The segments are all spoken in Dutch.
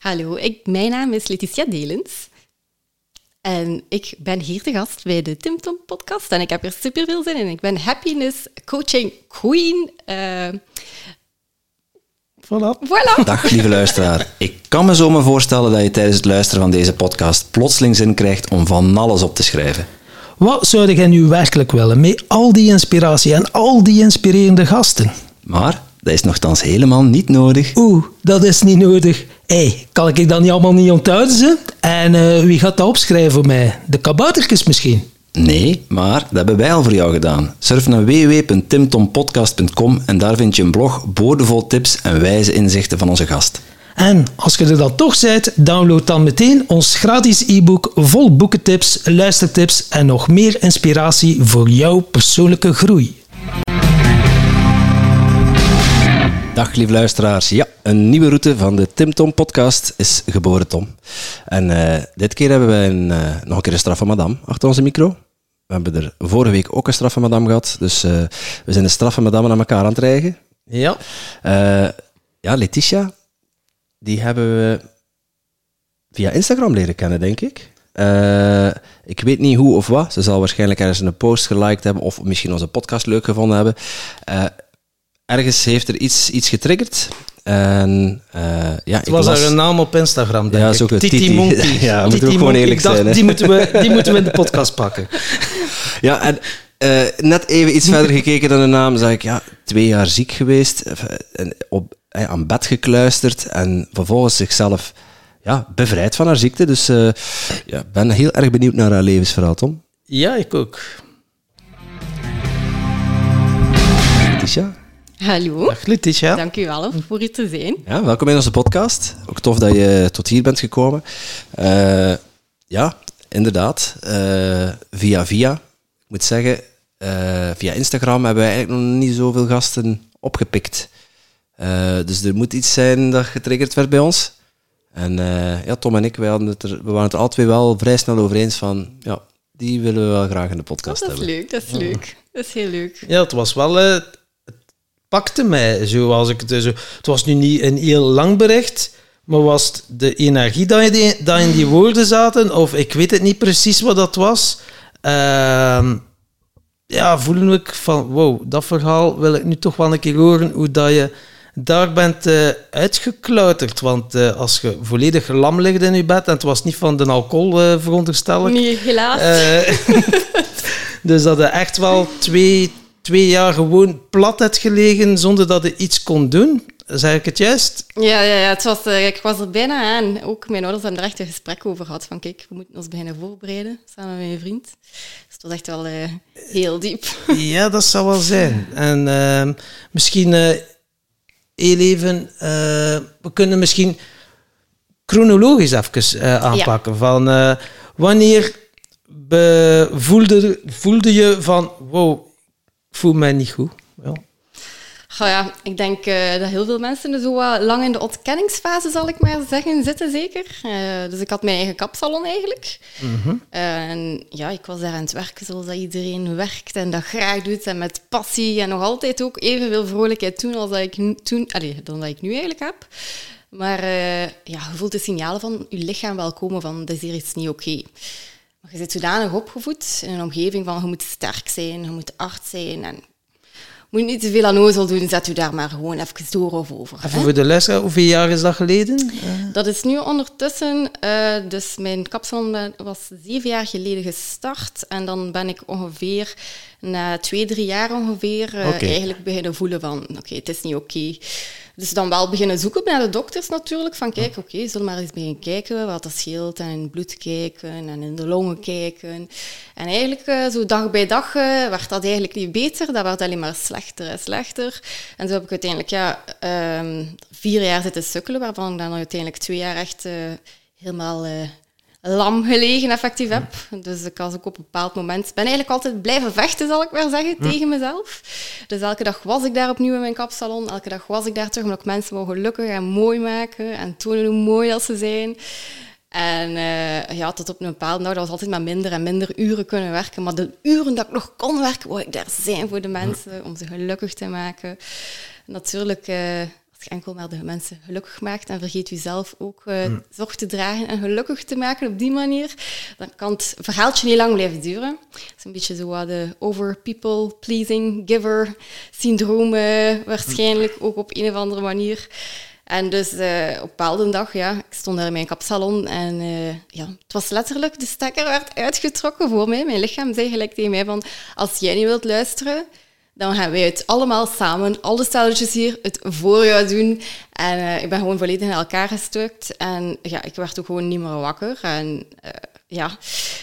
Hallo, ik, mijn naam is Letitia Delens. En ik ben hier te gast bij de Tim Tom podcast. En ik heb er super veel zin in. Ik ben happiness coaching queen. Uh, Voilà. Voilà. Dag lieve luisteraar. Ik kan me zo maar voorstellen dat je tijdens het luisteren van deze podcast plotseling zin krijgt om van alles op te schrijven. Wat zou jij nu werkelijk willen met al die inspiratie en al die inspirerende gasten? Maar dat is nogthans helemaal niet nodig. Oeh, dat is niet nodig. Hé, hey, kan ik dat niet allemaal niet onthouden? Ze? En uh, wie gaat dat opschrijven voor mij? De kaboutertjes misschien? Nee, maar dat hebben wij al voor jou gedaan. Surf naar www.timtompodcast.com en daar vind je een blog boordevol tips en wijze inzichten van onze gast. En als je er dan toch bent, download dan meteen ons gratis e-book vol boekentips, luistertips en nog meer inspiratie voor jouw persoonlijke groei. Dag lieve luisteraars. Ja, een nieuwe route van de Tim Tom podcast is geboren Tom. En uh, dit keer hebben we een, uh, nog een keer een straf van madame achter onze micro. We hebben er vorige week ook een straf van madame gehad. Dus uh, we zijn de straf van madame naar elkaar aan het rijgen. Ja. ja, Letitia, die hebben we via Instagram leren kennen, denk ik. ik weet niet hoe of wat. Ze zal waarschijnlijk ergens een post geliked hebben of misschien onze podcast leuk gevonden hebben ergens heeft er iets, iets getriggerd. En, uh, ja, het was er een naam op Instagram, denk ja, ik. Titi, Titi Monkey. ja, moet ook gewoon eerlijk dacht, zijn. Die moeten, we, die moeten we in de podcast pakken. Ja, en uh, net even iets verder gekeken dan de naam, zag ik, ja, twee jaar ziek geweest, en op, aan bed gekluisterd en vervolgens zichzelf ja, bevrijd van haar ziekte. Dus uh, ja, ben heel erg benieuwd naar haar levensverhaal, Tom. Ja, ik ook. Letitia? Hallo. Dag Letitia. Dank u wel voor hier te zijn. Ja, welkom in onze podcast. Ook tof dat je tot hier bent gekomen. Uh, ja, inderdaad. Uh, via via. Ik moet zeggen, uh, via Instagram hebben wij eigenlijk nog niet zoveel gasten opgepikt. dus er moet iets zijn dat getriggerd werd bij ons. En ja, Tom en ik, wij hadden het er, we waren het er alle twee wel vrij snel over eens van, ja, die willen we wel graag in de podcast oh, dat is hebben. leuk, dat is leuk. Dat is heel leuk. Ja, het was wel pakte mij zoals ik het zo. Het was nu niet een heel lang bericht, maar was het de energie dat, die, dat in die woorden zaten, of ik weet het niet precies wat dat was. Uh, ja, voelde ik van wow, dat verhaal wil ik nu toch wel een keer horen hoe dat je daar bent uh, uitgeklauterd. Want uh, als je volledig lam ligt in je bed en het was niet van de alcohol, uh, veronderstel ik. Nee, helaas. dus dat je echt wel twee, twee jaar gewoon plat hebt gelegen zonder dat je iets kon doen. Zeg ik het juist? Ja, ja, ja het was, uh, ik was er bijna aan. Ook mijn ouders hebben er echt een gesprek over gehad. Van kijk, we moeten ons beginnen voorbereiden samen met mijn vriend. Dus het was echt wel uh, heel diep. Ja, dat zou wel zijn. En uh, misschien heel even, we kunnen misschien chronologisch even aanpakken. Ja. Van wanneer voelde, voelde je van wow, voel mij niet goed. Ja. Oh ja, ik denk uh, dat heel veel mensen zo uh, lang in de ontkenningsfase, zal ik maar zeggen, zitten zeker. Uh, dus ik had mijn eigen kapsalon eigenlijk. Mm -hmm. en ja, ik was daar aan het werken zoals dat iedereen werkt en dat graag doet en met passie en nog altijd ook evenveel vrolijkheid toen als dat ik nu, toen, allez, dan dat ik nu eigenlijk heb. Maar ja, je voelt de signalen van je lichaam wel komen van, dat is hier iets niet oké. Okay. Maar je zit zodanig opgevoed in een omgeving van je moet sterk zijn, je moet arts zijn en moet niet te veel aan ozel doen, zet u daar maar gewoon even door of over. Even voor de luisteraar, hoeveel jaar is dat geleden? Uh. Dat is nu ondertussen, uh, dus mijn kapsalon was zeven jaar geleden gestart en dan ben ik ongeveer na twee, drie jaar ongeveer uh, okay. eigenlijk beginnen voelen van oké, okay, het is niet oké. Okay. Dus dan wel beginnen zoeken naar de dokters natuurlijk, van kijk, oké, okay, zullen maar eens beginnen kijken wat dat scheelt en in het bloed kijken en in de longen kijken. En eigenlijk uh, zo dag bij dag uh, werd dat eigenlijk niet beter, dat werd alleen maar slechter en slechter. En zo heb ik uiteindelijk ja, um, vier jaar zitten sukkelen, waarvan ik dan uiteindelijk twee jaar echt uh, helemaal lam gelegen effectief heb. Dus ik was ook op een bepaald moment... ben eigenlijk altijd blijven vechten, zal ik maar zeggen, tegen mezelf. Dus elke dag was ik daar opnieuw in mijn kapsalon. Elke dag was ik daar terug, omdat ik mensen wou gelukkig en mooi maken. En tonen hoe mooi dat ze zijn. En uh, ja, tot op een bepaalde dag, dat was altijd maar minder en minder uren kunnen werken. Maar de uren dat ik nog kon werken, wou ik daar zijn voor de mensen, om ze gelukkig te maken. Natuurlijk... Uh, als je enkel maar de mensen gelukkig maakt en vergeet jezelf ook uh, zorg te dragen en gelukkig te maken op die manier, dan kan het verhaaltje niet lang blijven duren. Het is een beetje zo wat de over people pleasing giver syndroom waarschijnlijk ook op een of andere manier. En dus uh, op een bepaalde dag, ja, ik stond daar in mijn kapsalon en uh, ja, het was letterlijk, de stekker werd uitgetrokken voor mij. Mijn lichaam zei gelijk tegen mij van, als jij niet wilt luisteren, dan gaan wij het allemaal samen, alle stelletjes hier, het voor jou doen. En uh, ik ben gewoon volledig in elkaar gestukt. En ja, ik werd ook gewoon niet meer wakker. En uh, ja,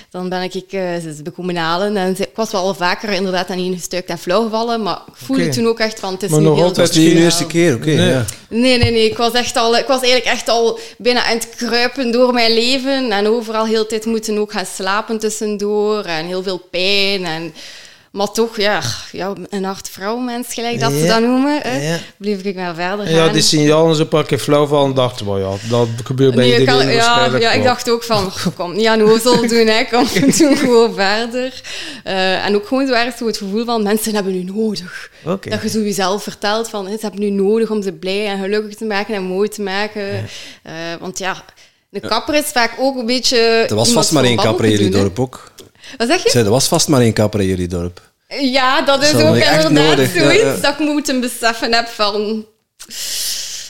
dan ben ik uh, bekomen halen. En ik was wel vaker inderdaad aan één gestuikt en flauw gevallen. Maar ik voelde okay. toen ook echt van, het is maar nu nog heel altijd de eerste keer, oké. Okay, nee. Ja. nee, nee, nee. Ik was, echt al, ik was eigenlijk echt al bijna aan het kruipen door mijn leven. En overal heel de tijd moeten ook gaan slapen tussendoor. En heel veel pijn en... Maar toch, ja, ja een hard vrouwmens, gelijk dat Ja, ze dat noemen, hè, ja. bleef ik maar verder gaan. Ja, die signalen zo pak ik flauw van dachten, maar ja, dat gebeurt bij Nee, iedereen kan- ja, ja, ik wel. dacht ook van, kom, niet aan hozel doen, hè, kom, doe gewoon verder. Eh, en ook gewoon zo ergens zo het gevoel van, mensen hebben u nodig. Dat je zo jezelf vertelt van, ze hebben nu nodig om ze blij en gelukkig te maken en mooi te maken. Eh, want ja, de kapper is vaak ook een beetje... Er was vast maar één kapper in jullie dorp ook. Wat zeg je? zei, er was vast maar één kapper in jullie dorp. Ja, dat is ook inderdaad nodig, ja, zoiets ja. dat ik moeten beseffen heb van...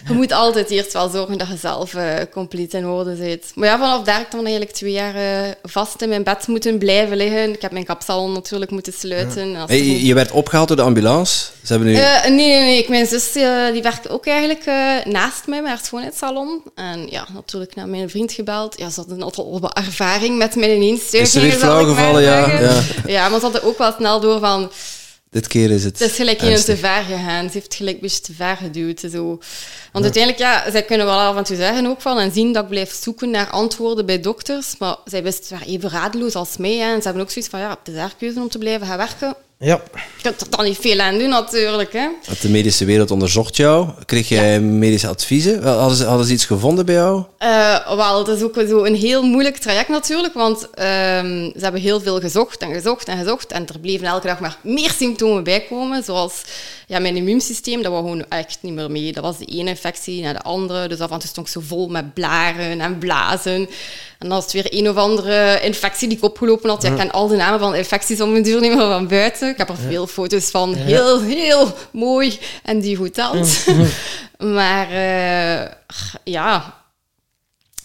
Je moet altijd eerst wel zorgen dat je zelf eh, compleet in orde zit. Maar ja, vanaf daar heb ik dan eigenlijk twee jaar eh, vast in mijn bed moeten blijven liggen. Ik heb mijn kapsalon natuurlijk moeten sluiten. En als Hey, je, werd opgehaald door de ambulance. Ze hebben nu... Eh, nee, nee, nee. Ik- Mijn zus die werkte ook eigenlijk naast mij met haar schoonheidssalon. En ja, natuurlijk naar mijn vriend gebeld. Ja, ze hadden altijd al wat ervaring met mijn ineenstuigingen. Is er flauw gevallen, ja, zeggen. Ja, maar ze hadden ook wel snel door van... Dit keer is het Het is gelijk een ernstig. te ver gegaan. Ze heeft gelijk een beetje te ver geduwd. Zo. Want uiteindelijk, ja, zij kunnen wel af en toe zeggen ook van en zien dat ik blijf zoeken naar antwoorden bij dokters. Maar zij wisten wel even radeloos als mij. Hè. En ze hebben ook zoiets van, ja, het is haar keuze om te blijven gaan werken. Ja, Je kunt er dan niet veel aan doen, natuurlijk. Hè. Want De medische wereld onderzocht jou. Kreeg jij medische adviezen? Hadden ze, hadden ze iets gevonden bij jou? Eh, wel, het is ook zo een heel moeilijk traject natuurlijk, want ehm, ze hebben heel veel gezocht en gezocht en gezocht en er bleven elke dag maar meer symptomen bij komen, zoals ja, mijn immuunsysteem, dat was gewoon echt niet meer mee. Dat was de ene infectie naar de andere, dus af en toe stond ik zo vol met blaren en blazen. En dan was het weer een of andere infectie die ik opgelopen had. Ja, ik ken al de namen van infecties om mijn duur niet meer van buiten. Ik heb er veel foto's van. Heel, heel mooi. En die goed telt. maar eh, ja,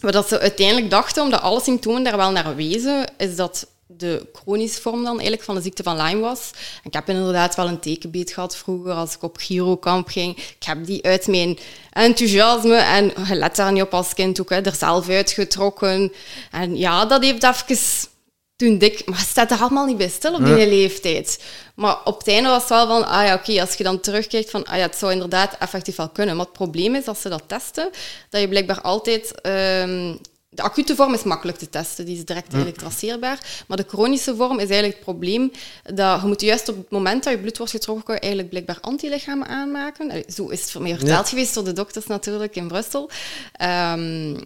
wat dat ze uiteindelijk dachten, omdat alle symptomen daar wel naar wezen, is dat de chronische vorm dan eigenlijk van de ziekte van Lyme was. En ik heb inderdaad wel een tekenbeet gehad vroeger als ik op Girokamp ging. Ik heb die uit mijn enthousiasme en je let daar niet op als kind ook, hè, er zelf uitgetrokken. En ja, dat heeft even toen dik, maar staat er allemaal niet bij stil op die leeftijd. Maar op het einde was het wel van, ah ja, oké, als je dan terugkijkt van, ah ja, het zou inderdaad effectief wel kunnen. Maar het probleem is, als ze dat testen, dat je blijkbaar altijd... ehm, de acute vorm is makkelijk te testen, die is direct eigenlijk traceerbaar. Maar de chronische vorm is eigenlijk het probleem dat je moet juist op het moment dat je bloed wordt getrokken eigenlijk blijkbaar antilichamen aanmaken. Allee, Zo is het voor mij verteld geweest door de dokters natuurlijk in Brussel. Ehm,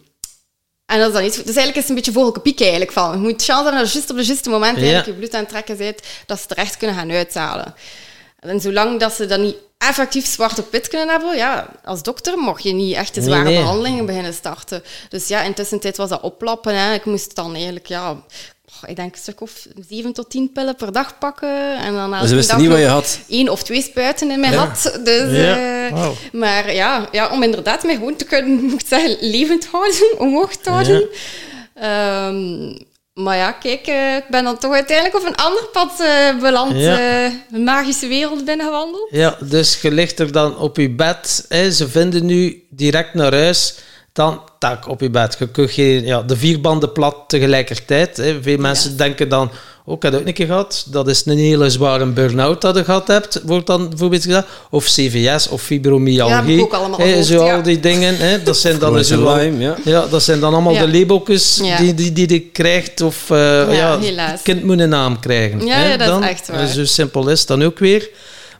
en dat is dan niet... Dus eigenlijk is het een beetje vogelkopiek eigenlijk van. Je moet chance hebben dat je juist op het juiste moment eigenlijk Ja. je bloed aan het trekken bent, dat ze het terecht kunnen gaan uithalen. En zolang dat ze dat niet effectief zwart op wit kunnen hebben, ja, als dokter mocht je niet echt de zware nee. behandelingen beginnen starten. Dus ja, intussen tijd was dat oplappen. Hè. Ik moest dan eigenlijk, ja, oh, ik denk een stuk of zeven tot tien pillen per dag pakken. En dan Dus elke ze wisten dag niet wat je had. één of twee spuiten in mijn had. Dus, Ja. eh. Maar ja, ja, om inderdaad mij gewoon te kunnen, moet ik zeggen, levend houden, omhoog te houden. Ehm, maar ja, kijk, eh, ik ben dan toch uiteindelijk op een ander pad eh, beland. Ja. eh, een magische wereld binnengewandeld. ja, dus je ligt er dan op je bed. Hè, ze vinden nu direct naar huis. Dan tak op je bed. Je kunt geen, ja, de vier banden plat tegelijkertijd. Hè. Veel mensen denken dan, oh, ik heb dat ook een keer gehad. Dat is een hele zware burn-out dat je gehad hebt, wordt dan bijvoorbeeld gezegd. Of CVS of fibromyalgie. Ja, heb ik ook allemaal Hè, gehoord, zo ja. al die dingen. Hè. Dat zijn dan zo Lyme, ja. Ja, dat zijn dan allemaal Ja. de labeltjes Ja. die, die, die je krijgt. Of eh, ja, het kind moet een naam krijgen. Ja, hè, ja, dat is dan. echt waar. Zo simpel is het dan ook weer.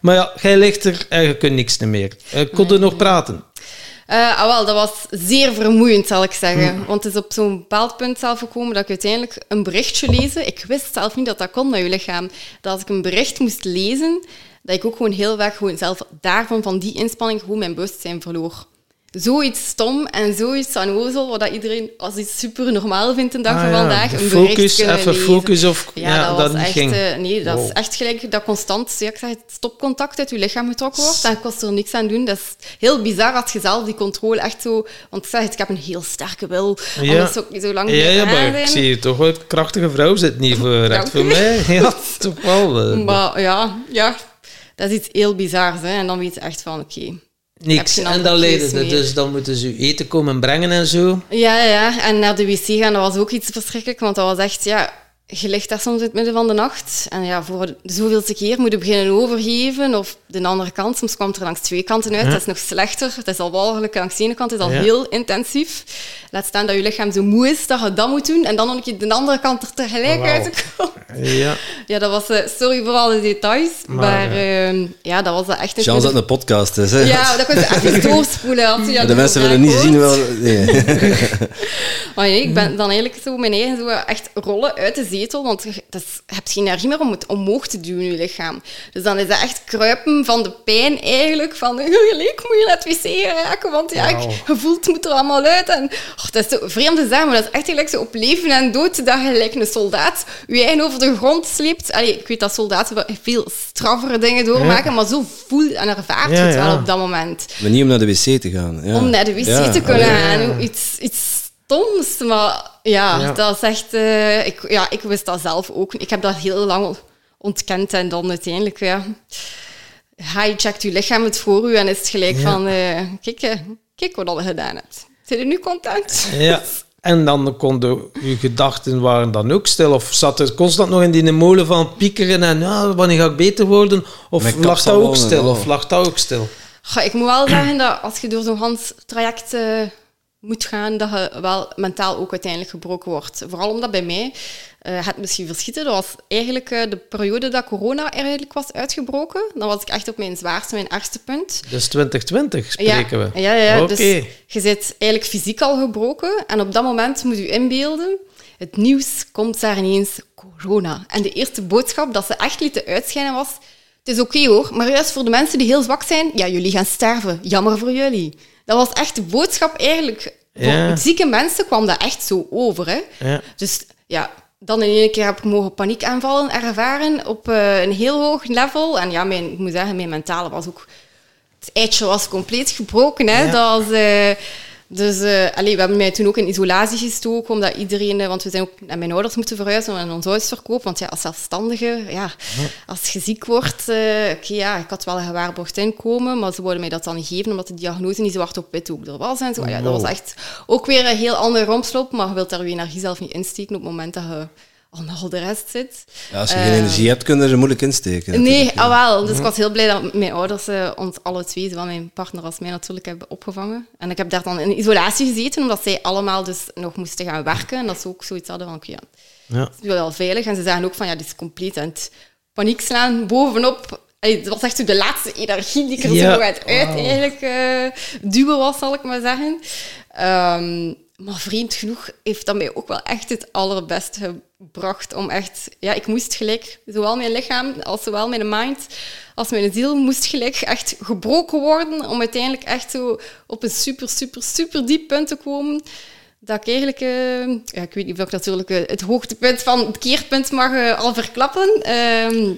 Maar ja, jij ligt er en je kunt niks meer. Uh, kon je nog praten? Eh, ah, wel, dat was zeer vermoeiend, zal ik zeggen. Hm. Want het is op zo'n bepaald punt zelf gekomen dat ik uiteindelijk een berichtje lezen. Ik wist zelf niet dat dat kon met je lichaam. Dat als ik een bericht moest lezen, dat ik ook gewoon heel vaak gewoon zelf daarvan, van die inspanning, gewoon mijn bewustzijn verloor zoiets stom en zoiets aan ozel, wat iedereen als iets super normaal vindt een dag ah, van vandaag. Een focus, even lezen. focus of ja, dat, was echt, ging. Uh, nee, dat is echt gelijk dat constant, ja, ik zeg, stopcontact uit je lichaam getrokken wordt. Dan kost er niks aan doen. Dat is heel bizar als je zelf die controle echt zo... Want ik zeg het, ik heb een heel sterke wil. Ja, zo, zo lang ja, ja, maar ik zie je toch wel een krachtige vrouw zit niet voor recht voor mij. Ja, toch wel. Uh, maar ja, ja, dat is iets heel bizars. Hè. En dan weet je echt van, oké... Niks. En dan leiden ze, dus dan moeten ze eten komen brengen en zo. Ja, ja, en naar de wc gaan, dat was ook iets verschrikkelijk, want dat was echt, ja, je ligt daar soms in het midden van de nacht. En ja, voor de zoveelste keer moet je beginnen overgeven. Of de andere kant, soms kwam het er langs twee kanten uit. Dat is nog slechter. Het is al walgelijk langs de ene kant, het is al heel intensief. Laat staan dat je lichaam zo moe is dat je dat moet doen. En dan nog een de andere kant er tegelijk wow. uit te komen. Ja. ja, dat was... Uh, sorry voor alle details. Maar, maar uh, ja, dat was echt... Een Chance dat een podcast is, hè? Ja, dat kon je echt doorspoelen. Als je de mensen willen niet zien wel... Nee. maar nee, ik ben dan eigenlijk zo mijn eigen zo echt rollen uit de zetel. Want je, dat is, je hebt geen energie meer om het omhoog te duwen in je lichaam. Dus dan is dat echt kruipen van de pijn eigenlijk. Van, gelijk moet je naar het wc raken. Want ja, wow. je voelt het moet er allemaal uit. En oh, dat is zo vreemd te zeggen, maar dat is echt gelijk zo op leven en dood. Dat je gelijk een soldaat je eigen over de grond sleept. Allee, ik weet dat soldaten veel straffere dingen doormaken, maar zo voel en ervaart je het wel op dat moment. Maar niet om naar de wc te gaan. Om naar de wc te kunnen gaan. Iets, iets stoms, maar ja, dat is echt... Uh, ik, ja, ik wist dat zelf ook. Ik heb dat heel lang ontkend en dan uiteindelijk, ja... Highcheckt je lichaam het voor u en is het gelijk van... Uh, kijk, uh, kijk wat je gedaan hebt. Zijn je nu content? Ja. En dan konden je gedachten waren dan ook stil? Of zat er constant nog in die molen van piekeren en ja, wanneer ga ik beter worden? Of lag dat ook stil? Of lag dat ook stil? Ga, ik moet wel zeggen dat als je door zo'n Hans traject uh, moet gaan, dat je wel mentaal ook uiteindelijk gebroken wordt. Vooral omdat bij mij uh, het misschien verschieten. Dat was eigenlijk uh, de periode dat corona eigenlijk was uitgebroken. Dan was ik echt op mijn zwaarste, mijn ergste punt. Dus 2020 spreken we? Ja, ja. Okay. Dus je zit eigenlijk fysiek al gebroken. En op dat moment moet je inbeelden, het nieuws komt daar ineens corona. En de eerste boodschap dat ze echt lieten uitschijnen was... Het is oké hoor, maar juist voor de mensen die heel zwak zijn, ja, jullie gaan sterven. Jammer voor jullie. Dat was echt de boodschap eigenlijk. Voor zieke mensen kwam dat echt zo over. Hè? Ja. Dus ja, dan in één keer heb ik mogen paniekaanvallen ervaren op uh, een heel hoog level. En ja, mijn, ik moet zeggen, mijn mentale was ook... Het eitje was compleet gebroken. Hè? Dat was, uh, dus uh, allee, we hebben mij toen ook in isolatie gestoken, omdat iedereen... Want we zijn ook naar mijn ouders moeten verhuizen en ons huis verkopen. Want ja, als zelfstandige, ja, als je ziek wordt... Oké, ja, ik had wel een gewaarborgd inkomen, maar ze wilden mij dat dan niet geven, omdat de diagnose niet zwart op wit ook er was. En zo. Ja, dat was echt ook weer een heel andere rompslop, maar je wilt daar je energie zelf niet insteken op het moment dat je al al de rest zit. Ja, als je geen energie hebt, kunnen ze moeilijk insteken. Nee, ah, wel. Dus ik was heel blij dat mijn ouders uh, ons alle twee, zowel mijn partner als mij natuurlijk, hebben opgevangen. En ik heb daar dan in isolatie gezeten, omdat zij allemaal dus nog moesten gaan werken. En dat ze ook zoiets hadden van, ja, ja. het is wel veilig. En ze zeggen ook van, ja, dit is compleet aan het paniek slaan bovenop het was echt de laatste energie die ik er zo uit, uit eigenlijk uh, duwen was, zal ik maar zeggen. Um, maar vreemd genoeg heeft dat mij ook wel echt het allerbeste gebracht om echt... Ja, ik moest gelijk, zowel mijn lichaam als zowel mijn mind als mijn ziel moest gelijk echt gebroken worden om uiteindelijk echt zo op een super, super, super diep punt te komen dat ik eigenlijk, uh, ja, ik weet niet of ik natuurlijk uh, het hoogtepunt van het keerpunt mag uh, al verklappen. Ehm,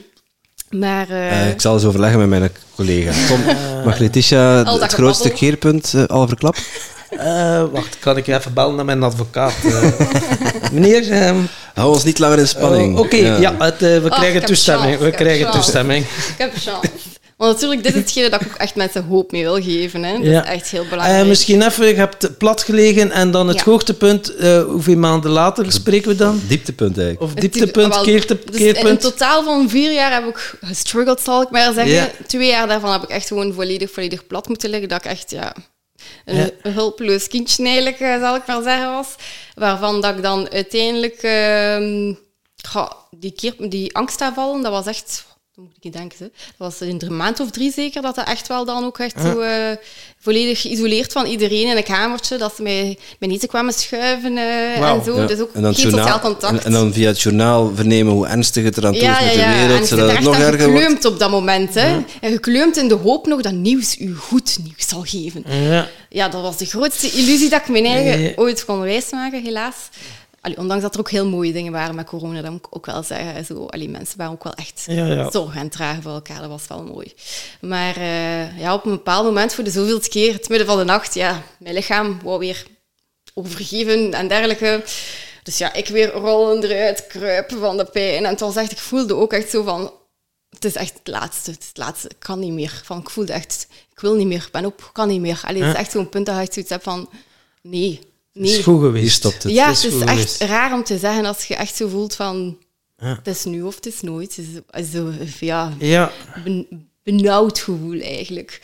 maar, ik zal eens overleggen met mijn collega. Tom, mag Letitia het grootste keerpunt al verklappen? Uh, wacht, kan ik even bellen naar mijn advocaat? Uh, meneer... Um... Hou ons niet langer in spanning. Uh, Oké, okay, ja, het, we oh, krijgen toestemming. we krijgen toestemming. Ik heb chance. Want natuurlijk, dit is hetgene dat ik ook echt mensen hoop mee wil geven. Hè. Dat ja. is echt heel belangrijk. misschien even, je hebt plat gelegen en dan het ja. hoogtepunt. hoeveel maanden later spreken we dan? Dieptepunt eigenlijk. Of dieptepunt, wel, keerpunt. Dus in totaal van vier jaar heb ik gestruggeld, zal ik maar zeggen. Twee jaar daarvan heb ik echt gewoon volledig, volledig plat moeten liggen. Dat ik echt, ja een hulpeloos kindje eigenlijk, eh, zal ik maar zeggen, was. Waarvan dat ik dan uiteindelijk... Uh, die, keer, die angstaanvallen, dat was echt moet ik denken. Dat was in een maand of drie zeker, dat dat echt wel dan ook echt zo uh, volledig geïsoleerd van iedereen in een kamertje, dat ze mij, mij niet kwamen schuiven uh, en zo. Dus ook en dan geen sociaal contact. En, dan via het journaal vernemen hoe ernstig het eraan toe is met de wereld, zodat het nog erger wordt. gekleumd op dat moment. Hè. En gekleumd in de hoop nog dat nieuws u goed nieuws zal geven. Ja. ja, dat was de grootste illusie dat ik mijn eigen ooit kon wijsmaken, helaas ondanks dat er ook heel mooie dingen waren met corona, dat moet ik ook wel zeggen. Zo, allee, mensen waren ook wel echt ja, zorg aan het dragen voor elkaar. Dat was wel mooi. Maar uh, ja, op een bepaald moment, voor de zoveelste keer, het midden van de nacht, ja, mijn lichaam wou weer overgeven en dergelijke. Dus ja, ik weer rollen eruit, kruipen van de pijn. En het was echt, ik voelde ook echt zo van... Het is echt het laatste, het, is het laatste. Ik kan niet meer. Van, ik voelde echt, ik wil niet meer, ik ben op, ik kan niet meer. Allee, het is echt zo'n punt dat je zoiets hebt van... Nee, Nee. Het is goed geweest. Stopt het. Ja, het is, echt raar om te zeggen als je echt zo voelt van... Het is nu of het is nooit. Het is zo, ja, ja. benauwd gevoel eigenlijk.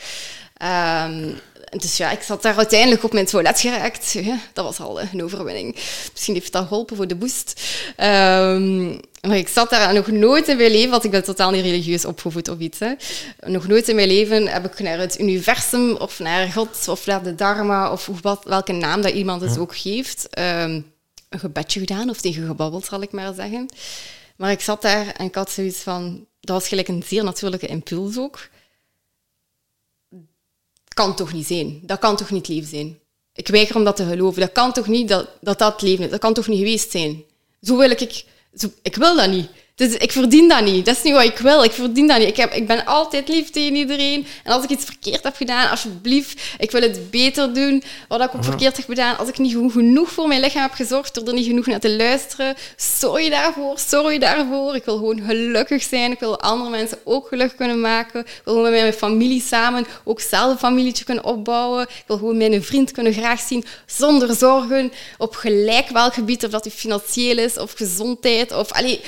Um, dus ja, ik zat daar uiteindelijk op mijn toilet geraakt. Ja, dat was al een overwinning. Misschien heeft dat geholpen voor de boost. Um, maar ik zat daar nog nooit in mijn leven, want ik ben totaal niet religieus opgevoed of iets. Hè. Nog nooit in mijn leven heb ik naar het universum of naar God of naar de Dharma of wat, welke naam dat iemand het ook geeft, um, een gebedje gedaan of tegen gebabbeld, zal ik maar zeggen. Maar ik zat daar en ik had zoiets van, dat was gelijk een zeer natuurlijke impuls ook kan toch niet zijn. Dat kan toch niet leven zijn. Ik weiger om dat te geloven. Dat kan toch niet dat dat, dat leven is. Dat kan toch niet geweest zijn. Zo wil ik... Ik wil dat niet. Dus ik verdien dat niet. Dat is niet wat ik wil. Ik verdien dat niet. Ik, heb, ik ben altijd lief tegen iedereen. En als ik iets verkeerd heb gedaan, alsjeblieft, ik wil het beter doen. Wat ik ook verkeerd heb gedaan, als ik niet goed genoeg voor mijn lichaam heb gezorgd, door er niet genoeg naar te luisteren, sorry daarvoor, sorry daarvoor. Ik wil gewoon gelukkig zijn. Ik wil andere mensen ook gelukkig kunnen maken. Ik wil gewoon met mijn familie samen ook zelf een familietje kunnen opbouwen. Ik wil gewoon mijn vriend kunnen graag zien zonder zorgen, op gelijk welk gebied, of dat het financieel is, of gezondheid, of... Allee,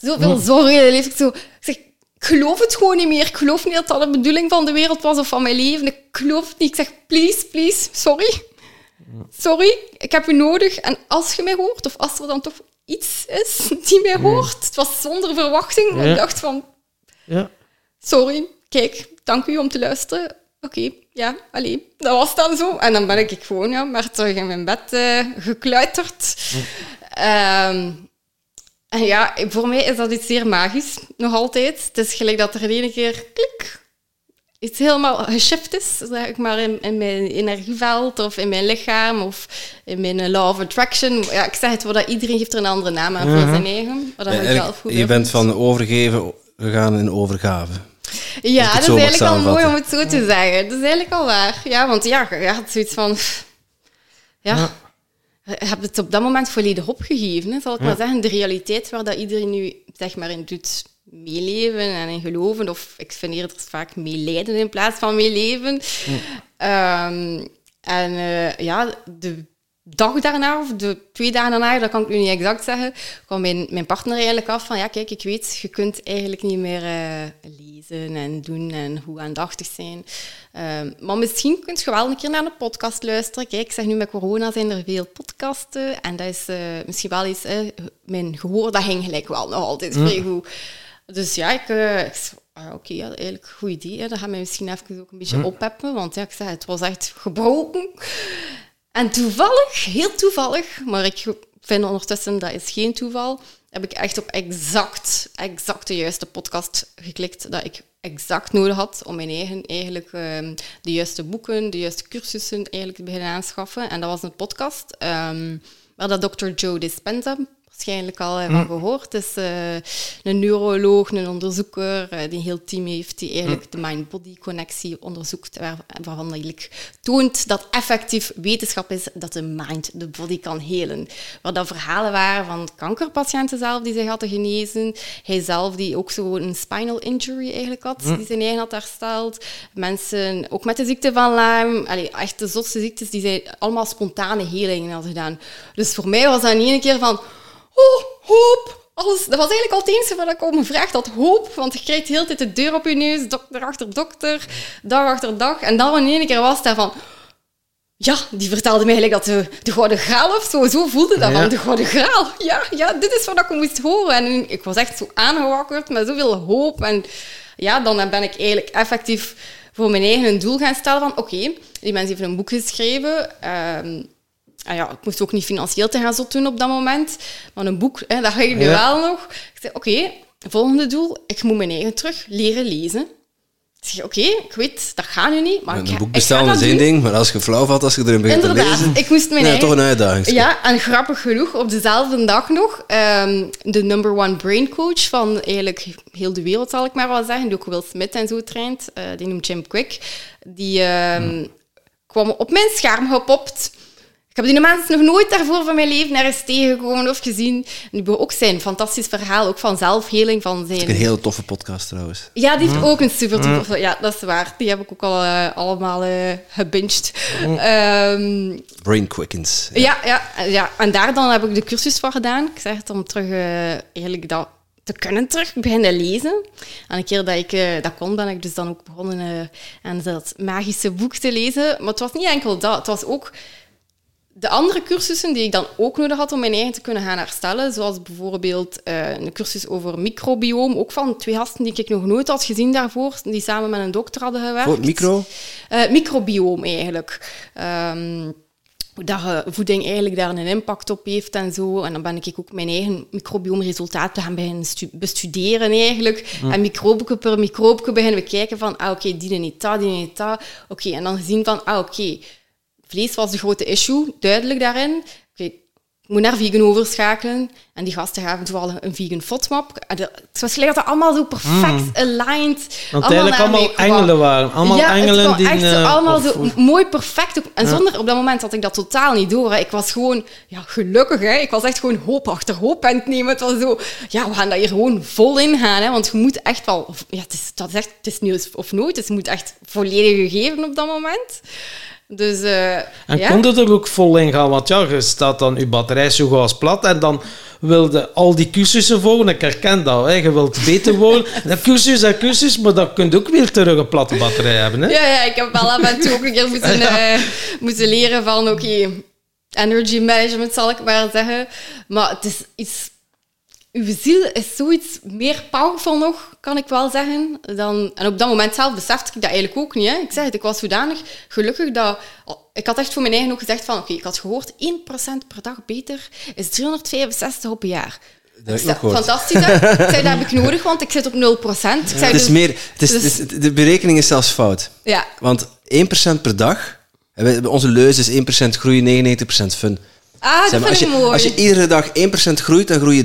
zoveel zorgen in Ik zo, ik zeg, ik geloof het gewoon niet meer. Ik geloof niet dat dat de bedoeling van de wereld was of van mijn leven. Ik geloof het niet. Ik zeg, please, please, sorry. Sorry, ik heb u nodig. En als je mij hoort, of als er dan toch iets is die mij hoort, het was zonder verwachting. Ja. Ik dacht van, ja. sorry, kijk, dank u om te luisteren. Oké, ja, alleen, dat was dan zo. En dan ben ik gewoon ja, maar terug in mijn bed uh, gekluiterd. Um, en ja, voor mij is dat iets zeer magisch, nog altijd. Het is gelijk dat er in ene keer klik, iets helemaal geshift is, zeg ik maar, in, in, mijn energieveld of in mijn lichaam of in mijn law of attraction. Ja, ik zeg het, dat iedereen geeft er een andere naam aan voor zijn eigen. dat ja, je bent van overgeven gegaan in overgave. Ja, dat is eigenlijk al mooi om het zo te zeggen. Dat is eigenlijk al waar. Ja, want ja, je had zoiets van... ja hebt het op dat moment volledig opgegeven, hè, zal ik maar zeggen. De realiteit waar dat iedereen nu zeg maar, in doet meeleven en in geloven, of ik vind eerder vaak meelijden in plaats van meeleven. Ja. Um, en uh, ja, de dag daarna, of de twee dagen daarna, dat kan ik nu niet exact zeggen, kwam mijn, mijn partner eigenlijk af van, ja, kijk, ik weet, je kunt eigenlijk niet meer uh, lezen en doen en hoe aandachtig zijn. Uh, maar misschien kunt je wel een keer naar een podcast luisteren. Kijk, ik zeg nu, met corona zijn er veel podcasten en dat is uh, misschien wel iets, mijn gehoor, dat ging gelijk wel nog altijd vrij goed. Dus ja, ik, ik ah, oké, okay, ja, eigenlijk een goed idee. Dat gaat mij misschien even ook een beetje oppeppen, want ja, ik zeg, het was echt gebroken. En toevallig, heel toevallig, maar ik vind ondertussen dat is geen toeval, heb ik echt op exact, exact de juiste podcast geklikt dat ik exact nodig had om mijn eigen eigenlijk ehm, de juiste boeken, de juiste cursussen eigenlijk te beginnen aanschaffen. En dat was een podcast um, waar dat Dr. Joe Dispenza waarschijnlijk al van gehoord. Het is uh, een neuroloog, een onderzoeker uh, die een heel team heeft die eigenlijk de mind-body connectie onderzoekt, waar, waarvan eigenlijk toont dat effectief wetenschap is dat de mind de body kan helen. Waar dat verhalen waren van kankerpatiënten zelf die zich hadden genezen, hij zelf die ook zo een spinal injury eigenlijk had, die zijn eigen had hersteld, mensen ook met de ziekte van Lyme, allee, echt de zotste ziektes, die zijn allemaal spontane helingen hadden gedaan. Dus voor mij was dat in één keer van oh, hoop. Alles, dat was eigenlijk al het enige wat ik om gevraagd had, hoop. Want je krijgt de hele tijd de deur op je neus, dokter achter dokter, dag achter dag. En dan in één keer was het van... ja, die vertelde mij eigenlijk dat de, de Gouden Graal of zo, zo voelde dat van de Gouden Graal. Ja, ja, dit is wat ik moest horen. En ik was echt zo aangewakkerd met zoveel hoop. En ja, dan ben ik eigenlijk effectief voor mijn eigen doel gaan stellen van oké, die mensen heeft een boek geschreven. Um, ja, ik moest ook niet financieel te gaan zo doen op dat moment. Maar een boek, hè, dat ga ik nu wel nog. Ik zei, oké, volgende doel, ik moet mijn eigen terug leren lezen. Ik zeg, oké, ik weet, dat gaat nu niet. Maar een boek bestellen is één ding, maar als je flauw valt, als je erin begint te lezen... ik moest mijn nee, toch een uitdaging. Ja, en grappig genoeg, op dezelfde dag nog, um, de number one brain coach van eigenlijk heel de wereld, zal ik maar wel zeggen, die ook Will Smith en zo traint, uh, die noemt Jim Quick, die um, kwam op mijn scherm gepopt ik heb die mensen nog nooit daarvoor van mijn leven ergens tegengekomen of gezien. En die ook zijn fantastisch verhaal, ook van zelfheling. Van zijn... Dat is een hele toffe podcast trouwens. Ja, die heeft ook een super toffe... Ja, dat is waar. Die heb ik ook al uh, allemaal uh, gebinged. Um, Brain Quickens. Ja. ja. Ja, en daar dan heb ik de cursus voor gedaan. Ik zeg het om terug uh, eigenlijk dat te kunnen terug beginnen lezen. En een keer dat ik dat kon, ben ik dus dan ook begonnen aan dat magische boek te lezen. Maar het was niet enkel dat. Het was ook de andere cursussen die ik dan ook nodig had om mijn eigen te kunnen gaan herstellen, zoals bijvoorbeeld uh, een cursus over microbioom, ook van twee gasten die ik nog nooit had gezien daarvoor, die samen met een dokter hadden gewerkt. Voor micro? Uh, microbioom eigenlijk. Um, dat voeding eigenlijk daar een impact op heeft en zo. En dan ben ik ook mijn eigen microbiomresultaten gaan beginnen bestuderen eigenlijk. Mm. En microbe per microbe beginnen we kijken van, ah oké, okay, die niet dat, die niet dat. Oké, en dan gezien van, ah oké, okay, vlees was de grote issue, duidelijk daarin. Okay, ik moet naar vegan overschakelen. En die gasten gaven toevallig een vegan FODMAP. Het was gelijk dat allemaal zo perfect mm. aligned. Want eigenlijk allemaal engelen waren. Allemaal ja, engelen die... echt uh, allemaal zo mooi perfect. En zonder, op dat moment had ik dat totaal niet door. Hè. Ik was gewoon, ja, gelukkig. Hè. Ik was echt gewoon hoop achter hoop aan het nemen. Het was zo, ja, we gaan dat hier gewoon vol in gaan. Hè. Want je moet echt wel... Ja, het is, dat is echt, het is nu of nooit. Dus je moet echt volledig geven op dat moment. Dus, uh, en ja? kon het er ook vol in gaan? Want ja, je staat dan je batterij zo goed als plat en dan wilde al die cursussen volgen. Ik herken dat, hè. je wilt beter worden. En cursus en cursus, maar dan kun je ook weer terug een platte batterij hebben. Hè? Ja, ja, ik heb wel aan en toe ook een keer moeten, ja. uh, moeten leren van, oké, okay, energy management zal ik maar zeggen. Maar het is iets uw ziel is zoiets meer powerful nog, kan ik wel zeggen. Dan, en op dat moment zelf besefte ik dat eigenlijk ook niet. Hè. Ik zeg het, ik was zodanig gelukkig dat... Ik had echt voor mijn eigen ook gezegd van... Oké, ik had gehoord, 1% per dag beter is 365 op een jaar. Dat is fantastisch. Hè? ik zei, dat heb ik nodig, want ik zit op 0%. Ik zei, het is dus, meer, het is, dus, de berekening is zelfs fout. Ja. Want 1% per dag... Onze leus is 1% groei, 99% fun. Ah, dat als, je, mooi. als je iedere dag 1% groeit, dan groei je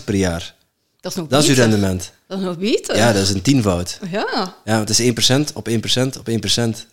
3778% per jaar. Dat is nog Dat is je rendement. Dat is nog beter. Ja, dat is een tienvoud. Ja. Ja, het is 1% op 1% op 1%.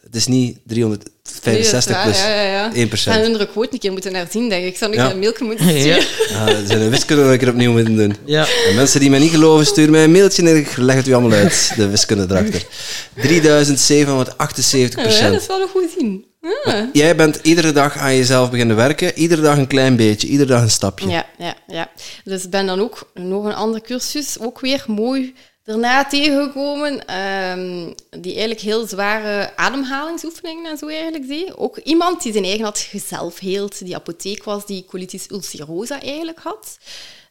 Het is niet 365 plus ja, ja, ja. 1%. Ik ga hun quote een keer moeten herzien, denk ik. Ik zou nu ja. een mailje moeten sturen. Ja. ja dat zijn een wiskunde dat ik er opnieuw moeten doen. Ja. En mensen die mij niet geloven, stuur mij een mailtje en ik leg het u allemaal uit, de wiskunde erachter. 3778% Ja, dat is wel nog goed zien. Ja. Jij bent iedere dag aan jezelf beginnen werken, iedere dag een klein beetje, iedere dag een stapje. Ja, ja, ja. Dus ik ben dan ook nog een andere cursus, ook weer mooi daarna tegengekomen, um, die eigenlijk heel zware ademhalingsoefeningen en zo eigenlijk deed. Ook iemand die zijn eigen had gezelfheeld, die apotheek was, die colitis ulcerosa eigenlijk had.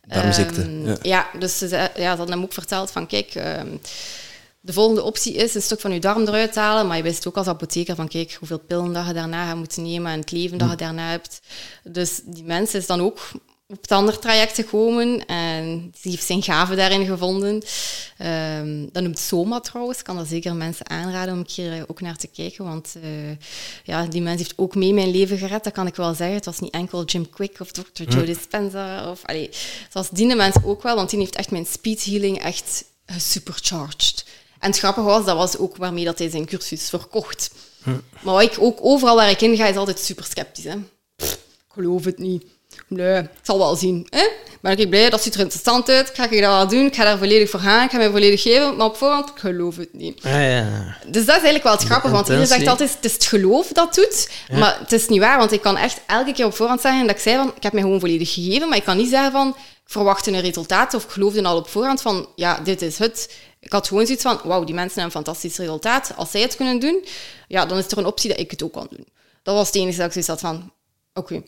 Darmziekte. Um, ja. ja. dus ze, ja, ze hadden hem ook verteld van, kijk... Um, de volgende optie is een stuk van je darm eruit halen, maar je wist ook als apotheker van kijk hoeveel pillen dat je daarna gaat moeten nemen en het leven dat je daarna hebt. Dus die mens is dan ook op het andere traject gekomen en die heeft zijn gave daarin gevonden. Um, dat noemt Soma trouwens, ik kan dat zeker mensen aanraden om een keer ook naar te kijken, want uh, ja, die mens heeft ook mee mijn leven gered, dat kan ik wel zeggen. Het was niet enkel Jim Quick of Dr. Joe Dispenza, of, allee, het was die mens ook wel, want die heeft echt mijn speed healing echt supercharged. En het grappige was, dat was ook waarmee dat hij zijn cursus verkocht. Hm. Maar ik ook overal waar ik in ga, is altijd super sceptisch. Hè. Pff, geloof het niet. Nee, ik zal wel zien. Hè? Ben ik blij, dat ziet er interessant uit. Ga ik dat wel doen? Ik ga daar volledig voor gaan. Ik ga mij volledig geven. Maar op voorhand, ik geloof het niet. Ah, ja. Dus dat is eigenlijk wel het grappige. Want iedereen zegt altijd, het is het geloof dat doet. Maar het is niet waar. Want ik kan echt elke keer op voorhand zeggen dat ik zei van, ik heb mij gewoon volledig gegeven. Maar ik kan niet zeggen van, ik verwachtte een resultaat. Of ik geloofde al op voorhand van, ja, dit is het. Ik had gewoon zoiets van, wauw, die mensen hebben een fantastisch resultaat. Als zij het kunnen doen, ja, dan is er een optie dat ik het ook kan doen. Dat was het enige dat ik zoiets had van, oké,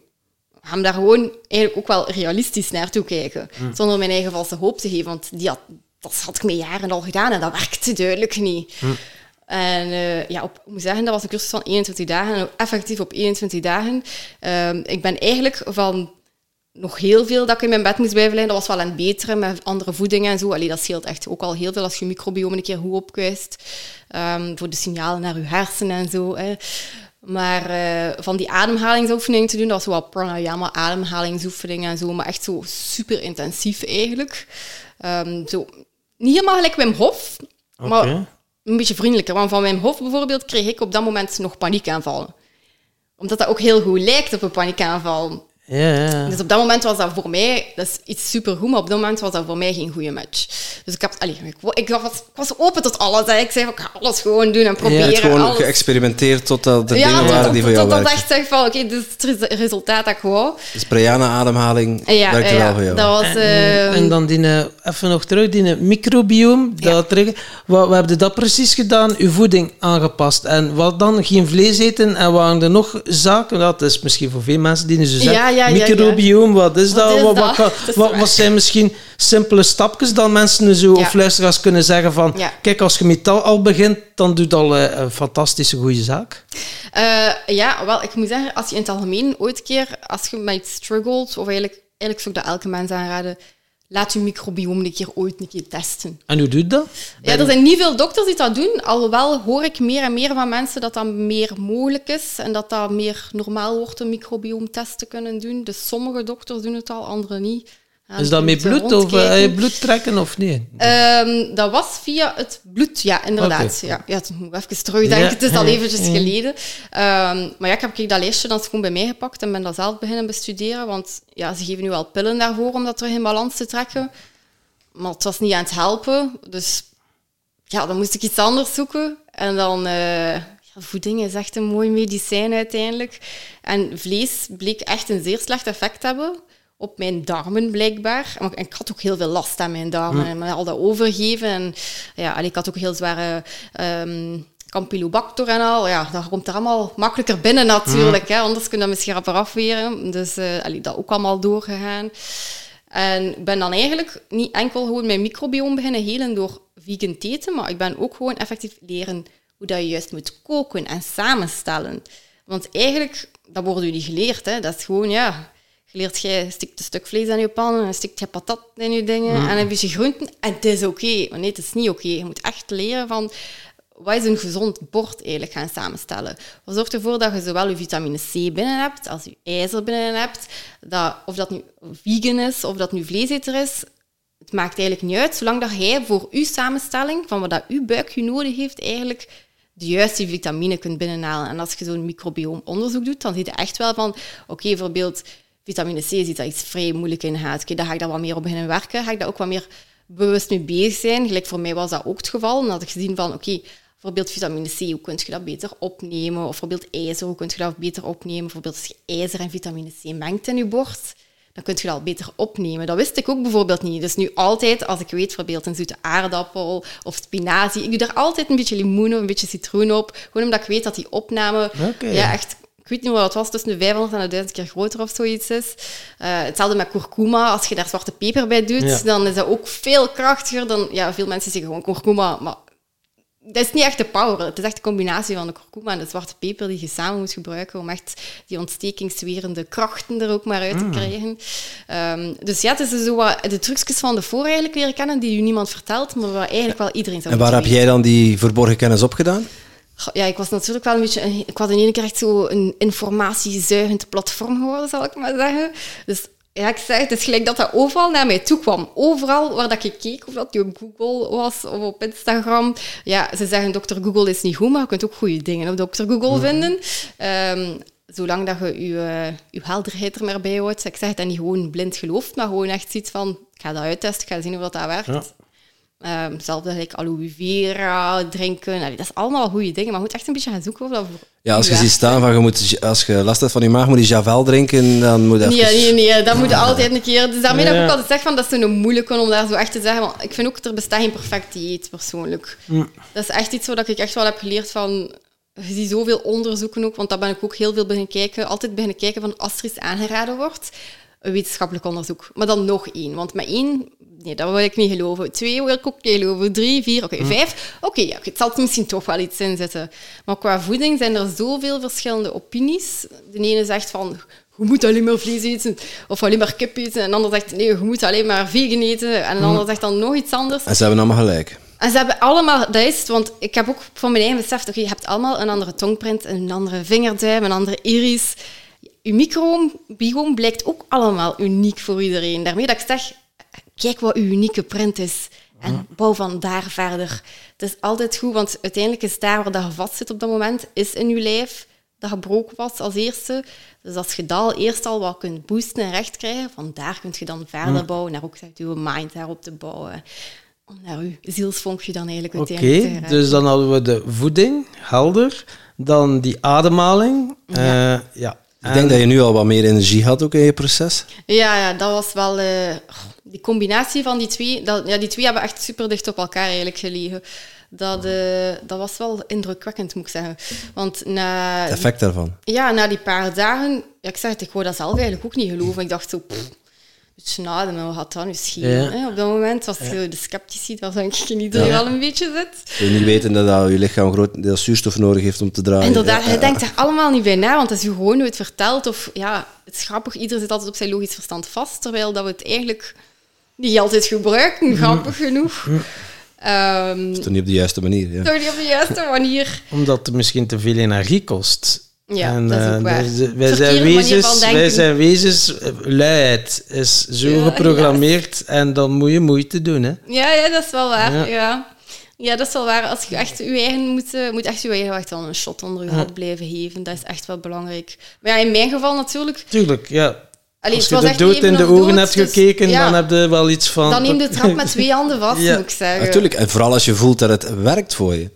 gaan daar gewoon eigenlijk ook wel realistisch naartoe kijken. Hm. Zonder mijn eigen valse hoop te geven. Want die had, dat had ik me jaren al gedaan en dat werkte duidelijk niet. Hm. En uh, ja, op, ik moet zeggen, dat was een cursus van 21 dagen. En effectief op 21 dagen. Uh, ik ben eigenlijk van nog heel veel dat ik in mijn bed moest blijven liggen. Dat was wel een betere met andere voedingen en zo. Allee, dat scheelt echt ook al heel veel als je microbiome een keer goed opkuist. Um, voor de signalen naar je hersenen en zo. Hè. Maar uh, van die ademhalingsoefeningen te doen, dat was wel pranayama, ademhalingsoefeningen en zo, maar echt zo super intensief eigenlijk. Um, zo, niet helemaal gelijk Wim Hof, okay. maar een beetje vriendelijker. Want van Wim Hof bijvoorbeeld kreeg ik op dat moment nog paniekaanvallen. Omdat dat ook heel goed lijkt op een paniekaanval. Ja, Dus op dat moment was dat voor mij, dat is iets supergoed, maar op dat moment was dat voor mij geen goede match. Dus ik, heb, allee, ik, ik, was, ik was open tot alles. Hè. Ik zei, ik ga alles gewoon doen en proberen. Je hebt gewoon alles. geëxperimenteerd tot er dingen waren die voor jou werkten. werkten. dat echt zeg van, oké, dit is het resultaat dat ik wou. Dus Brianna-ademhaling Ja, werkte ja, wel voor jou. Dat was... En, eh, en dan die, eh, even nog terug, die microbioom. Dat terug, wat, wat heb je dat precies gedaan? Uw voeding aangepast. En wat dan? Geen vlees eten en waren er nog zaken? Dat is misschien voor veel mensen die nu zo zeggen. Ja, microbioom, wat is Wat dat? is wat, dat? wat, Dat is wat, zijn misschien simpele stapjes dat mensen zo, of luisteraars kunnen zeggen van Ja. kijk, als je met dat al begint, dan doet al eh, een fantastische goede zaak. Eh, ja, wel, ik moet zeggen, als je in het algemeen ooit keer, als je met iets struggelt, of eigenlijk, eigenlijk zou ik dat elke mens aanraden, laat je microbiome een keer ooit een keer testen. En hoe doet dat? Ja, er zijn niet veel dokters die dat doen, alhoewel hoor ik meer en meer van mensen dat dat meer mogelijk is en dat dat meer normaal wordt, een microbioomtest te kunnen doen. Dus sommige dokters doen het al, andere niet. Ja, Is dat met bloed of je bloed trekken of niet? Ehm, dat was via het bloed, ja, inderdaad. Ja, ja, het moet even terugdenken, Ja. het is al eventjes Ja. geleden. Ehm, maar ja, ik heb ik dat lijstje dan gewoon bij mij gepakt en ben dat zelf beginnen bestuderen. Want ja, ze geven nu wel pillen daarvoor om dat terug in balans te trekken. Maar het was niet aan het helpen. Dus ja, dan moest ik iets anders zoeken. En dan... eh, voeding is echt een mooi medicijn uiteindelijk. En vlees bleek echt een zeer slecht effect te hebben op mijn darmen blijkbaar. En ik had ook heel veel last aan mijn darmen en me al dat overgeven. En ja, allee, ik had ook heel zware ehm Campylobacter en al. Ja, dat komt er allemaal makkelijker binnen natuurlijk. Hè, anders kun je dat misschien rapper afweren. Dus eh allee, dat ook allemaal doorgegaan. En ik ben dan eigenlijk niet enkel gewoon mijn microbiome beginnen helen door vegan te eten, maar ik ben ook gewoon effectief leren hoe dat je juist moet koken en samenstellen. Want eigenlijk, dat wordt je niet geleerd. Hè. Dat is gewoon, ja, leert, jij stikt een stuk vlees in je pan en stikt je patat in je dingen en een beetje groenten en het is oké. Maar nee, het is niet oké. Je moet echt leren van, wat is een gezond bord eigenlijk gaan samenstellen? Wat zorgt ervoor dat je zowel je vitamine C binnen hebt als je ijzer binnen hebt? Dat, of dat nu vegan is of dat nu vleeseter is, het maakt eigenlijk niet uit, zolang dat jij voor uw samenstelling, van wat dat uw buikje nodig heeft, eigenlijk de juiste vitamine kunt binnenhalen. En als je zo'n microbioom-onderzoek doet, dan zie je echt wel van, oké, bijvoorbeeld vitamine C ziet dat iets vrij moeilijk in gaat. Oké, daar ga ik daar wat meer op beginnen werken. Ga ik daar ook wat meer bewust mee bezig zijn. Gelijk voor mij was dat ook het geval. Dan had ik gezien van, oké, bijvoorbeeld vitamine C, hoe kun je dat beter opnemen? Of bijvoorbeeld ijzer, hoe kun je dat beter opnemen? Bijvoorbeeld als je ijzer en vitamine C mengt in je bord, dan kun je dat al beter opnemen. Dat wist ik ook bijvoorbeeld niet. Dus nu altijd, als ik weet, bijvoorbeeld een zoete aardappel of spinazie, ik doe daar altijd een beetje limoen of een beetje citroen op. Gewoon omdat ik weet dat die opname ja, echt ik weet niet wat het was, tussen de 500 en de 1000 keer groter of zoiets is. Eh, hetzelfde met kurkuma. Als je daar zwarte peper bij doet, Ja. dan is dat ook veel krachtiger dan... Ja, veel mensen zeggen gewoon kurkuma, maar dat is niet echt de power. Het is echt de combinatie van de kurkuma en de zwarte peper die je samen moet gebruiken om echt die ontstekingswerende krachten er ook maar uit Mm. te krijgen. Ehm, dus ja, het is dus zo wat de trucjes van de voor eigenlijk leren kennen die je niemand vertelt, maar wat eigenlijk wel iedereen zou En waar heb jij dan die verborgen kennis opgedaan? Goh, Ja, ik was natuurlijk wel een beetje... een- Ik was in één keer echt zo een informatiezuigend platform geworden, zal ik maar zeggen. Dus ja, ik zeg, het is gelijk dat dat overal naar mij toe kwam. Overal waar dat ik keek, of dat nu op Google was of op Instagram. Ja, ze zeggen, dokter Google is niet goed, maar je kunt ook goede dingen op dokter Google vinden. Ehm, zolang dat je je, je helderheid er maar bij houdt. Ik zeg het dan niet gewoon blind gelooft, maar gewoon echt ziet van, ik ga dat uittesten, ik ga zien of dat werkt. Ja. Um, hetzelfde like aloe vera drinken. dat is allemaal goede dingen, maar je moet echt een beetje gaan zoeken of dat Ja, als je ziet staan van je moet, als je last hebt van je maag, moet je Javel drinken, dan moet dat. Nee, nee, nee, dat moet je altijd een keer. Dus daarmee dat ik ook altijd zeg van dat is zo moeilijk om daar zo echt te zeggen. Want ik vind ook er bestaat geen perfect dieet persoonlijk. Mm. Dat is echt iets wat ik echt wel heb geleerd van. Je ziet zoveel onderzoeken ook, want daar ben ik ook heel veel beginnen kijken. Altijd beginnen kijken van als er iets aangeraden wordt een wetenschappelijk onderzoek. Maar dan nog één. Want met één, nee, dat wil ik niet geloven. Twee wil ik ook niet geloven. Drie, vier, oké, vijf. Oké, ja, het zal er misschien toch wel iets in zitten. Maar qua voeding zijn er zoveel verschillende opinies. De ene zegt van, je moet alleen maar vlees eten of alleen maar kip eten. En de ander zegt, nee, je moet alleen maar vegan eten. En de ander zegt dan nog iets anders. En ze hebben allemaal gelijk. En ze hebben allemaal, dat is het, want ik heb ook van mijn eigen beseft, oké, je hebt allemaal een andere tongprint, een andere vingerduim, een andere iris uw microbiome blijkt ook allemaal uniek voor iedereen. Daarmee dat ik zeg, kijk wat uw unieke print is en bouw van daar verder. Het is altijd goed, want uiteindelijk is daar waar dat je vast zit op dat moment, is in je lijf dat gebroken was als eerste. Dus als je dat eerst al wat kunt boosten en recht krijgen, van daar kun je dan verder bouwen, naar ook je mind daarop te bouwen. Om naar je zielsvonkje dan eigenlijk uiteindelijk Oké, dus dan hadden we de voeding, helder. Dan die ademhaling. ja eh, ik denk dat je nu al wat meer energie had ook in je proces. Ja, ja dat was wel... Uh, die combinatie van die twee... Dat, ja, die twee hebben echt super dicht op elkaar eigenlijk gelegen. Dat, uh, dat was wel indrukwekkend, moet ik zeggen. Want na... Het effect daarvan? Ja, na die paar dagen... Ja, ik zeg het, ik wou dat zelf eigenlijk ook niet geloven. Ik dacht zo nadenken, wat gaat dat nu schelen? Op dat moment was ja. de sceptici, dat denk ik in iedereen wel een beetje zit. Je niet weten dat je lichaam groot deel zuurstof nodig heeft om te draaien. Inderdaad, je denkt er allemaal niet bij na, want als je gewoon nooit vertelt, of ja, het is grappig, iedereen zit altijd op zijn logisch verstand vast, terwijl dat we het eigenlijk niet altijd gebruiken, mhm. grappig genoeg. Um, is toch niet op de juiste manier? Ja. Toch niet op de juiste manier. Omdat het misschien te veel energie kost. Ja, dat is ook eh, waar. wij, zijn wezens, wij zijn wezens, luiheid is zo geprogrammeerd en dan moet je moeite doen. Hè? Ja, ja, dat is wel waar. Ja. ja. dat is wel waar. Als je echt je eigen moet, uh, moet echt je eigen echt wel een shot onder je hand blijven geven. Dat is echt wel belangrijk. Maar ja, in mijn geval natuurlijk. Tuurlijk, ja. Als je de dood in de ogen hebt dus gekeken, dan heb je wel iets van... Dan neem de trap met twee handen vast, moet ik zeggen. Natuurlijk, en vooral als je voelt dat het werkt voor je.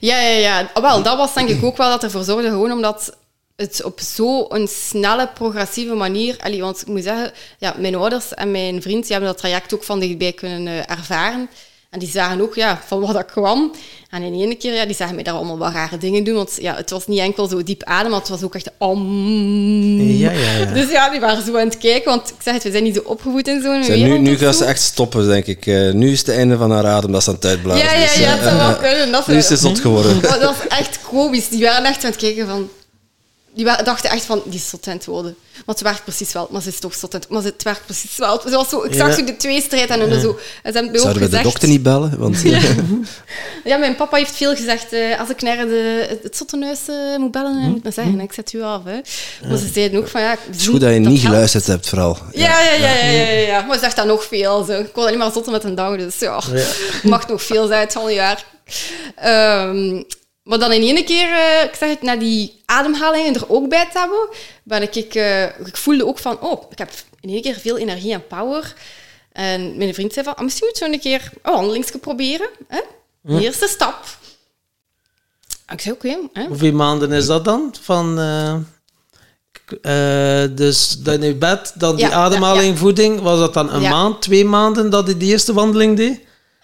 Ja, ja, ja. Wel, dat was denk ik ook wel dat ervoor zorgde, gewoon omdat het op zo'n snelle, progressieve manier... Want ik moet zeggen, ja, mijn ouders en mijn vriend die hebben dat traject ook van dichtbij kunnen uh, ervaren. En die zagen ook ja, van wat dat kwam. En in ene keer, ja, die zagen mij daar allemaal wat rare dingen doen. Want ja, het was niet enkel zo diep adem, maar het was ook echt om. Ja, ja, ja. Dus ja, die waren zo aan het kijken. Want ik zeg het, we zijn niet zo opgevoed in zo'n wereld. Nu, nu gaan ze echt stoppen, denk ik. Uh, nu is het einde van haar adem, dat ze aan het uitblazen. Ja, ja, ja, dat zou wel kunnen. Dat nu is ze zot geworden. dat was echt komisch. Die waren echt aan het kijken van die dachten echt van, die is zot aan het worden. Want ze werkt precies wel, maar ze is toch zot Maar het werkt precies wel. Ze was zo, ik zag zo de twee strijd en ja. zo. En ze hebben Zouden we de dokter niet bellen? Want, ja. ja. mijn papa heeft veel gezegd, uh, als ik naar de, het zottenhuis uh, moet bellen, hm? moet me zeggen, ik zet u af. Hè. Maar ze zeiden ook van, ja... Het is goed dat je niet geluisterd hebt, vooral. Ja, ja, ja. ja, ja, ja, Maar ze zegt dat nog veel. Zo. Ik wil alleen maar zotten met een dag, dus ja. mag nog veel zijn, het jaar. Um, maar dan in één keer, uh, ik zeg het, na die ademhalingen er ook bij te hebben, ben ik, ik, uh, ik voelde ook van, oh, ik heb in één keer veel energie en power. En mijn vriend zei van, oh, misschien moet je een keer een wandelingske proberen. Hè? De eerste stap. ik zei, oké. Okay, Hoeveel maanden is dat dan? Van, uh, dus dan in bed, dan die ademhaling, voeding. Was dat dan een maand, twee maanden dat je die eerste wandeling deed?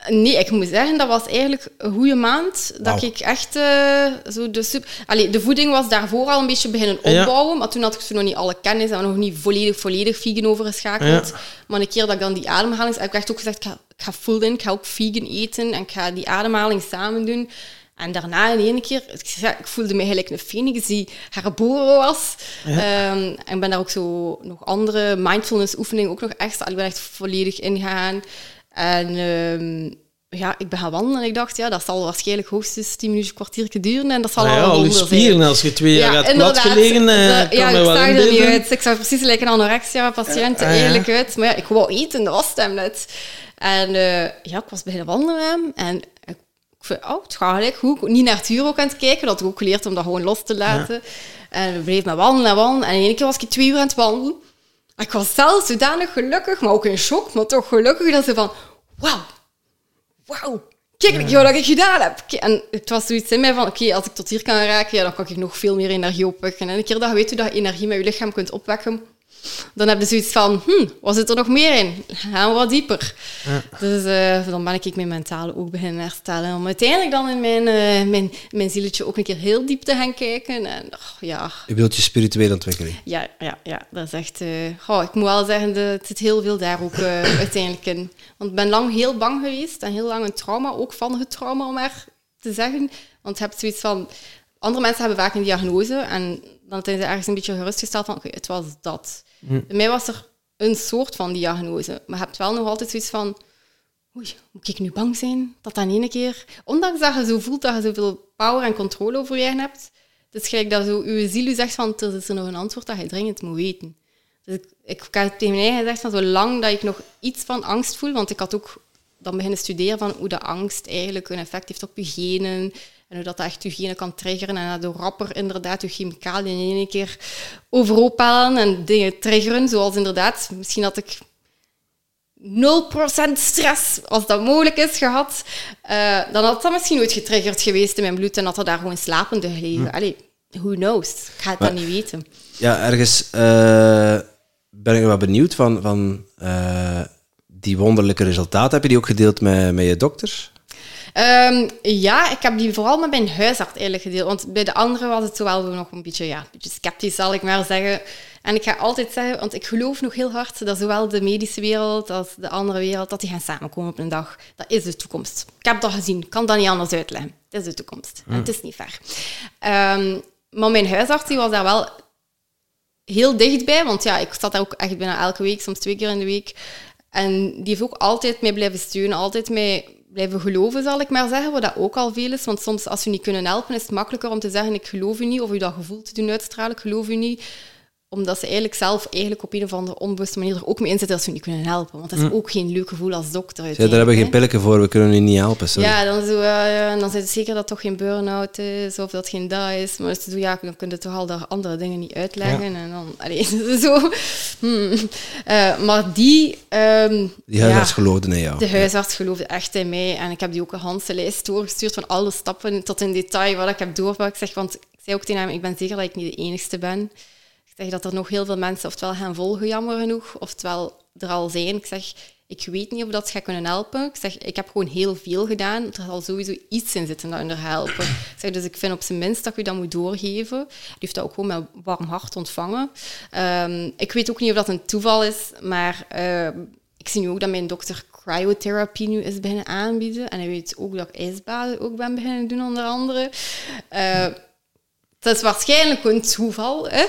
Nee, ik moet zeggen, dat was eigenlijk een goede maand. Dat ik echt uh, zo de super... Allee, de voeding was daarvoor al een beetje beginnen opbouwen, maar toen had ik zo nog niet alle kennis en nog niet volledig, volledig vegan overgeschakeld. Maar een keer dat ik dan die ademhaling... Heb ik echt ook gezegd, ik ga, ik ga full in, ik ga ook vegan eten en ik ga die ademhaling samen doen. En daarna in één keer, ik voelde me gelijk een phoenix die herboren was. Um, en ben daar ook zo nog andere mindfulness oefeningen ook nog echt, ik ben echt volledig ingegaan. En um, ja, ik ben gaan wandelen en ik dacht, ja, dat zal waarschijnlijk hoogstens 10 minuten, kwartier duren en dat zal ah, ja, al je spieren, als je twee jaar ja, gaat platgelegen, uh, ja, ik zag er niet uit. Ik zag precies lijken een anorexia-patiënt, uh, eerlijk uit. Maar ja, ik wou eten, dat was het hem net. En uh, ja, ik was beginnen wandelen en ik oh, het gaat gelijk goed. Niet naar het uur ook aan het kijken. Dat ik ook geleerd om dat gewoon los te laten. En we bleven maar wandelen en wandelen. En in één keer was ik twee uur aan het wandelen. Ik was zelf zodanig gelukkig, maar ook in shock, maar toch gelukkig dat ze van, wauw, wauw, kijk ja. wat ik gedaan heb. En het was zoiets in mij van, oké, als ik tot hier kan raken, ja, dan kan ik nog veel meer energie opwekken. En een keer dat je weet hoe dat je energie met je lichaam kunt opwekken, dan heb je zoiets van, hm, wat zit er nog meer in? Gaan we wat dieper. Ja. Dus uh, dan ben ik mijn mentale ook beginnen herstellen. Om uiteindelijk dan in mijn, uh, mijn, mijn zieletje ook een keer heel diep te gaan kijken. En, oh, ja. Je wilt je spirituele ontwikkeling? Ja, ja, ja dat is echt... Uh, oh, ik moet wel zeggen, de, het zit heel veel daar ook uiteindelijk in. Want ik ben lang heel bang geweest en heel lang een trauma, ook van het trauma, om maar te zeggen. Want je hebt zoiets van... Andere mensen hebben vaak een diagnose en dan zijn ze ergens een beetje gerustgesteld van, oké, het was dat. Hm. Bij mij was er een soort van diagnose. Maar je hebt wel nog altijd zoiets van... Oei, moet ik nu bang zijn dat in één keer... Ondanks dat je zo voelt dat je zoveel power en controle over je hebt, het is dat zo je ziel u zegt van, er is er nog een antwoord dat je dringend moet weten. Dus ik, heb tegen mijn eigen gezegd van, zolang dat ik nog iets van angst voel, want ik had ook dan beginnen studeren van hoe de angst eigenlijk een effect heeft op je genen, en hoe dat echt je genen kan triggeren. En door rapper inderdaad je chemicaliën in één keer overhoop halen en dingen triggeren. Zoals inderdaad, misschien had ik 0% stress, als dat mogelijk is, gehad. Uh, dan had dat misschien ooit getriggerd geweest in mijn bloed en had er daar gewoon slapende gelegen. Hm. Allee, who knows? Ik ga het dan niet weten. Ja, ergens uh, ben ik wel benieuwd van, van uh, die wonderlijke resultaten. Heb je die ook gedeeld met, met je dokter? Um, ja, ik heb die vooral met mijn huisarts eigenlijk gedeeld. Want bij de anderen was het wel nog een beetje, ja, een beetje sceptisch, zal ik maar zeggen. En ik ga altijd zeggen, want ik geloof nog heel hard dat zowel de medische wereld als de andere wereld, dat die gaan samenkomen op een dag. Dat is de toekomst. Ik heb dat gezien, ik kan dat niet anders uitleggen. Dat is de toekomst. En het is niet ver. Um, maar mijn huisarts die was daar wel heel dichtbij, want ja, ik zat daar ook echt bijna elke week, soms twee keer in de week. En die heeft ook altijd mij blijven steunen, altijd mij blijven geloven, zal ik maar zeggen, wat dat ook al veel is. Want soms, als we niet kunnen helpen, is het makkelijker om te zeggen, ik geloof u niet, of u dat gevoel te doen uitstralen, ik geloof u niet omdat ze eigenlijk zelf eigenlijk op een of andere onbewuste manier er ook mee inzetten dat ze niet kunnen helpen. Want dat is hm. ook geen leuk gevoel als dokter. Ja, daar hebben we geen pilletje voor, we kunnen u niet helpen. Sorry. Ja, dan, zo, uh, dan zijn het zeker dat het toch geen burn-out is of dat het geen dat is. Maar zo, ja, dan kun je toch al daar andere dingen niet uitleggen. En dan, allee, zo. Hmm. Uh, maar die... Um, die huisarts ja, geloofde in jou. De huisarts geloofde echt in mij. En ik heb die ook een handse lijst doorgestuurd van alle stappen tot in detail wat ik heb doorgepakt. Zeg, want ik zei ook tegen hem, ik ben zeker dat ik niet de enigste ben dat er nog heel veel mensen oftewel gaan volgen, jammer genoeg, oftewel er al zijn. Ik zeg, ik weet niet of dat gaat kunnen helpen. Ik zeg, ik heb gewoon heel veel gedaan. Er zal sowieso iets in zitten dat er helpen. Ik zeg, dus ik vind op zijn minst dat je dat moet doorgeven. Die heeft dat ook gewoon met warm hart ontvangen. Um, ik weet ook niet of dat een toeval is, maar uh, ik zie nu ook dat mijn dokter cryotherapie nu is beginnen aanbieden. En hij weet ook dat ik ijsbaden ook ben beginnen doen, onder andere. Uh, dat is waarschijnlijk een toeval. Hè?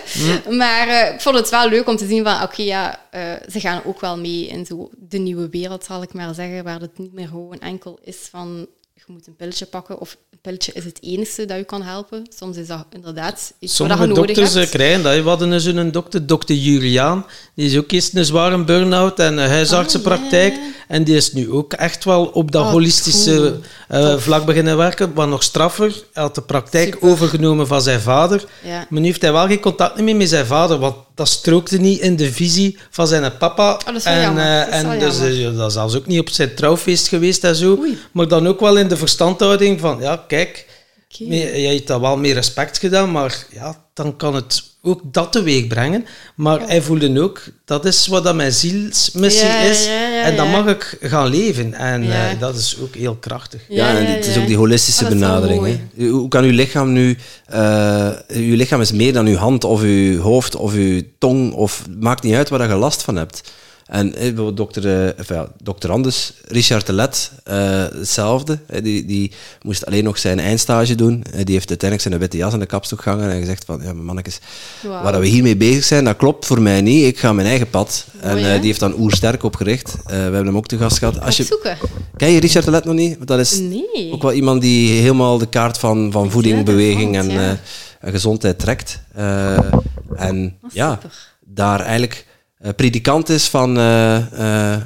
Maar uh, ik vond het wel leuk om te zien van, oké, ja, uh, ze gaan ook wel mee in zo de nieuwe wereld, zal ik maar zeggen, waar het niet meer gewoon enkel is van, je moet een pilletje pakken of een pilletje is het enige dat je kan helpen. Soms is dat inderdaad iets Sommige wat je nodig dokters hebt. Eh, krijgen dat. We hadden dus een dokter, dokter Juliaan, die is ook eerst een zware burn-out en een huisartsenpraktijk. Ah, ja, ja. En die is nu ook echt wel op dat Oh, holistische eh, vlak beginnen werken. Wat nog straffer, hij had de praktijk Super. overgenomen van zijn vader. Ja. Maar nu heeft hij wel geen contact meer met zijn vader, want dat strookte niet in de visie van zijn papa. Oh, dat en eh, Dat is en dus eh, ja, dat is zelfs ook niet op zijn trouwfeest geweest en zo. Oei. Maar dan ook wel in de verstandhouding van, ja, kijk, Oké. mee- jij hebt dat wel meer respect gedaan, maar ja, dan kan het ook dat teweeg brengen. Maar hij voelde ook, dat is wat dat mijn zielsmissie Ja, is. ja, ja, en dan ja. mag ik gaan leven. En Ja. eh, dat is ook heel krachtig. Ja, en het is ook die holistische Ah, benadering. hè. Hoe kan uw lichaam nu... eh uw lichaam is meer dan uw hand of uw hoofd of uw tong. Of, maakt niet uit waar je last van hebt. En eh, dokter, eh, ja, dokter Anders, Richard de Let, eh, hetzelfde. Die, die moest alleen nog zijn eindstage doen. Die heeft uiteindelijk zijn witte jas aan de kapstok gehangen en gezegd van, ja, mannetjes, Wauw. waar we hiermee bezig zijn, dat klopt voor mij niet. Ik ga mijn eigen pad. en Mooi, eh, hè? die heeft dan Oersterk opgericht. Eh, we hebben hem ook te gast gehad. Als je. Ken je Richard de Let nog niet? Want dat is Nee. ook wel iemand die helemaal de kaart van, van voeding, Ja, beweging en, ja. en gezondheid trekt. En Oh, ja, daar eigenlijk predikant is van,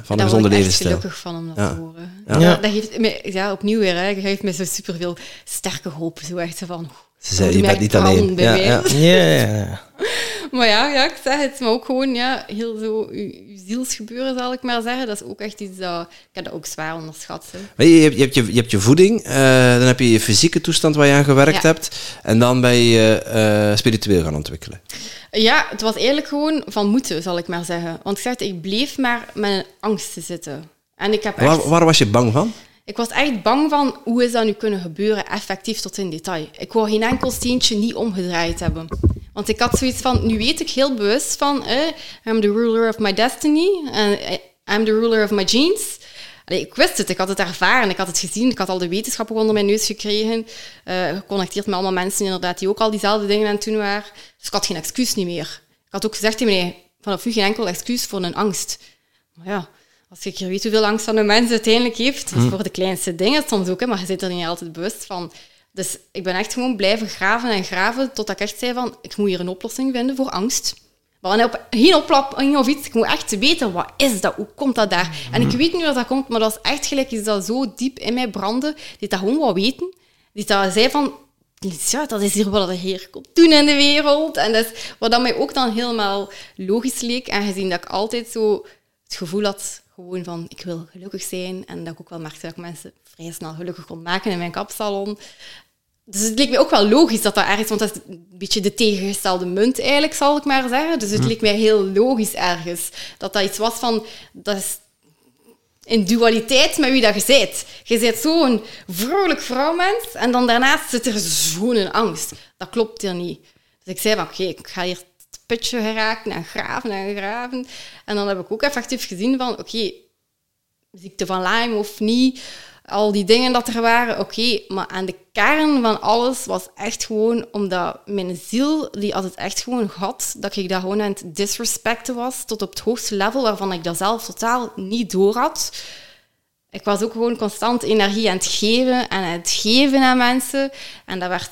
van de gezonde levensstijl. Daar ben ik gelukkig van om dat te horen. Ja. Dat, geeft me, ja, opnieuw weer, hè, geeft me zo superveel sterke hoop. Zo echt van... Ze zei, je bent niet alleen. Ja, ja. ja, maar ja, ja, ik zeg het, maar ook gewoon ja, heel zo je, zielsgebeuren, zal ik maar zeggen. Dat is ook echt iets dat... Ik heb dat ook zwaar onderschat. Hè. Je, je, hebt, je, je hebt je voeding, uh, dan heb je je fysieke toestand waar je aan gewerkt hebt, en dan ben je uh, spiritueel gaan ontwikkelen. Ja, het was eigenlijk gewoon van moeten, zal ik maar zeggen. Want ik zeg, ik bleef maar met angst te zitten. En ik heb echt... waar, waar was je bang van? Ik was echt bang van hoe is dat nu kunnen gebeuren, effectief tot in detail. Ik wou geen enkel steentje niet omgedraaid hebben. Want ik had zoiets van, nu weet ik heel bewust van, eh, I'm the ruler of my destiny, and I'm the ruler of my genes. ik wist het, ik had het ervaren, ik had het gezien, ik had al de wetenschappen onder mijn neus gekregen, uh, geconnecteerd met allemaal mensen inderdaad die ook al diezelfde dingen aan het doen waren. Dus ik had geen excuus niet meer. Ik had ook gezegd tegen meneer, vanaf nu geen enkel excuus voor een angst. Maar ja, als je weet hoeveel angst dan een mens uiteindelijk heeft, hm. voor de kleinste dingen soms ook, hè, maar je zit er niet altijd bewust van. Dus ik ben echt gewoon blijven graven en graven totdat ik echt zei van, ik moet hier een oplossing vinden voor angst. Maar op, geen oplossing of iets, ik moet echt weten, wat is dat? Hoe komt dat daar? En ik hm. weet niet hoe dat komt, maar dat is echt gelijk, is dat zo diep in mij brandde, die dat gewoon wat weten. Die dat zei van, ja, dat is hier wat de Heer komt doen in de wereld. En dat is wat dat mij ook dan helemaal logisch leek, aangezien dat ik altijd zo het gevoel had gewoon van, ik wil gelukkig zijn. En dat ik ook wel merkte dat ik mensen vrij snel gelukkig kon maken in mijn kapsalon. Dus het leek mij ook wel logisch dat dat ergens, want dat is een beetje de tegengestelde munt eigenlijk, zal ik maar zeggen. Dus het hm. leek mij heel logisch ergens dat dat iets was van, dat is in dualiteit met wie dat je bent. Je bent zo'n vrolijk vrouwmens en dan daarnaast zit er zo'n angst. Dat klopt hier niet. Dus ik zei van, oké, ik ga hier putje geraakt en graven en graven. En dan heb ik ook effectief gezien van, oké, ziekte van Lyme of niet, al die dingen dat er waren, oké, maar aan de kern van alles was echt gewoon omdat mijn ziel, die had het echt gewoon gehad, dat ik dat gewoon aan het disrespecten was, tot op het hoogste level, waarvan ik dat zelf totaal niet door had. Ik was ook gewoon constant energie aan het geven en het geven aan mensen. En dat werd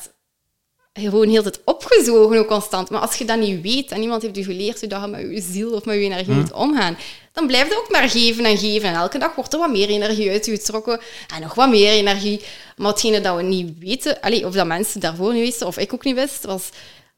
gewoon heel het opgezogen, ook constant. Maar als je dat niet weet en niemand heeft je geleerd hoe je met je ziel of met je energie hm. moet omgaan, dan blijf je ook maar geven en geven. En elke dag wordt er wat meer energie uit je getrokken en nog wat meer energie. Maar hetgene dat we niet weten, allez, of dat mensen daarvoor niet wisten, of ik ook niet wist, was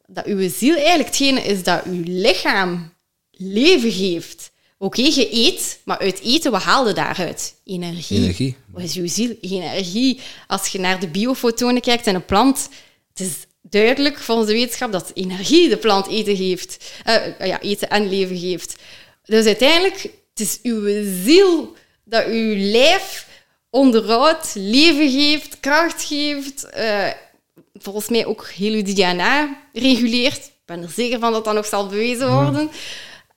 dat uw ziel eigenlijk hetgene is dat uw lichaam leven geeft. Oké, je eet, maar uit eten, wat haalde daaruit? Energie. Energie. Wat is uw ziel? Energie. Als je naar de biofotonen kijkt en een plant, het is duidelijk volgens de wetenschap dat energie de plant eten geeft. Uh, ja, eten en leven geeft. Dus uiteindelijk, het is uw ziel dat uw lijf onderhoudt, leven geeft, kracht geeft. Uh, volgens mij ook heel uw DNA reguleert. Ik ben er zeker van dat dat nog zal bewezen worden.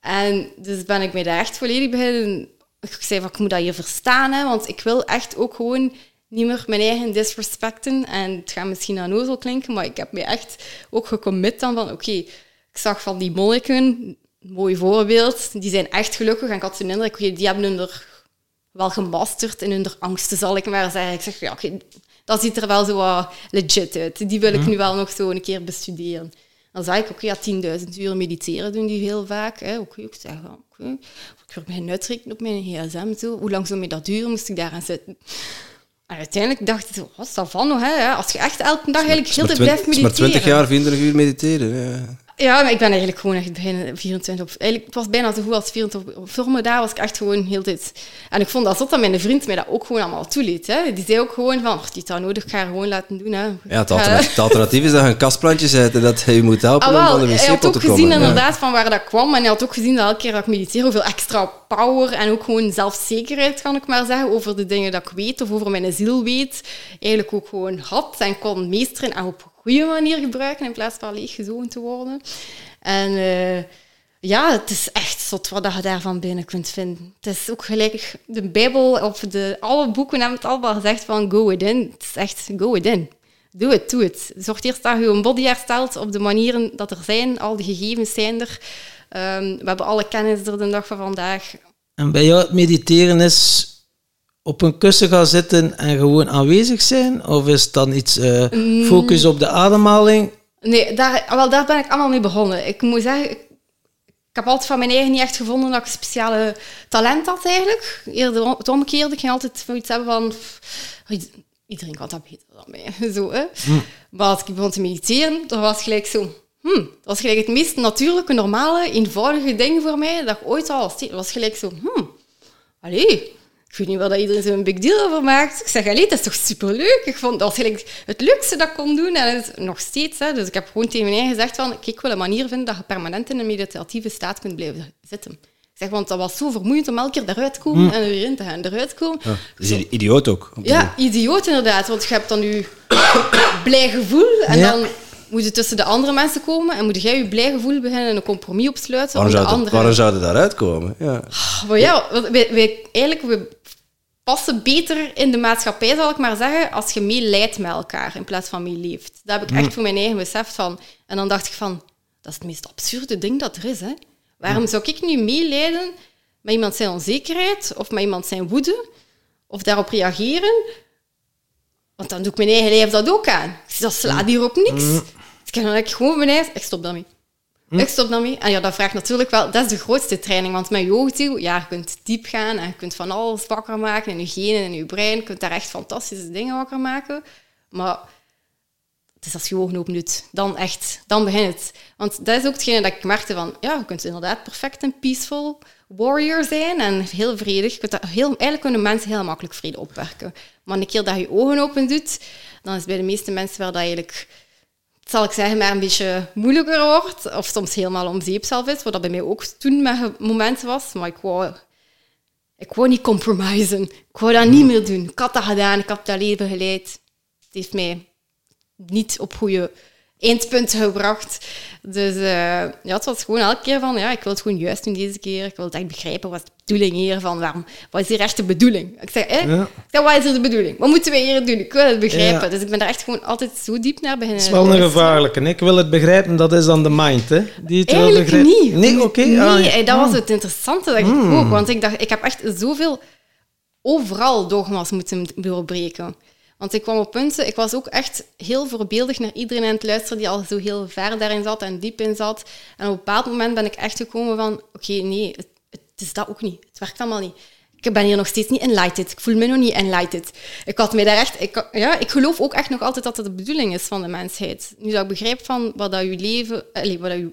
En dus ben ik mij daar echt volledig bij. Ik zei van, ik moet dat hier verstaan, hè, want ik wil echt ook gewoon niet meer mijn eigen disrespecten. En het gaat misschien aan ozel klinken, maar ik heb me echt ook gecommit dan van oké, ik zag van die monniken, mooi voorbeeld, die zijn echt gelukkig. En ik had zo'n indruk, okay, die hebben hun er wel gemasterd in hun angsten, zal ik maar zeggen. Ik zeg, ja, oké, dat ziet er wel zo wat legit uit. Die wil ik mhm. nu wel nog zo een keer bestuderen. Dan zei ik, oké, ja, 10.000 uur mediteren doen die heel vaak. Hè. Oké, ik zeg, oké. Ik wil mij uitrekenen op mijn gsm. Zo. Hoe lang zou mij dat duren? Moest ik daaraan zitten? En uiteindelijk dacht ik, wat is dat van? Hè? Als je echt elke dag eigenlijk heel de blijft mediteren. maar 20 jaar, 24 uur mediteren. Ja. Ja, maar ik ben eigenlijk gewoon echt bijna 24 op... Eigenlijk, het was bijna zo goed als 24 op vormen. Daar was ik echt gewoon heel tijd... En ik vond dat zot dat mijn vriend mij dat ook gewoon allemaal toeliet. Hè. Die zei ook gewoon van, die dat nodig, ik ga gewoon laten doen. Hè. Ja, het alternatief, is dat je een kastplantje zet en dat je moet helpen ah, om van de wc Hij had ook gezien inderdaad van waar dat kwam. En hij had ook gezien dat elke keer dat ik mediteer, hoeveel extra power en ook gewoon zelfzekerheid, kan ik maar zeggen, over de dingen dat ik weet of over mijn ziel weet, eigenlijk ook gewoon had en kon meesteren en op goede manier gebruiken in plaats van leeggezogen te worden. En uh, ja, het is echt zot wat je daarvan binnen kunt vinden. Het is ook gelijk de Bijbel of de, alle boeken hebben het allemaal gezegd van go within. Het is echt go within. Doe het, doe het. Zorg eerst dat je een body herstelt op de manieren dat er zijn. Al die gegevens zijn er. Um, we hebben alle kennis er de dag van vandaag. En bij jou mediteren is op een kussen gaan zitten en gewoon aanwezig zijn? Of is het dan iets uh, focus op de ademhaling? Nee, daar, wel, daar ben ik allemaal mee begonnen. Ik moet zeggen, ik heb altijd van mijn eigen niet echt gevonden dat ik een speciale talent had eigenlijk. Eerder het omgekeerde. Ik ging altijd zoiets hebben van... Iedereen kan dat beter dan mij. Zo, hè. Hm. Maar als ik begon te mediteren, dan was het gelijk zo... Hm, dat was gelijk het meest natuurlijke, normale, eenvoudige ding voor mij dat ik ooit al was. Dat was gelijk zo... Hm, allee, ik weet niet wat iedereen zo'n big deal over maakt. Ik zeg, allee, dat is toch superleuk? Ik vond dat was het leukste dat ik kon doen. En het is nog steeds. Hè. Dus ik heb gewoon tegen mij gezegd van, kijk, ik wil een manier vinden dat je permanent in een meditatieve staat kunt blijven zitten. Ik zeg, want dat was zo vermoeiend om elke keer eruit te komen mm. en er weer in te gaan. Eruit komen. Ja, dat is idioot ook. Ja, idioot inderdaad. Want je hebt dan je blij gevoel en dan moet je tussen de andere mensen komen en moet jij je blij gevoel beginnen en een compromis opsluiten. Waarom, zou, andere... waarom zou je daaruit komen? Ja. Ah, maar ja, wij, wij, eigenlijk, we passen beter in de maatschappij, zal ik maar zeggen, als je meeleidt met elkaar in plaats van meeleeft. Dat heb ik echt mm. voor mijn eigen besef van. En dan dacht ik van, dat is het meest absurde ding dat er is. Hè? Waarom zou ik nu meeleiden met iemand zijn onzekerheid of met iemand zijn woede of daarop reageren? Want dan doe ik mijn eigen lijf dat ook aan. Dat slaat hier op niks. Ik kan dan gewoon mijn eigen... Ik stop daarmee. Hm? Ik stop daarmee. En ja, dat vraagt natuurlijk wel... Dat is de grootste training. Want met yoga, ja, je kunt diep gaan en je kunt van alles wakker maken in je genen en je brein. Je kunt daar echt fantastische dingen wakker maken. Maar het is als je ogen open doet, dan echt, dan begint het. Want dat is ook hetgene dat ik merkte van, ja, je kunt inderdaad perfect een peaceful warrior zijn en heel vredig. Je kunt dat heel, eigenlijk kunnen mensen heel makkelijk vrede opwerken. Maar een keer dat je ogen open doet, dan is bij de meeste mensen wel dat eigenlijk zal ik zeggen, maar een beetje moeilijker wordt. Of soms helemaal om zeep zelf is, wat dat bij mij ook toen met momenten was. Maar ik wou, ik wou niet compromiseren. Ik wou dat niet meer doen. Ik had dat gedaan, ik heb dat leven geleid. Het heeft mij niet op goede eindpunten gebracht. Dus uh, ja, het was gewoon elke keer van, ja, ik wil het gewoon juist doen deze keer. Ik wil het echt begrijpen, wat is de bedoeling hier van, waarom, wat is hier echt de bedoeling? Ik zeg, eh, ja. ik zeg, wat is hier de bedoeling? Wat moeten we hier doen? Ik wil het begrijpen. Dus ik ben er echt gewoon altijd zo diep naar beginnen. Het is wel een gevaarlijke. Ik wil het begrijpen, dat is dan de mind, hè? Die het Eigenlijk wil niet. Nee, oké. Nee, ah, dat was hmm. het interessante dat ik hmm. ook. Want ik dacht, ik heb echt zoveel overal dogma's moeten doorbreken. Want ik kwam op punten, ik was ook echt heel voorbeeldig naar iedereen aan het luisteren die al zo heel ver daarin zat en diep in zat. En op een bepaald moment ben ik echt gekomen van, oké, nee, het, het, is dat ook niet. Het werkt allemaal niet. Ik ben hier nog steeds niet enlightened. Ik voel me nog niet enlightened. Ik had mij daar echt... Ik, ja, ik geloof ook echt nog altijd dat het de bedoeling is van de mensheid. Nu dat ik begrijp van wat dat je leven... Allez, wat dat je,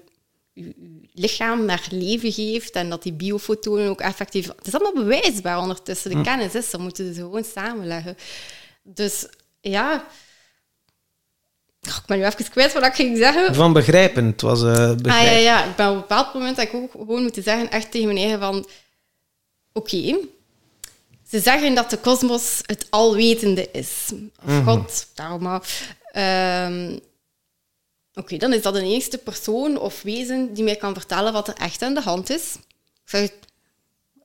je, lichaam naar leven geeft en dat die biofotonen ook effectief... Het is allemaal bewijsbaar ondertussen. De hm. kennis is er, moeten ze gewoon samenleggen. Dus ja... ik ben nu even kwijt wat ik ging zeggen. Van begrijpen. Het was uh, begrijpen. Ah, ja, ja. Ik ben op een bepaald moment dat ik ook gewoon moeten zeggen, echt tegen mijn eigen van... Oké, ze zeggen dat de kosmos het alwetende is. Of mm God, daarom maar. Ehm, oké, dan is dat de enige persoon of wezen die mij kan vertellen wat er echt aan de hand is. Ik zeg,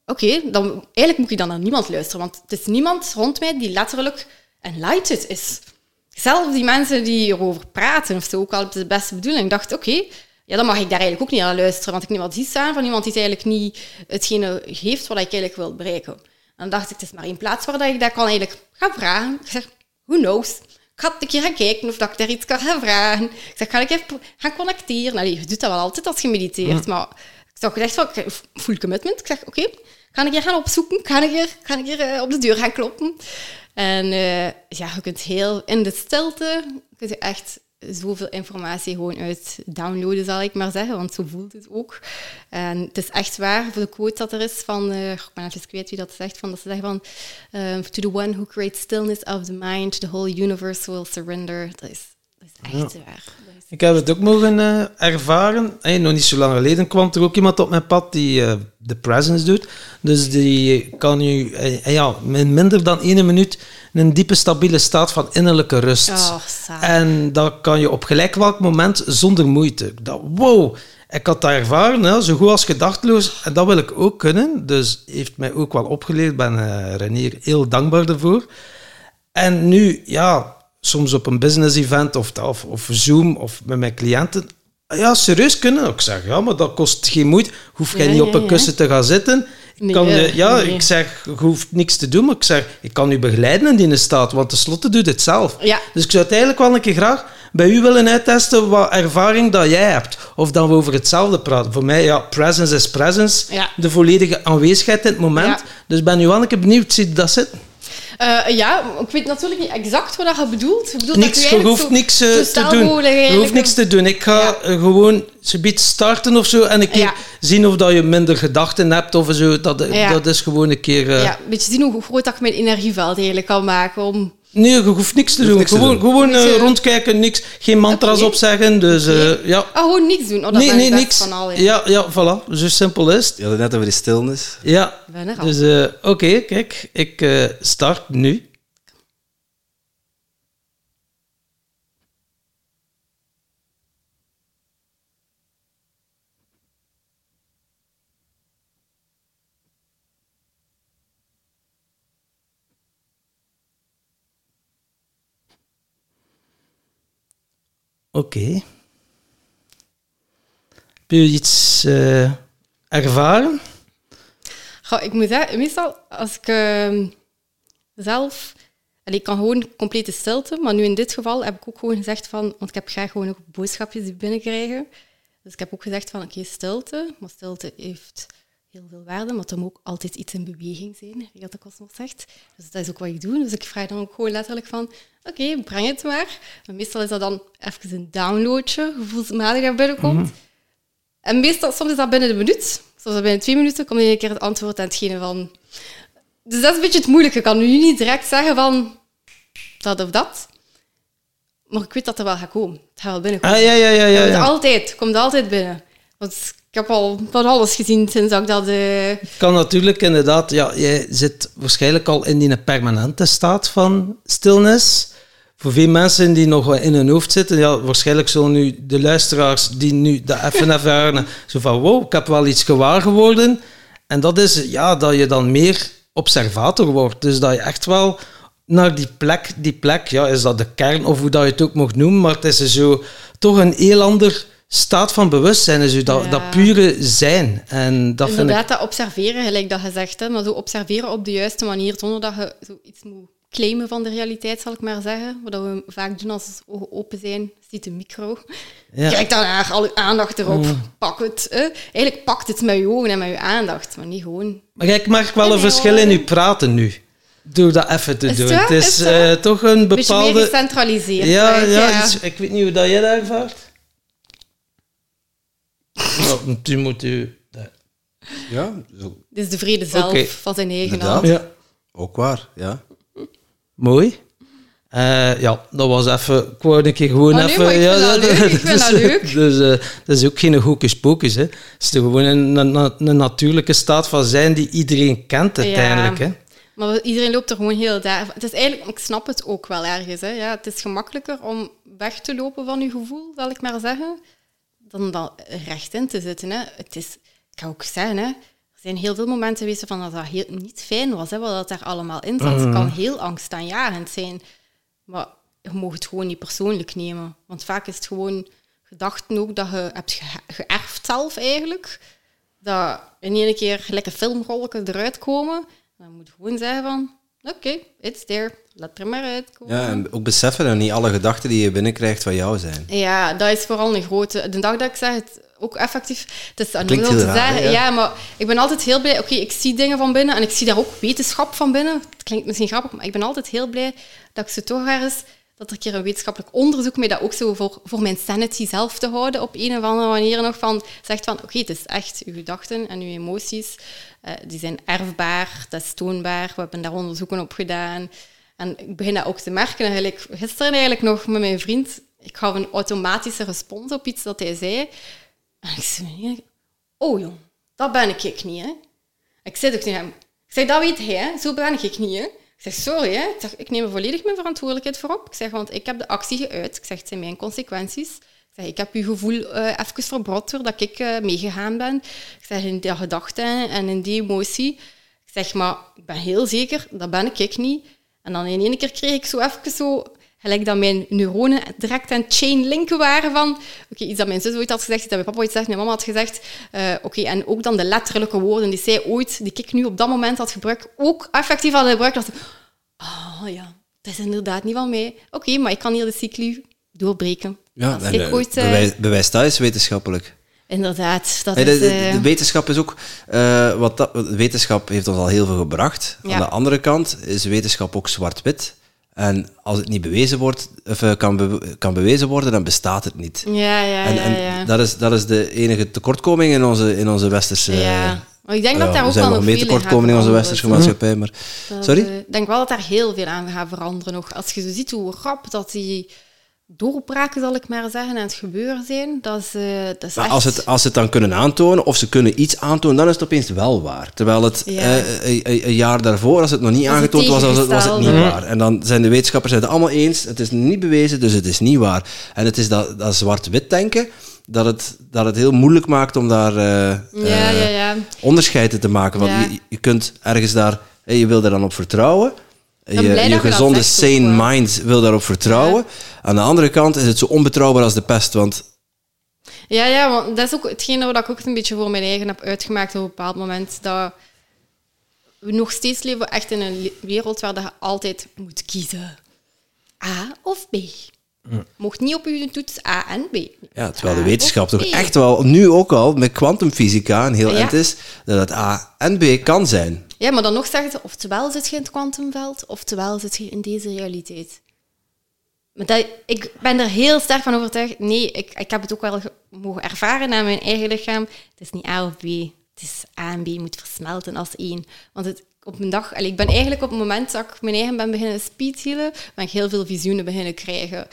oké, dan eigenlijk moet je dan naar niemand luisteren, want het is niemand rond mij die letterlijk enlightened is. Zelfs die mensen die erover praten, of zo, ook al de beste bedoeling, dacht oké, ja, dan mag ik daar eigenlijk ook niet naar luisteren, want ik neem wat zie staan van iemand die eigenlijk niet hetgene heeft wat ik eigenlijk wil bereiken. En dan dacht ik, het is maar één plaats waar ik dat kan eigenlijk gaan vragen. Ik zeg, who knows? Ik ga een keer gaan kijken of dat ik daar iets kan gaan vragen. Ik zeg, ga ik even gaan connecteren? Nou, je doet dat wel altijd als je mediteert, maar ik zag echt van, full commitment. Ik zeg, oké, okay, ga ik hier gaan opzoeken? Ga ik hier, ga ik hier uh, op de deur gaan kloppen? En uh, ja, je kunt heel in de stilte, kun je echt zoveel informatie gewoon uit downloaden, zal ik maar zeggen, want zo voelt het ook. En het is echt waar, voor de quote dat er is van, uh, ik ben even kwijt wie dat zegt, van, dat ze zeggen van, uh, to the one who creates stillness of the mind, the whole universe will surrender. Dat is, dat is echt waar. Ik heb het ook mogen uh, ervaren. Hey, nog niet zo lang geleden kwam er ook iemand op mijn pad die de presence doet. Dus die kan u ja, in minder dan één minuut een diepe, stabiele staat van innerlijke rust. Oh, en dat kan je op gelijk welk moment zonder moeite. Dat, wow, ik had dat ervaren, hè, zo goed als gedachteloos. En dat wil ik ook kunnen. Dus heeft mij ook wel opgeleerd. Ik ben uh, Renier heel dankbaar daarvoor. En nu, ja, soms op een business event of, of, of Zoom of met mijn cliënten. Ja, serieus kunnen. Ik zeg, ja, maar dat kost geen moeite. Hoef jij niet op een kussen te gaan zitten kan ja, ik zeg, je hoeft niks te doen, maar ik zeg, ik kan u begeleiden in die staat, want tenslotte doet het zelf. Ja. Dus ik zou het eigenlijk wel een keer graag bij u willen uittesten wat ervaring dat jij hebt. Of dan we over hetzelfde praten. Voor mij, ja, presence is presence. Ja. De volledige aanwezigheid in het moment. Ja. Dus ben u wel een keer benieuwd, ziet dat zitten? Eh, ja, ik weet natuurlijk niet exact wat je bedoelt. Je bedoelt Niks, dat je eigenlijk hoeft niks eh, te doen. Je hoeft niks te doen. Ik ga Ja. eh, gewoon zoiets starten of zo en een keer Ja. zien of dat je minder gedachten hebt of zo. Dat, Ja. dat is gewoon een keer... eh, Ja, een beetje zien hoe groot dat ik mijn energieveld eigenlijk kan maken om... Nee, je hoeft niks te doen. niks te gewoon doen. gewoon eh, rondkijken, niks. Geen mantra's Oké. opzeggen. Dus eh, ja. Ah, gewoon niks doen. Oh, dat Nee, nee, niks. van al. Ja. Ja, ja, voilà. Zo simpel is het. Je had het net over de stilnis. Ja. Ik ben er al. Dus eh, oké, kijk. Ik eh, start nu. Oké. Heb je iets eh, ervaren? Goh, ik moet zeggen, meestal als ik ehm, zelf... Ik kan gewoon complete stilte, maar nu in dit geval heb ik ook gewoon gezegd van... Want ik heb graag gewoon ook boodschapjes die binnenkrijgen. Dus ik heb ook gezegd van, oké, stilte. Maar stilte heeft heel veel waarde, maar er moet ook altijd iets in beweging zijn, wie dat de kosmos zegt. Dus dat is ook wat ik doe. Dus ik vraag dan ook gewoon letterlijk van, oké, breng het maar. Meestal is dat dan even een downloadje, gevoelsmatig dat binnenkomt. En meestal, soms is dat binnen de minuut. Soms is dat binnen twee minuten, komt in een keer het antwoord aan hetgene van... Dus dat is een beetje het moeilijke. Ik kan nu niet direct zeggen van dat of dat. Maar ik weet dat er wel gaat komen. Het gaat wel binnenkomen. Ah, ja, ja, ja, ja. Het ja. komt altijd, het komt altijd binnen. Want ik heb al van alles gezien sinds ik dat... eh, kan natuurlijk inderdaad, ja, jij zit waarschijnlijk al in die permanente staat van stilnis. Voor veel mensen die nog in hun hoofd zitten, ja, waarschijnlijk zullen nu de luisteraars die nu dat even ervaren, zo van wow, ik heb wel iets gewaar geworden. En dat is ja, dat je dan meer observator wordt. Dus dat je echt wel naar die plek, die plek, ja, is dat de kern of hoe dat je het ook mocht noemen, maar het is zo toch een heel ander staat van bewustzijn, is zo dat, Ja. dat pure zijn. En dat vind ik Inderdaad, dat observeren, gelijk dat je zegt. Hè, maar zo observeren op de juiste manier, zonder dat je zoiets moet claimen van de realiteit, zal ik maar zeggen. Wat we vaak doen als ogen open zijn, ziet de micro. Ja. Kijk daarnaar, al je aandacht erop. Pak het. Hè. Eigenlijk pakt het met je ogen en met je aandacht, maar niet gewoon... Maar ik merk wel een verschil in uw praten nu. Door dat even te Is doen. het is eh, toch een Een beetje meer bepaalde... gecentraliseerd. Ja, ja, iets- ik weet niet hoe dat jij dat ervaart. Ja, u... Ja, zo. Dit is de vrede zelf van zijn eigen hand. Ja, ook waar. Ja. mooi. Eh, ja, dat was even... Ik wou een keer gewoon Oh, nee, even... ja, vind dat dat- leuk, ik vind dat dus, leuk. Dus eh, dat is ook geen hocus pocus, hè. Het is gewoon een, een, een natuurlijke staat van zijn die iedereen kent uiteindelijk, hè. Maar iedereen loopt er gewoon heel daar. Het is eigenlijk, ik snap het ook wel ergens. Hè. Ja, het is gemakkelijker om weg te lopen van je gevoel, zal ik maar zeggen, dan dan recht in te zitten. Hè. Het is, ik ga ook zeggen, hè, er zijn heel veel momenten geweest van dat dat heel, niet fijn was, hè, wat dat daar allemaal in zat. Het kan heel angstaanjagend zijn. Maar je mag het gewoon niet persoonlijk nemen. Want vaak is het gewoon gedachten ook dat je hebt ge- geërfd zelf eigenlijk. Dat in één keer lekker filmrollen eruit komen. Dan moet je gewoon zeggen van, oké, it's there. Laat er maar uitkomen. ja, en ook beseffen dat niet alle gedachten die je binnenkrijgt van jou zijn. Ja, dat is vooral een grote. De dag dat ik zeg het ook effectief. Het is aan te raar, zeggen. hè, ja. Ja, maar ik ben altijd heel blij. Oké, ik zie dingen van binnen en ik zie daar ook wetenschap van binnen. Het klinkt misschien grappig, maar ik ben altijd heel blij dat ik ze toch ergens dat er een keer een wetenschappelijk onderzoek mee dat ook zo voor, voor mijn sanity zelf te houden op een of andere manier nog van zegt van oké, het is echt uw gedachten en uw emoties eh, die zijn erfbaar, dat is toonbaar. We hebben daar onderzoeken op gedaan. En ik begin dat ook te merken. Eigenlijk, gisteren eigenlijk nog met mijn vriend. Ik gaf een automatische respons op iets dat hij zei. En ik zei, oh jong, dat ben ik niet. Hè. Ik zei ik zeg, dat weet hij, zo ben ik niet. Hè. Ik zeg, sorry, hè. Ik, ik neem volledig mijn verantwoordelijkheid voor op. Ik zeg, want ik heb de actie geuit. Ik zeg, het zijn mijn consequenties. Ik heb uw gevoel eh even verbrot doordat ik eh, meegegaan ben. Ik zeg, in die gedachten en in die emotie. Ik zeg, maar ik ben heel zeker, dat ben ik niet. En dan in één keer kreeg ik zo even zo... Gelijk dat mijn neuronen direct aan chain linken waren van... Oké, iets dat mijn zus ooit had gezegd, iets dat mijn papa ooit gezegd, mijn mama had gezegd. eh, Oké, en ook dan de letterlijke woorden die zij ooit, die ik nu op dat moment had gebruikt, ook effectief had gebruikt. Dat oh ja, dat is inderdaad niet van mij. Oké, maar ik kan hier de cycli doorbreken. Ja, Als en, ik eh, ooit, eh, bewijs, bewijs dat is wetenschappelijk. Inderdaad, dat Hey, de, is... de- eh, de wetenschap is ook... wat dat, wetenschap heeft ons al heel veel gebracht. Ja. Aan de andere kant is wetenschap ook zwart-wit. En als het niet bewezen wordt, of, kan, be- kan bewezen worden, dan bestaat het niet. ja, ja, en ja, en ja. Dat, is, dat is de enige tekortkoming in onze, in onze westerse... ja. Maar ik denk dat daar ook wel nog veel tekortkomingen in onze westerse maatschappij, maar... Dat, Sorry? Ik denk wel dat daar heel veel aan gaat veranderen nog. Als je zo ziet hoe rap dat die doorbraken, zal ik maar zeggen, aan het gebeuren zijn, dat eh, dat is Maar echt... als, het, als ze het dan kunnen aantonen, of ze kunnen iets aantonen, dan is het opeens wel waar. Terwijl het Ja. eh, een, jaar daarvoor, als het nog niet Als aangetoond was, was het, was het niet waar. En dan zijn de wetenschappers het allemaal eens, het is niet bewezen, dus het is niet waar. En het is dat, dat zwart-wit denken, dat het, dat het heel moeilijk maakt om daar eh, Ja, eh, ja, ja. onderscheid in te maken. Want Ja. je, je kunt ergens daar, je wil daar dan op vertrouwen. Je, gezonde, sane mind wil daarop vertrouwen. Aan de andere kant is het zo onbetrouwbaar als de pest. Want Ja, ja, want dat is ook hetgene wat ik ook een beetje voor mijn eigen heb uitgemaakt op een bepaald moment. Dat we nog steeds leven echt in een wereld waar je altijd moet kiezen. A of B. Mocht niet op je toets A en B. Ja, terwijl de wetenschap toch echt wel, nu ook al, met kwantumfysica, een heel Ja. is, dat het A en B kan zijn. Ja, maar dan nog zeggen ze, oftewel zit je in het kwantumveld, oftewel zit je in deze realiteit. Maar dat, ik ben er heel sterk van overtuigd. Nee, ik, ik heb het ook wel ge- mogen ervaren naar mijn eigen lichaam. Het is niet A of B. Het is A en B moet versmelten als één. Want het, op een dag, allee, ik ben eigenlijk op het moment dat ik mijn eigen ben beginnen speedhealen, ben ik heel veel visioenen beginnen krijgen.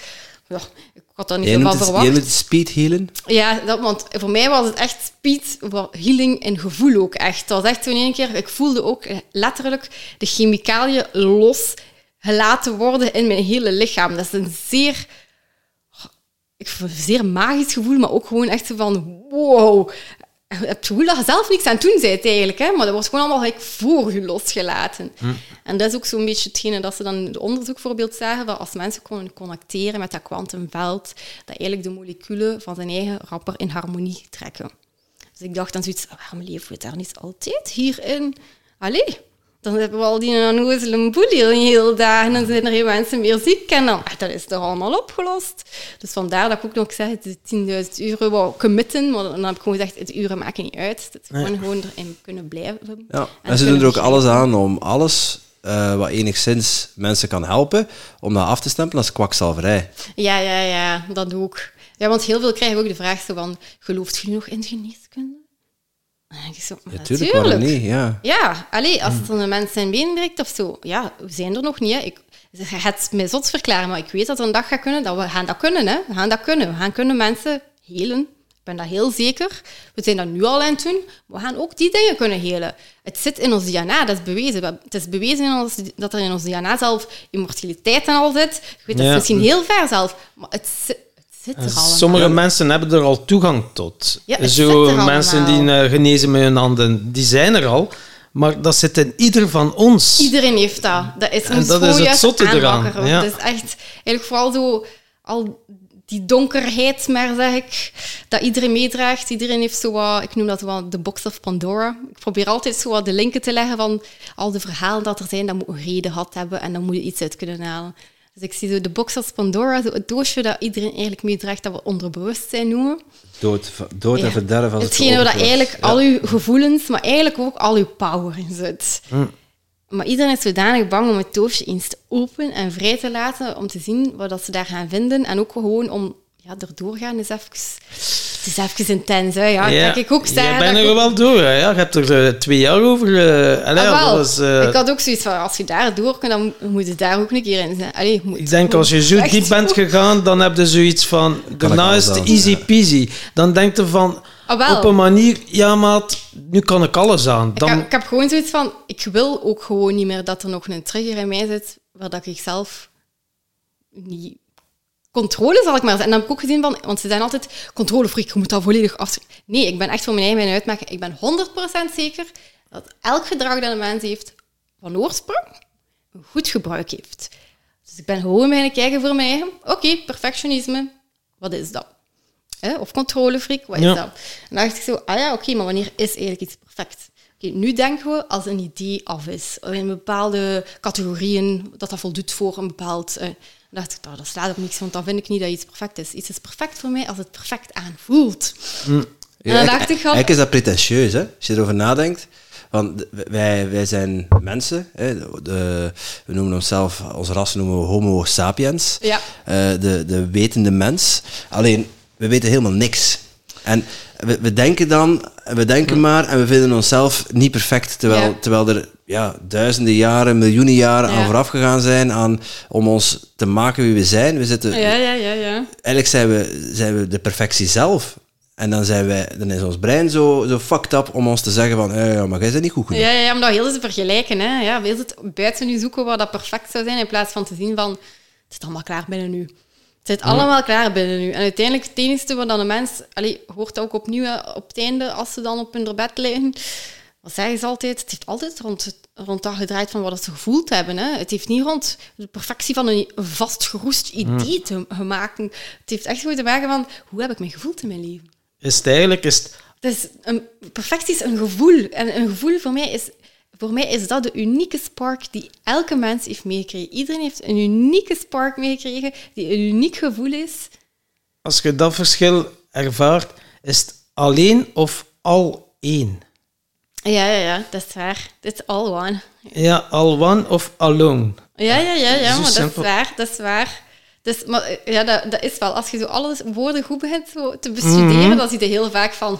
Ja, ik had dat niet van verwacht. jij noemt het speed healen. Ja, dat, want voor mij was het echt speed, healing en gevoel ook echt. Het was echt zo in één keer, ik voelde ook letterlijk de chemicaliën losgelaten worden in mijn hele lichaam. Dat is een zeer, ik een zeer magisch gevoel, maar ook gewoon echt van, wow. Je hebt het gevoel dat je zelf niks aan het doen bent eigenlijk, hè? maar dat wordt gewoon allemaal gelijk voor je losgelaten. En dat is ook zo'n beetje hetgene dat ze dan in het onderzoek voorbeeld zagen, dat als mensen konden connecteren met dat kwantumveld, dat eigenlijk de moleculen van zijn eigen rapper in harmonie trekken. Dus ik dacht dan zoiets, waarom leven we daar niet altijd hierin? Allee, dan hebben we al die onnozele boel hier een hele dag en dan zijn er geen mensen meer ziek en dan, ah, dat is toch allemaal opgelost. Dus vandaar dat ik ook nog zeg, is 10.000 uren wou committen, maar dan heb ik gewoon gezegd, het uren maken niet uit. Het is gewoon, gewoon erin kunnen blijven. Ja. En En ze doen er ook alles aan om alles eh, wat enigszins mensen kan helpen, om dat af te stempelen als kwakzalverij. Ja, ja, ja, dat ook. Ja, want heel veel krijgen ook de vraag zo van, gelooft je nu nog in geneeskunde? En dan denk ik zo, maar Ja, tuurlijk, waarom niet? Ja. Ja, allee, als er een mens zijn been breekt of zo, ja, we zijn er nog niet. Hè. Ik, je gaat mij zot verklaren, maar ik weet dat er een dag gaat kunnen, dat we gaan dat kunnen. Hè. We gaan dat kunnen. We gaan kunnen mensen helen. Ik ben dat heel zeker. We zijn dat nu al aan het doen. We gaan ook die dingen kunnen helen. Het zit in ons DNA, dat is bewezen. We- Het is bewezen in ons, dat er in ons DNA zelf immortaliteit en al zit. Ik weet dat Ja. is misschien heel ver zelf, maar het, het zit er allemaal. Sommige mensen hebben er al toegang tot. Ja, Zo mensen die eh, genezen met hun handen, die zijn er al. Maar dat zit in ieder van ons. Iedereen heeft dat. Dat is, En moet dat is het zotte eraan, ja. Het is echt eigenlijk vooral zo al die donkerheid, maar zeg ik, dat iedereen meedraagt. Iedereen heeft zo wat, ik noem dat wel de box of Pandora. Ik probeer altijd zo wat de linken te leggen van al de verhalen dat er zijn, dat moet een reden gehad hebben en dan moet je iets uit kunnen halen. Dus ik zie zo de box of Pandora, zo het doosje dat iedereen eigenlijk meedraagt, dat we onderbewustzijn noemen. Dood, dood en Ja. verderf als het Hetgene waar eigenlijk al uw gevoelens, maar eigenlijk ook al uw power in zit. Maar iedereen is zodanig bang om het doosje eens te openen en vrij te laten om te zien wat dat ze daar gaan vinden. En ook gewoon om ja, erdoor gaan is even... Is even intens, hè. Ja, Ja. Kijk, ik ook Je zeggen bent dat er ik wel door. Hè? Ja, je hebt er eh, twee jaar over. allee, Ah, wel. dat was, eh, Ik had ook zoiets van, als je daar door kunt, dan moet je daar ook een keer in zijn. Allee, moet- Ik denk als je zo diep bent gegaan, dan heb je zoiets van, daarna is het easy peasy. Dan denk je van, Ah, op een manier, ja maat, nu kan ik alles aan. Ik, Dan, heb, ik heb gewoon zoiets van, ik wil ook gewoon niet meer dat er nog een trigger in mij zit, waar dat ik zelf niet... Controle zal ik maar zeggen. En dan heb ik ook gezien van, want ze zijn altijd controlefreak, je moet dat volledig af. Nee, ik ben echt voor mijn eigen uitmaken. Ik ben 100% zeker dat elk gedrag dat een mens heeft van oorsprong een goed gebruik heeft. Dus ik ben gewoon mijn kijken voor mijn eigen. Oké, perfectionisme, wat is dat? Of controlefreak, wat is dat? En dan dacht ik zo, ah ja, oké, maar wanneer is eigenlijk iets perfect? Oké, nu denken we als een idee af is, in bepaalde categorieën, dat dat voldoet voor een bepaald... eh, Dan dacht ik, oh, dat slaat op niks, want dan vind ik niet dat iets perfect is. Iets is perfect voor mij als het perfect aanvoelt. Mm. En dan dacht ik. Eigenlijk is dat pretentieus, hè? Als je erover nadenkt. Want wij, wij zijn mensen. Hè? De, we noemen onszelf, onze ras noemen we Homo sapiens. Ja. Uh, de, de wetende mens. Alleen, we weten helemaal niks. En we, we denken dan, we denken maar en we vinden onszelf niet perfect. Terwijl, Ja. terwijl er ja, duizenden jaren, miljoenen jaren Ja. aan vooraf gegaan zijn aan, om ons te maken wie we zijn. We zitten, Ja, ja, ja, ja. Eigenlijk zijn we, zijn we de perfectie zelf. En dan, zijn wij, dan is ons brein zo, zo fucked up om ons te zeggen van, eh, ja, maar jij bent niet goed genoeg. Ja, ja, ja, om dat heel te vergelijken. Hè. Ja, heel het buiten nu zoeken waar dat perfect zou zijn, in plaats van te zien van, het zit allemaal klaar binnen nu. Het zit allemaal klaar binnen nu. En uiteindelijk, het enige wat dan een mens... Allee, hoort dat ook opnieuw hè, op het einde, als ze dan op hun bed liggen. Wat zeggen ze altijd? Het heeft altijd rond, het- rond dat gedraaid van wat ze gevoeld hebben. Hè. Het heeft niet rond de perfectie van een vastgeroest idee te gemaakt. Het heeft echt gewoon te maken van, hoe heb ik me gevoeld in mijn leven? Is het eigenlijk... Is het, Dus een, perfectie is een gevoel. En een gevoel voor mij is, voor mij is dat de unieke spark die elke mens heeft meegekregen. Iedereen heeft een unieke spark meegekregen, die een uniek gevoel is. als je dat verschil ervaart, is het alleen of al één? Ja, ja, ja, dat is waar. Dit is all one. Ja, all one of alone. Ja, ja, ja, ja maar dat is waar, dat is waar. Dus, maar ja, dat, dat is wel. Als je zo alle woorden goed begint zo te bestuderen, dan zie je heel vaak van...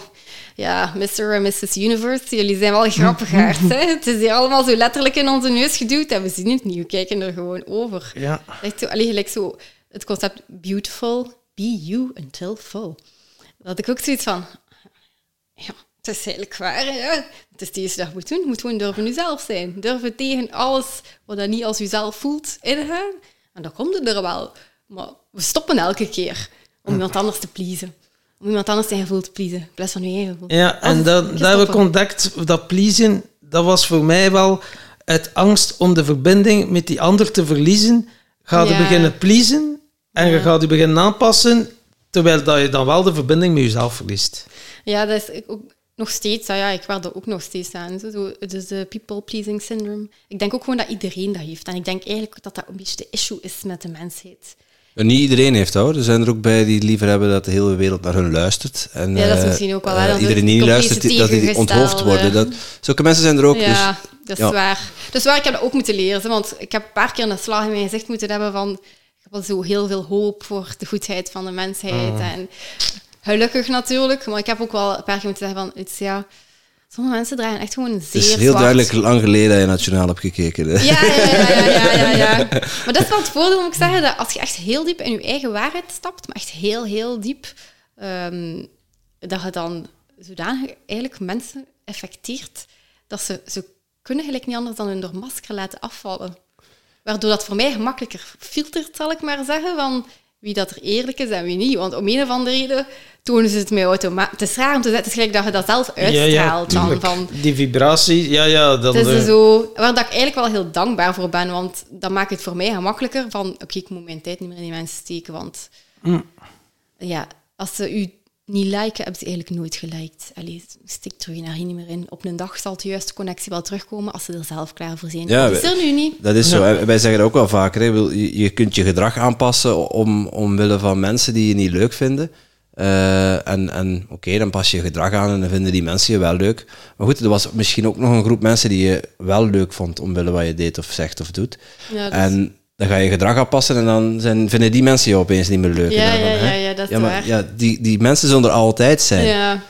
Ja, Mr. en Mrs. Universe, jullie zijn wel grappigaard. hè? Het is hier allemaal zo letterlijk in onze neus geduwd en we zien het niet. We kijken er gewoon over. Ja. Echt zo, gelijk zo het concept beautiful, be you until full. Dat had ik ook zoiets van... Ja, het is eigenlijk waar. Hè? Het is dat je moet doen. Je moet gewoon durven jezelf zijn. Durven tegen alles wat dat niet als jezelf voelt ingaan. En dan komt het er wel. Maar we stoppen elke keer om iemand anders te pleasen. Om iemand anders zijn gevoel te pleasen. In plaats van je eigen gevoel. Ja, en dat, dat heb ik ontdekt, dat pleasen, dat was voor mij wel uit angst om de verbinding met die ander te verliezen. Ga je Ja. beginnen pleasen en je Ja. gaat je beginnen aanpassen, terwijl dat je dan wel de verbinding met jezelf verliest. Ja, dat is ook nog steeds. ah Ja, ik werk er ook nog steeds aan. Zo, dus de people-pleasing syndrome. Ik denk ook gewoon dat iedereen dat heeft. En ik denk eigenlijk dat dat een beetje de issue is met de mensheid. En niet iedereen heeft dat hoor. Er zijn er ook bij die liever hebben dat de hele wereld naar hun luistert. En, Ja, dat is eh, misschien ook wel eh, waar, dat iedereen het die niet luistert, die- dat die onthoofd worden. Dat, zulke mensen zijn er ook. ja, dus, dat is ja. waar. Dus waar ik heb dat ook moeten leren. Want ik heb een paar keer een slag in mijn gezicht moeten hebben van... Ik heb wel zo heel veel hoop voor de goedheid van de mensheid. Ah. En gelukkig natuurlijk. Maar ik heb ook wel een paar keer moeten zeggen van... Het is, ja, sommige mensen dragen echt gewoon een zeer het is heel duidelijk lang geleden dat je nationaal hebt gekeken. hè. Ja, ja, ja, ja, ja, ja, ja. Maar dat is wel het voordeel, moet ik zeggen, dat als je echt heel diep in je eigen waarheid stapt, maar echt heel, heel diep, ehm, dat je dan zodanig eigenlijk mensen effecteert dat ze, ze kunnen gelijk niet anders dan hun door masker laten afvallen. Waardoor dat voor mij gemakkelijker filtert, zal ik maar zeggen, van wie dat er eerlijk is en wie niet. Want om een of andere reden tonen ze het mij automatisch. Het is raar om te zeggen, het is gelijk dat je dat zelf uitstraalt. dan, tuurlijk. van, Die vibratie, ja, ja. Dan het is de- zo, waar dat ik eigenlijk wel heel dankbaar voor ben, want dat maakt het voor mij gemakkelijker van, oké, ik moet mijn tijd niet meer in die mensen steken, want Mm. ja, als ze u niet liken, hebben ze eigenlijk nooit geliked. Allee, stik er je energie niet meer in. Op een dag zal de juiste connectie wel terugkomen als ze er zelf klaar voor zijn. Ja, dat is er nu niet. Dat is zo. Wij zeggen dat ook wel vaker. Hè. Je, je kunt je gedrag aanpassen om, omwille van mensen die je niet leuk vinden. Eh, en en oké, dan pas je je gedrag aan en dan vinden die mensen je wel leuk. Maar goed, er was misschien ook nog een groep mensen die je wel leuk vond omwille wat je deed of zegt of doet. Ja, En dan ga je gedrag aanpassen en dan zijn, vinden die mensen je opeens niet meer leuk. Ja, dan ja, ja, ja, dat is ja, maar, waar. Ja, die, die mensen zullen er altijd zijn. Ja.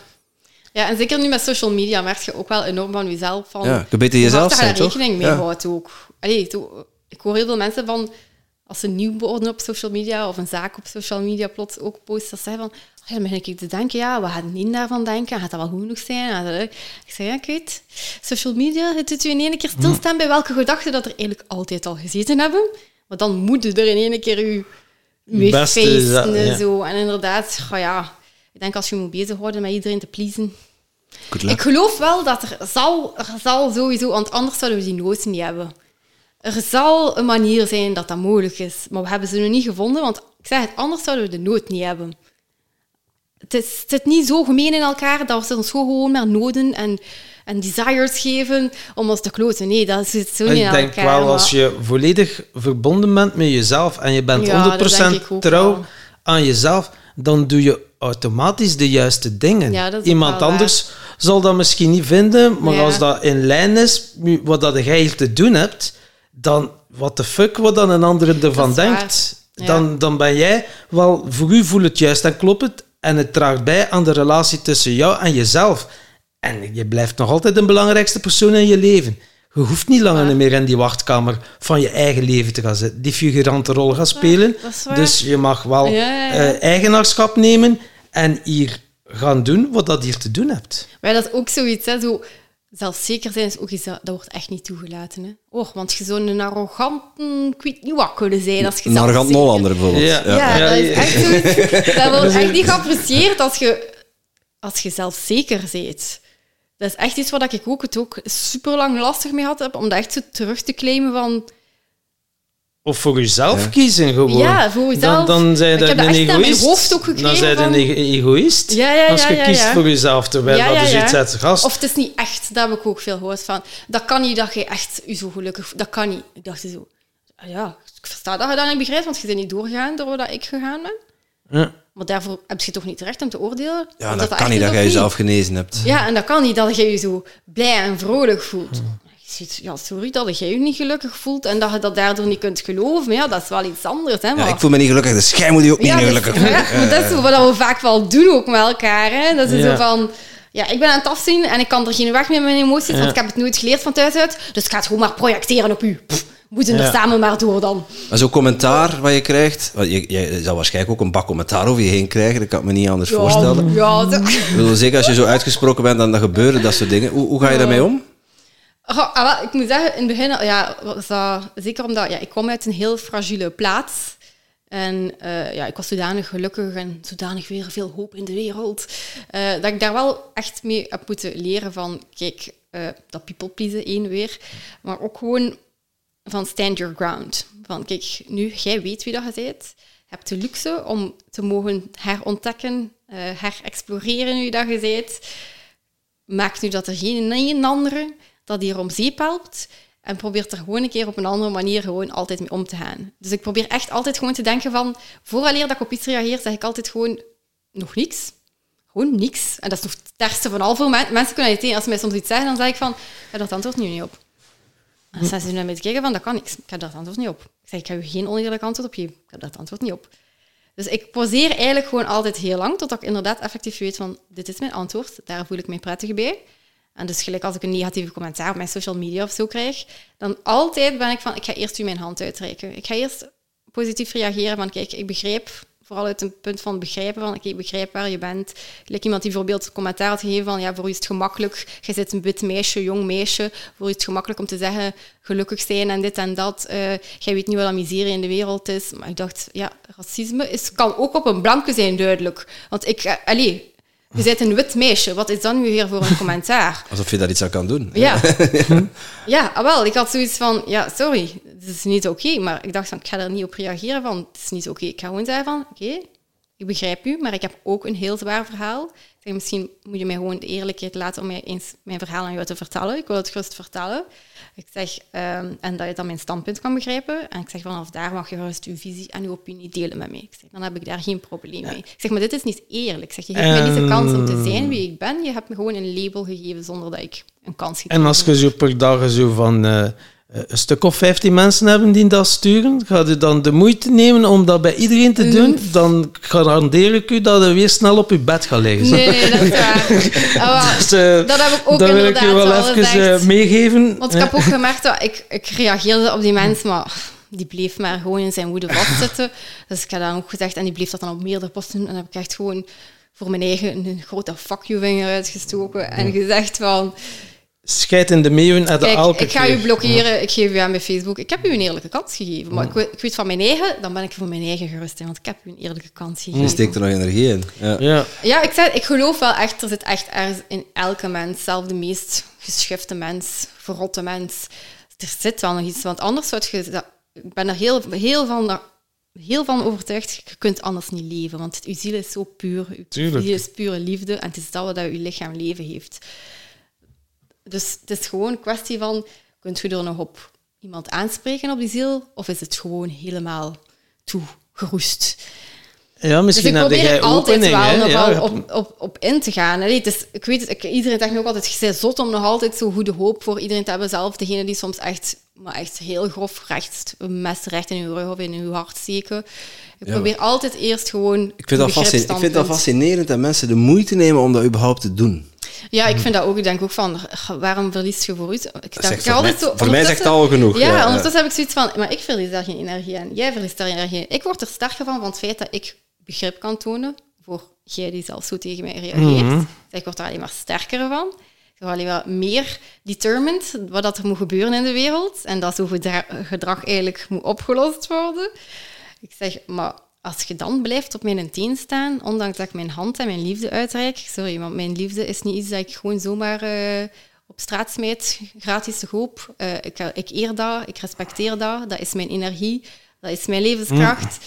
ja, en zeker nu met social media merk je ook wel enorm van jezelf. Van, Ja, je beter jezelf zijn, daar toch? rekening mee houdt ook. Allee, ik hoor heel veel mensen van, als ze nieuw worden op social media, of een zaak op social media plots ook posten, dat zeggen van, oh ja, dan begin ik te denken, ja, wat gaat niet daarvan denken? Gaat dat wel goed genoeg zijn? Ik zeg, ja, ik weet, social media, het doet u in één keer stilstaan bij welke gedachten dat er eigenlijk altijd al gezeten hebben. Maar dan moet je er in één keer Beste is dat, feesten en ja. zo. En inderdaad, oh ja, ik denk als je moet bezighouden met iedereen te pleasen, ik geloof wel dat er zal, er zal sowieso, want anders zouden we die nood niet hebben. Er zal een manier zijn dat dat mogelijk is, maar we hebben ze nog niet gevonden, want ik zeg het, anders zouden we de nood niet hebben. Het, is, het zit niet zo gemeen in elkaar dat we ons gewoon maar noden en en desires geven om ons te kloten. Nee, dat zit zo niet Ik denk wel, als je volledig verbonden bent met jezelf en je bent Ja, dat denk 100% ik ook trouw wel. aan jezelf, dan doe je automatisch de juiste dingen. Ja, is Iemand anders zal dat misschien niet vinden, maar Ja. als dat in lijn is wat dat jij hier te doen hebt, dan what the fuck wat dan een andere ervan is denkt, Ja. dan, dan ben jij wel, voor u voelt het juist en klopt het en het draagt bij aan de relatie tussen jou en jezelf. En je blijft nog altijd de belangrijkste persoon in je leven. Je hoeft niet langer meer in die wachtkamer van je eigen leven te gaan zitten, die figurante rol gaan spelen. dat is waar. Dus je mag wel Ja, ja, ja. eh, eigenaarschap nemen en hier gaan doen wat dat hier te doen hebt. Maar dat is ook zoiets, hè, zo zelfzeker zijn is ook iets dat, dat wordt echt niet toegelaten. Hè. Och, want je zou een arrogante, ik weet niet wat kunnen zijn als je Een arrogant Hollander bijvoorbeeld. Ja. Ja, Ja, dat is echt zoiets. Dat wordt echt niet geapprecieerd als je, als je zelfzeker bent. Dat is echt iets waar ik ook het ook super lang lastig mee had heb, om dat echt zo terug te claimen van... Of voor jezelf Ja. kiezen gewoon. Ja, voor jezelf. Dan, dan zijn Ik je heb dat een echt naar mijn egoïst. hoofd ook gekregen Dan zijn van- een ego- egoïst. Ja, ja, als je ja, ja, kiest ja. voor jezelf, terwijl Ja, dat ja, is ja. iets uit gast. Of het is niet echt, dat heb ik ook veel gehoord van. Dat kan niet dat je echt je zo gelukkig voelt. Dat kan niet. Ik dacht zo, ah ja, ik versta dat je dat niet begrijpt, want je bent niet doorgegaan door wat ik gegaan ben. Ja. Maar daarvoor heb je toch niet recht om te oordelen? Ja, dat, echt kan niet dat jij jezelf genezen hebt. Ja, en dat kan niet dat je je zo blij en vrolijk voelt. Je ziet, Ja, sorry dat je je niet gelukkig voelt en dat je dat daardoor niet kunt geloven. Maar ja, dat is wel iets anders. Hè, Ja, maar... ik voel me niet gelukkig, dus jij moet je ook niet Ja, dus- gelukkig voelen. ja, maar dat is zo wat we vaak wel doen ook met elkaar. Hè? Dat is Ja. zo van... Ja, ik ben aan het afzien en ik kan er geen weg meer met mijn emoties, want ik heb het nooit geleerd van thuis uit. Dus ik ga het gewoon maar projecteren op u. Pff, moeten er samen maar door dan. Maar zo'n commentaar wat je krijgt, want je, je zal waarschijnlijk ook een bak commentaar over je heen krijgen, dat kan ik me niet anders voorstellen. Ja. Ik bedoel, zeker als je zo uitgesproken bent, dan, dan gebeuren dat soort dingen. Hoe, hoe ga je daarmee om? Oh, ah, wel, ik moet zeggen, in het begin, ja, was dat, zeker omdat ja, ik kwam uit een heel fragiele plaats. En eh, ja, ik was zodanig gelukkig en zodanig weer veel hoop in de wereld. eh, dat ik daar wel echt mee heb moeten leren van, kijk, eh, dat people pleasen één weer. Maar ook gewoon van stand your ground. Van, kijk, nu, jij weet wie dat je bent. Je hebt de luxe om te mogen herontdekken, eh herexploreren wie dat je bent. Maak nu dat er geen een andere dat hier om zeep helpt. En probeer er gewoon een keer op een andere manier gewoon altijd mee om te gaan. Dus ik probeer echt altijd gewoon te denken van... Vooraleer dat ik op iets reageer, zeg ik altijd gewoon nog niks. Gewoon niks. En dat is nog het van al voor men- mensen kunnen. Als ze mij soms iets zeggen, dan zeg ik van... Dat antwoord nu niet op. En dan zijn naar mij te kijken van... Dat kan niks. Ik heb dat antwoord niet op. Ik zeg, ik ga u geen oneerlijk antwoord op geven. Ik heb dat antwoord niet op. Dus ik poseer eigenlijk gewoon altijd heel lang, totdat ik inderdaad effectief weet van, dit is mijn antwoord, daar voel ik mij prettig bij. En dus gelijk als ik een negatieve commentaar op mijn social media of zo krijg, dan altijd ben ik van, ik ga eerst u mijn hand uitreiken. Ik ga eerst positief reageren van, kijk, ik begrijp, vooral uit een punt van begrijpen van, oké, ik begrijp waar je bent. Gelijk iemand die bijvoorbeeld commentaar had gegeven van, ja, voor u is het gemakkelijk, je zit een wit meisje, jong meisje, voor u is het gemakkelijk om te zeggen, gelukkig zijn en dit en dat. Eh, jij weet niet wat dat miserie in de wereld is. Maar ik dacht, ja, racisme is, kan ook op een blanke zijn, duidelijk. Want ik, uh, je bent een wit meisje, wat is dan nu weer voor een commentaar? Alsof je daar iets aan kan doen. Ja. ja, ah, wel. Ik had zoiets van, ja, sorry, het is niet oké. maar ik dacht van, ik ga er niet op reageren van, het is niet oké. Ik ga gewoon zeggen van, oké, ik begrijp u, maar ik heb ook een heel zwaar verhaal. Ik zeg, misschien moet je mij gewoon de eerlijkheid laten om mij eens mijn verhaal aan jou te vertellen. Ik wil het gerust vertellen. Ik zeg, ehm, en dat je dan mijn standpunt kan begrijpen. En ik zeg, vanaf daar mag je gerust uw visie en uw opinie delen met mij. Ik zeg, dan heb ik daar geen probleem mee. Ik zeg, maar dit is niet eerlijk. Ik zeg, je geeft mij niet de kans om te zijn wie ik ben. Je hebt me gewoon een label gegeven zonder dat ik een kans gegeven En als je zo per dag zo van eh, een stuk of 15 mensen hebben die dat sturen, ga je dan de moeite nemen om dat bij iedereen te doen, dan garandeer ik u dat je weer snel op je bed gaat liggen. Nee, nee, dat is waar. Ah, Dus, eh, dat heb ik ook dat wil ik je wel even eh, meegeven. Want ik heb ook gemerkt dat ik, ik reageerde op die mensen, maar die bleef maar gewoon in zijn woede vastzitten. Dus ik heb dan ook gezegd, en die bleef dat dan op meerdere posten. En dan heb ik echt gewoon voor mijn eigen een grote fuck you vinger uitgestoken en gezegd van... Scheid in de meeuwen en de Kijk, elke ik ga u blokkeren, ik geef u aan mijn Facebook. Ik heb u een eerlijke kans gegeven. Maar ik, weet- ik weet van mijn eigen, dan ben ik voor mijn eigen gerust. hè, Want ik heb u een eerlijke kans Je gegeven. steekt er nog energie in. Ja. Ja. Ja, ik, zei, ik geloof wel echt, er zit echt ergens in elke mens, zelfs de meest geschifte mens, verrotte mens, er zit wel nog iets. Want anders zou je... dat- Ik ben er heel, heel, van, heel van overtuigd, je kunt anders niet leven. Want uw ziel is zo puur. Uw ziel is pure liefde en het is dat wat uw lichaam leven heeft. Dus het is gewoon een kwestie van, kunt je er nog op iemand aanspreken op die ziel? Of is het gewoon helemaal toegeroest? Ja, misschien dus ik probeer jij altijd wel nog ja, op, op, op in te gaan. Nee, dus, ik weet ik, iedereen zegt ook altijd, je bent zot om nog altijd zo goede hoop voor iedereen te hebben. Zelf degene die soms echt, maar echt heel grof recht, een mes recht in je rug of in je hart steken. Ik probeer altijd eerst gewoon ik vind, dat ik vind dat fascinerend dat mensen de moeite nemen om dat überhaupt te doen. Ja, ik vind dat ook. Ik denk ook van, waarom verlies je vooruit? Ik denk, voor, mij, zo, voor mij zegt al genoeg. Ja, ja, ondertussen heb ik zoiets van, maar ik verlies daar geen energie aan. Jij verliest daar energie aan. Ik word er sterker van, van het feit dat ik begrip kan tonen voor jij die zelf zo tegen mij reageert. Mm Ik word er alleen maar sterker van. Ik word alleen maar meer determined wat dat er moet gebeuren in de wereld. En dat zo'n gedrag eigenlijk moet opgelost worden. Ik zeg, maar als je dan blijft op mijn teen staan, ondanks dat ik mijn hand en mijn liefde uitreik, sorry, want mijn liefde is niet iets dat ik gewoon zomaar uh, op straat smijt, gratis te hoop. Uh, ik, ik eer dat, ik respecteer dat, dat is mijn energie, dat is mijn levenskracht.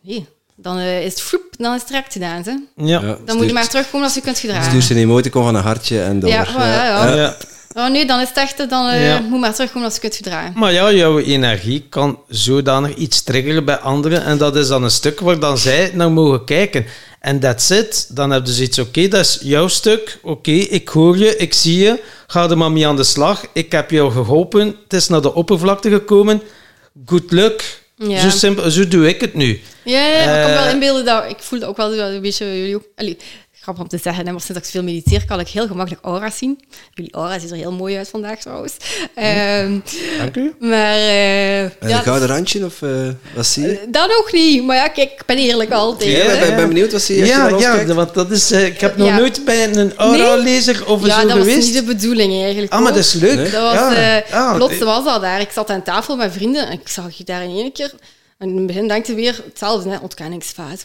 Mm. Nee, dan uh, is het dan is het direct gedaan. Hè? Ja. Dan moet je maar terugkomen als je kunt gedragen. Dus een emoticon van een hartje en dan... Ja, ja, ja. Oh, nee, dan is het echt, dan uh, moet maar terugkomen als je kunt gedragen. Maar ja, jouw energie kan zodanig iets triggeren bij anderen. En dat is dan een stuk waar dan zij naar mogen kijken. En that's it. Dan heb je zoiets, oké, dat is jouw stuk. Oké, ik hoor je, ik zie je. Ga er maar mee aan de slag. Ik heb jou geholpen. Het is naar de oppervlakte gekomen. Good luck. Ja. Zo, simpel, zo doe ik het nu. Ja, ja ik kan wel eh, inbeelden dat... Ik voelde ook wel een beetje... Jullie ook, grappig om te zeggen, maar sinds ik veel mediteer, kan ik heel gemakkelijk aura's zien. Jullie aura ziet er heel mooi uit vandaag trouwens. Um, Dank u. Maar... Uh, ja, een gouden randje of uh, wat zie je? dat nog niet, maar ja, kijk, ik ben eerlijk altijd. Ja, ik ben, ben, benieuwd wat zie je Ja, ja want dat is... Uh, ik heb nog ja. nooit bij een aura-lezer nee? of ja, zo geweest. Ja, dat was niet de bedoeling eigenlijk. Ah, maar dat is leuk. Nee? Dat was, ja. Ah, plots was dat daar. Ik zat aan tafel met vrienden en ik zag je daar in één keer en in het begin denk je weer hetzelfde, hè, ontkenningsfase.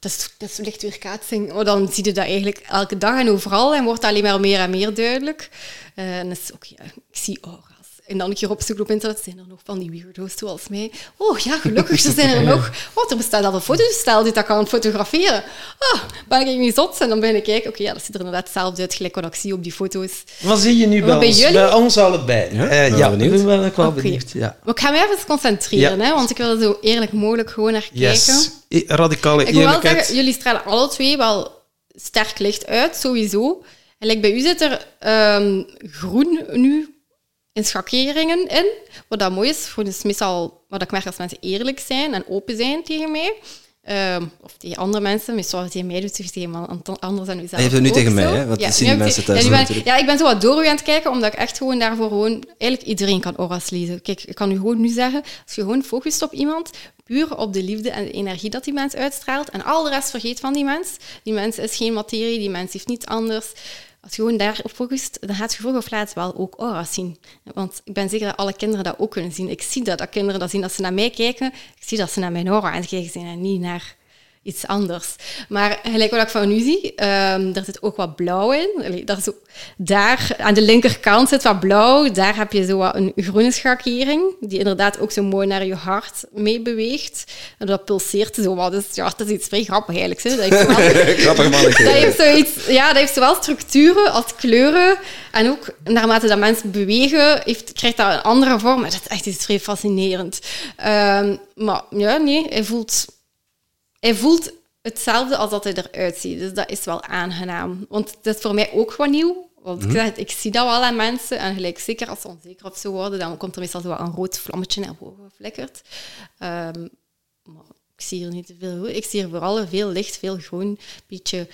Dat is, dat is weerkaatsing. Maar dan zie je dat eigenlijk elke dag en overal en wordt alleen maar meer en meer duidelijk. Uh, en is ook, ja, ik zie aura. En dan een keer opzoeken op internet, zijn er nog van die weirdo's zoals mij. Oh ja, gelukkig zijn er nog. Oh, er bestaat al een fotostel die dat kan fotograferen. Ah, ben ik niet zot? En dan ben ik kijken, oké, ja, dat ziet er inderdaad hetzelfde uit, gelijk wat ik zie op die foto's. Wat zie je nu bij, bij ons? Jullie? Bij ons allebei. Ja, uh, ja benieuwd. ben ik wel okay. benieuwd. Ja. Maar ik ga me even concentreren, hè, want ik wil er zo eerlijk mogelijk gewoon naar kijken. Yes. Radicale ik wil wel zeggen, jullie stralen alle twee wel sterk licht uit, sowieso. En like bij u zit er um, groen nu in schakeringen in. Wat dat mooi is, gewoon is meestal wat ik merk als mensen eerlijk zijn en open zijn tegen mij. Uh, of tegen andere mensen, meestal tegen mij doet tegen iemand anders dan uzelf. Je hebt het nu tegen mij, hè? Wat ja, zien mensen thuis ja, ben, ja, ik ben zo wat door u aan het kijken, omdat ik echt gewoon daarvoor gewoon... Eigenlijk iedereen kan auras lezen. Kijk, ik kan u gewoon nu zeggen, als je gewoon focust op iemand, puur op de liefde en de energie dat die mens uitstraalt, en al de rest vergeet van die mens. Die mens is geen materie, die mens heeft niets anders als je gewoon daarop focust, dan gaat je vroeg of laat wel ook aura's zien. Want ik ben zeker dat alle kinderen dat ook kunnen zien. Ik zie dat, dat kinderen dat zien. Als ze naar mij kijken, ik zie dat ze naar mijn aura aan het kijken zijn en niet naar iets anders. Maar gelijk wat ik van nu zie, um, er zit ook wat blauw in. daar, zo, daar aan de linkerkant zit wat blauw. Daar heb je zo wat een groene schakering, die inderdaad ook zo mooi naar je hart mee beweegt. En dat pulseert zo wat. Dus ja, dat is iets vrij grappig eigenlijk. Hè. Dat heeft Grappig mannetje. Dat heeft, zoiets, ja, dat heeft zowel structuren als kleuren. En ook naarmate dat mensen bewegen, heeft, krijgt dat een andere vorm. En dat is echt iets vrij fascinerend. Um, maar ja, nee, hij voelt hij voelt hetzelfde als dat hij eruit ziet. Dus dat is wel aangenaam. Want dat is voor mij ook gewoon nieuw. Want ik, mhm. zeg, ik zie dat wel aan mensen. En gelijk, zeker als ze onzeker of zo worden, dan komt er meestal zo een rood vlammetje naar boven geflikkerd. Um, maar ik zie er niet te veel Ik zie er vooral veel licht, veel groen, beetje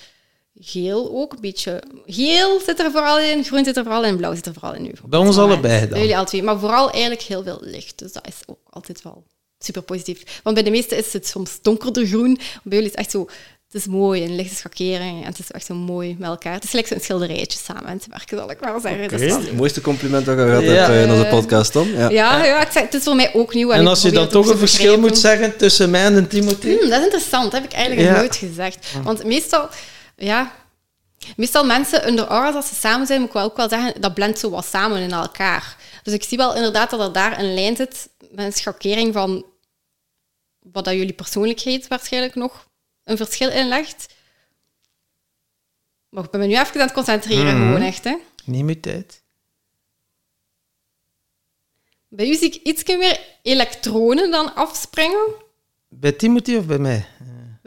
geel ook. Een beetje geel zit er vooral in, groen zit er vooral in, blauw zit er vooral in. Nu. Bij ons allebei dan? jullie alle twee. Maar vooral eigenlijk heel veel licht. Dus dat is ook altijd wel super positief. Want bij de meeste is het soms donkerder groen. Bij jullie is het echt zo... Het is mooi, een lichte schakering. En het is echt zo mooi met elkaar. Het is gelijk zo'n schilderijtje samen aan te werken, zal ik maar zeggen. Okay. Dat is het mooiste compliment dat je gehad ja. hebt in onze podcast, Tom. Ja, ja, ja ik zeg, het is voor mij ook nieuw. En, en als je dan toch een verschil moet zeggen tussen mij en Timothy? Hmm, dat is interessant. Dat heb ik eigenlijk nog nooit gezegd. Want meestal... Ja, Meestal mensen onder aura's, als ze samen zijn, moet ik wel ook wel zeggen, dat blendt zo wat samen in elkaar. Dus ik zie wel inderdaad dat er daar een lijn zit met een schakering van wat dat jullie persoonlijkheid waarschijnlijk nog een verschil inlegt. Maar ik ben me nu even aan het concentreren, mhm. gewoon echt. Hè. Niet meer tijd. Bij u zie ik iets meer elektronen dan afspringen. Bij Timothy of bij mij?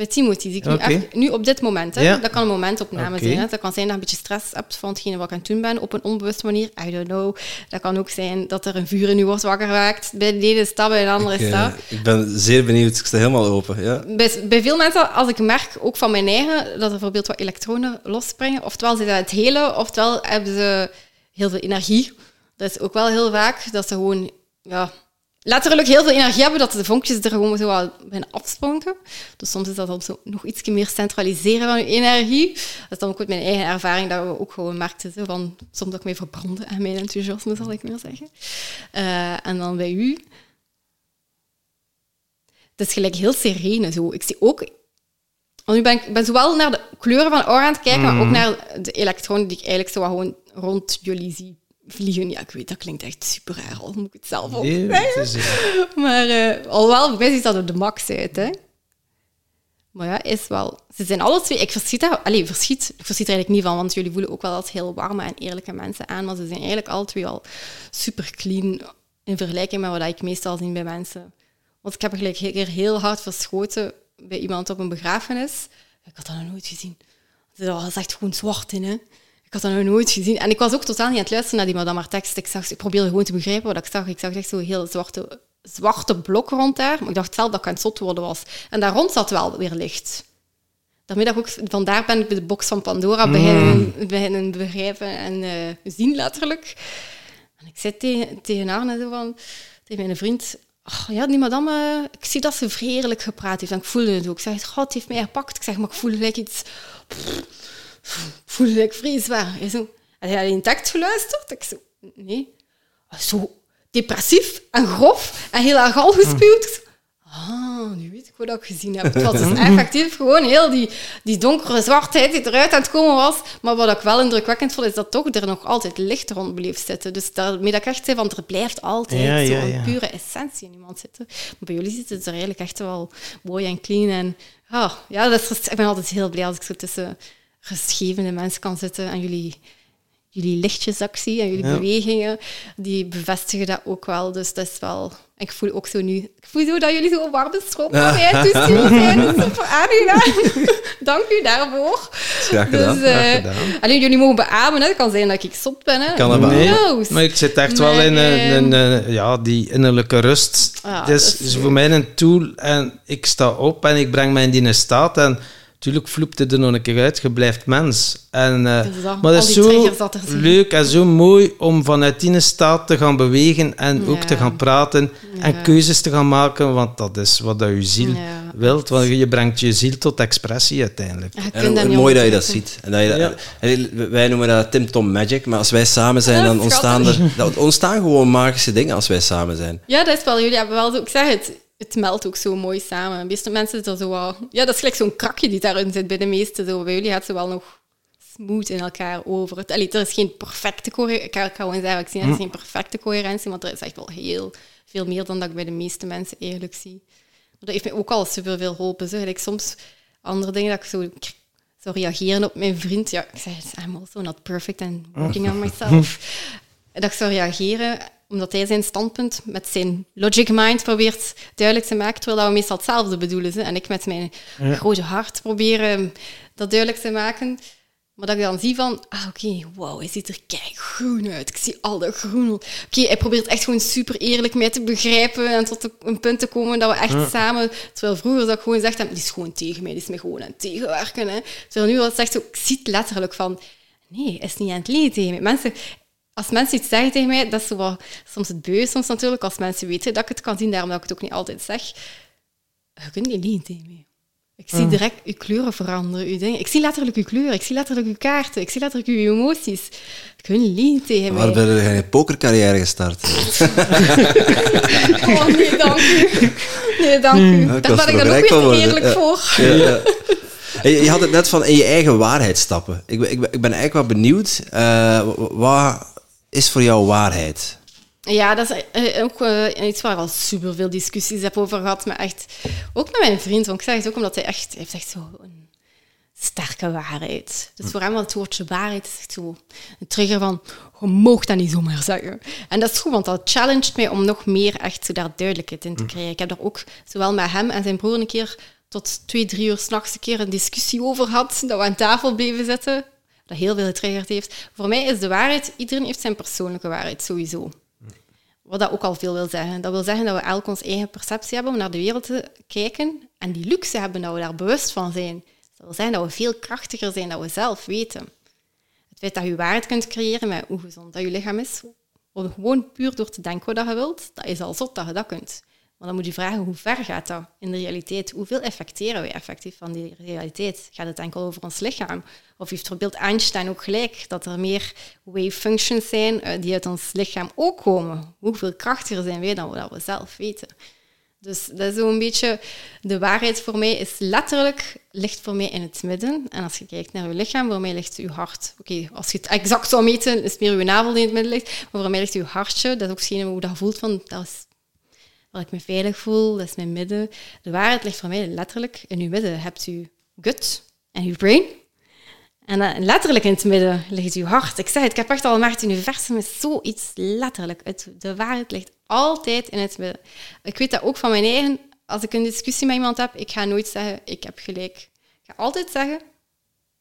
Bij Timothy zie ik nu, echt- nu op dit moment. Hè. Ja. Dat kan een momentopname zijn. Hè. Dat kan zijn dat je een beetje stress hebt van hetgene wat ik aan het doen ben op een onbewuste manier. I don't know. Dat kan ook zijn dat er een vuur in u wordt wakker geraakt. Bij de ene stap, bij de andere Ik, eh, stap. ik ben zeer benieuwd. Ik sta helemaal open. Ja. Bij, bij veel mensen, als ik merk, ook van mijn eigen, dat er bijvoorbeeld wat elektronen losspringen, oftewel zijn dat het hele, oftewel hebben ze heel veel energie. Dat is ook wel heel vaak dat ze gewoon, ja, letterlijk heel veel energie hebben, dat de vonkjes er gewoon zo wel bijna afspronken. Dus soms is dat dan zo nog iets meer centraliseren van je energie. Dat is dan ook met mijn eigen ervaring, dat we ook gewoon merkten, zo van, soms dat ik mij verbrandde aan mijn enthousiasme, zal ik maar zeggen. Eh, en dan bij u, het is gelijk heel serene zo. Ik zie ook... Want nu ben ik ben zowel naar de kleuren van aura aan het kijken, maar ook naar de elektronen die ik eigenlijk zo gewoon rond jullie zie vliegen. Ja, ik weet, dat klinkt echt super raar, al moet ik het zelf ook Nee, zeggen. het is, eh, Maar uh, alhoewel, voor mij ziet dat op de max uit, hè. Maar ja, is wel... Ze zijn alle twee... Ik verschiet daar... Allee, verschiet, ik verschiet er eigenlijk niet van, want jullie voelen ook wel als heel warme en eerlijke mensen aan, maar ze zijn eigenlijk alle twee al super clean in vergelijking met wat ik meestal zie bij mensen. Want ik heb gelijk een keer heel hard verschoten bij iemand op een begrafenis. Ik had dat nog nooit gezien. Dat was echt gewoon zwart in, hè. Ik had dat nog nooit gezien. En ik was ook totaal niet aan het luisteren naar die madame haar tekst. Ik, zag, ik probeerde gewoon te begrijpen wat ik zag. Ik zag echt zo'n heel zwarte, zwarte blok rond daar. Maar ik dacht zelf dat ik aan het zot worden was. En daar rond zat wel weer licht. Ik ook, vandaar ben ik de box van Pandora beginnen, beginnen begrijpen en eh, zien, letterlijk. En ik zei tegen, tegen Arne zo van, tegen mijn vriend... "Oh, ja, die madame, ik zie dat ze vredelijk gepraat heeft. En ik voelde het ook. Ik zeg, god, heeft mij gepakt. Ik zeg, maar ik voel gelijk iets... voel gelijk vreesbaar. Hij zo, een tekst geluisterd? Ik zo, nee. Zo depressief en grof en heel erg al gespuwd. Ik Ah, nu weet ik wat ik gezien heb. Het was dus effectief gewoon heel die, die donkere zwartheid die eruit aan het komen was. Maar wat ik wel indrukwekkend vond, is dat toch er nog altijd licht rond bleef zitten. Dus daarmee dat ik echt zei, van er blijft altijd Ja, ja, zo'n ja. pure essentie in iemand zitten. Maar bij jullie zit het er eigenlijk echt wel mooi en clean. En ah, ja, dat is, ik ben altijd heel blij als ik zo tussen rustgevende mensen kan zitten en jullie jullie lichtjesactie en jullie Ja. bewegingen, die bevestigen dat ook wel. Dus dat is wel... Ik voel ook zo nu... Ik voel zo dat jullie zo warme stroom naar mij toesturen zijn. Dat is super aangenaam. Dank u daarvoor. Graag gedaan. Dus, gedaan. alleen jullie mogen beamen. Hè. Het kan zijn dat ik zot ben. Hè. Kan dat Nee, maar ik zit echt wel in een, een, een- ja, die innerlijke rust. Het is, dat is voor mij een tool en ik sta op en ik breng mij in die staat en natuurlijk vloept het er nog een keer uit, je blijft mens. En, eh, Dus dat- maar is zo triggers dat er zijn. leuk en zo mooi om vanuit die staat te gaan bewegen en ook te gaan praten en keuzes te gaan maken, want dat is wat dat je ziel Ja. wilt, want je brengt je ziel tot expressie uiteindelijk. En dat niet mooi dat je dat ziet. En dat je dat- en wij noemen dat Tim Tom Magic, maar als wij samen zijn, dan ontstaan er, dat ontstaan gewoon magische dingen als wij samen zijn. Ja, dat is wel. Jullie hebben wel zo... Ik zeg het, het meldt ook zo mooi samen. De meeste mensen zitten er zo wel... Ja, dat is gelijk zo'n krakje die daarin zit bij de meesten. Zo. Bij jullie gaat ze wel nog smooth in elkaar over. Het, allee, er is geen perfecte coherentie. Ik kan ik kan gewoon zeggen, ik zie, er is geen perfecte coherentie, want er is echt wel heel veel meer dan dat ik bij de meeste mensen eerlijk zie. Maar dat heeft mij ook al superveel geholpen. Zo. Gelijk soms andere dingen dat ik zo, zo reageren op mijn vriend. Ja, ik zeg, I'm also not perfect and working on myself. dat ik zou reageren omdat hij zijn standpunt met zijn logic mind probeert duidelijk te maken, terwijl we meestal hetzelfde bedoelen. Hè. En ik met mijn grote hart proberen dat duidelijk te maken. Maar dat ik dan zie van, ah oké, wow, hij ziet er kijk groen uit. Ik zie al dat groen. Oké, hij probeert echt gewoon super eerlijk mij te begrijpen en tot een punt te komen dat we echt samen... Terwijl vroeger dat ik gewoon heb, die is gewoon tegen mij, die is mij gewoon aan het tegenwerken. Hè. Terwijl nu wel zegt, ik zie het letterlijk van, nee, hij is niet aan het tegen mij. Mensen, als mensen iets zeggen tegen mij, dat is zo wat, soms het beu, soms natuurlijk, als mensen weten dat ik het kan zien, daarom dat ik het ook niet altijd zeg. Je kunt niet liegen tegen mij. Ik zie direct uw kleuren veranderen, uw dingen. Ik zie letterlijk uw kleuren, ik zie letterlijk uw kaarten, ik zie letterlijk uw emoties. Je kunt niet tegen mij. Waar ben je een pokercarrière gestart? Oh nee, dank u. Nee, dank u. Ja, ik Daar ben ik er dan ook weer eerlijk Ja. voor. Ja, ja. Hey, Je had het net van in je eigen waarheid stappen. Ik ben, ik ben, ik eigenlijk wel benieuwd, eh, wa- wat is voor jou waarheid? Ja, dat is eh, ook eh, iets waar ik al superveel discussies heb over gehad. Maar echt, ook met mijn vriend. Want ik zeg het ook omdat hij echt, hij heeft echt zo een sterke waarheid. Dus voor hem was het woordje waarheid is echt zo een trigger van, je mag dat niet zomaar zeggen. En dat is goed, want dat challenged mij om nog meer echt zo daar duidelijkheid in te krijgen. Ik heb er ook zowel met hem en zijn broer een keer tot twee, drie uur s'nachts een keer een discussie over gehad, dat we aan tafel bleven zitten, dat heel veel getriggerd heeft. Voor mij is de waarheid, iedereen heeft zijn persoonlijke waarheid, sowieso. Wat dat ook al veel wil zeggen. Dat wil zeggen dat we elk onze eigen perceptie hebben om naar de wereld te kijken en die luxe hebben dat we daar bewust van zijn. Dat wil zeggen dat we veel krachtiger zijn dan we zelf weten. Het feit dat je waarheid kunt creëren met hoe gezond dat je lichaam is, gewoon puur door te denken wat je wilt, dat is al zot dat je dat kunt. Maar dan moet je vragen, hoe ver gaat dat in de realiteit? Hoeveel effecteren we effectief van die realiteit? Gaat het enkel over ons lichaam? Of heeft voorbeeld Einstein ook gelijk dat er meer wave functions zijn eh, die uit ons lichaam ook komen? Hoeveel krachtiger zijn wij dan we zelf weten? Dus dat is zo'n beetje... De waarheid voor mij is letterlijk, ligt voor mij in het midden. En als je kijkt naar je lichaam, voor mij ligt je hart. Oké, als je het exact zou meten, is meer je navel die in het midden ligt. Maar voor mij ligt je hartje. Dat is ook zien hoe dat voelt van... Dat is waar ik me veilig voel, dat is mijn midden. De waarheid ligt voor mij letterlijk in uw midden. Hebt uw gut en uw brain. En letterlijk in het midden ligt uw hart. Ik zeg het, ik heb echt al maar het universum is zoiets letterlijk. De waarheid ligt altijd in het midden. Ik weet dat ook van mijn eigen. Als ik een discussie met iemand heb, ik ga nooit zeggen, ik heb gelijk. Ik ga altijd zeggen,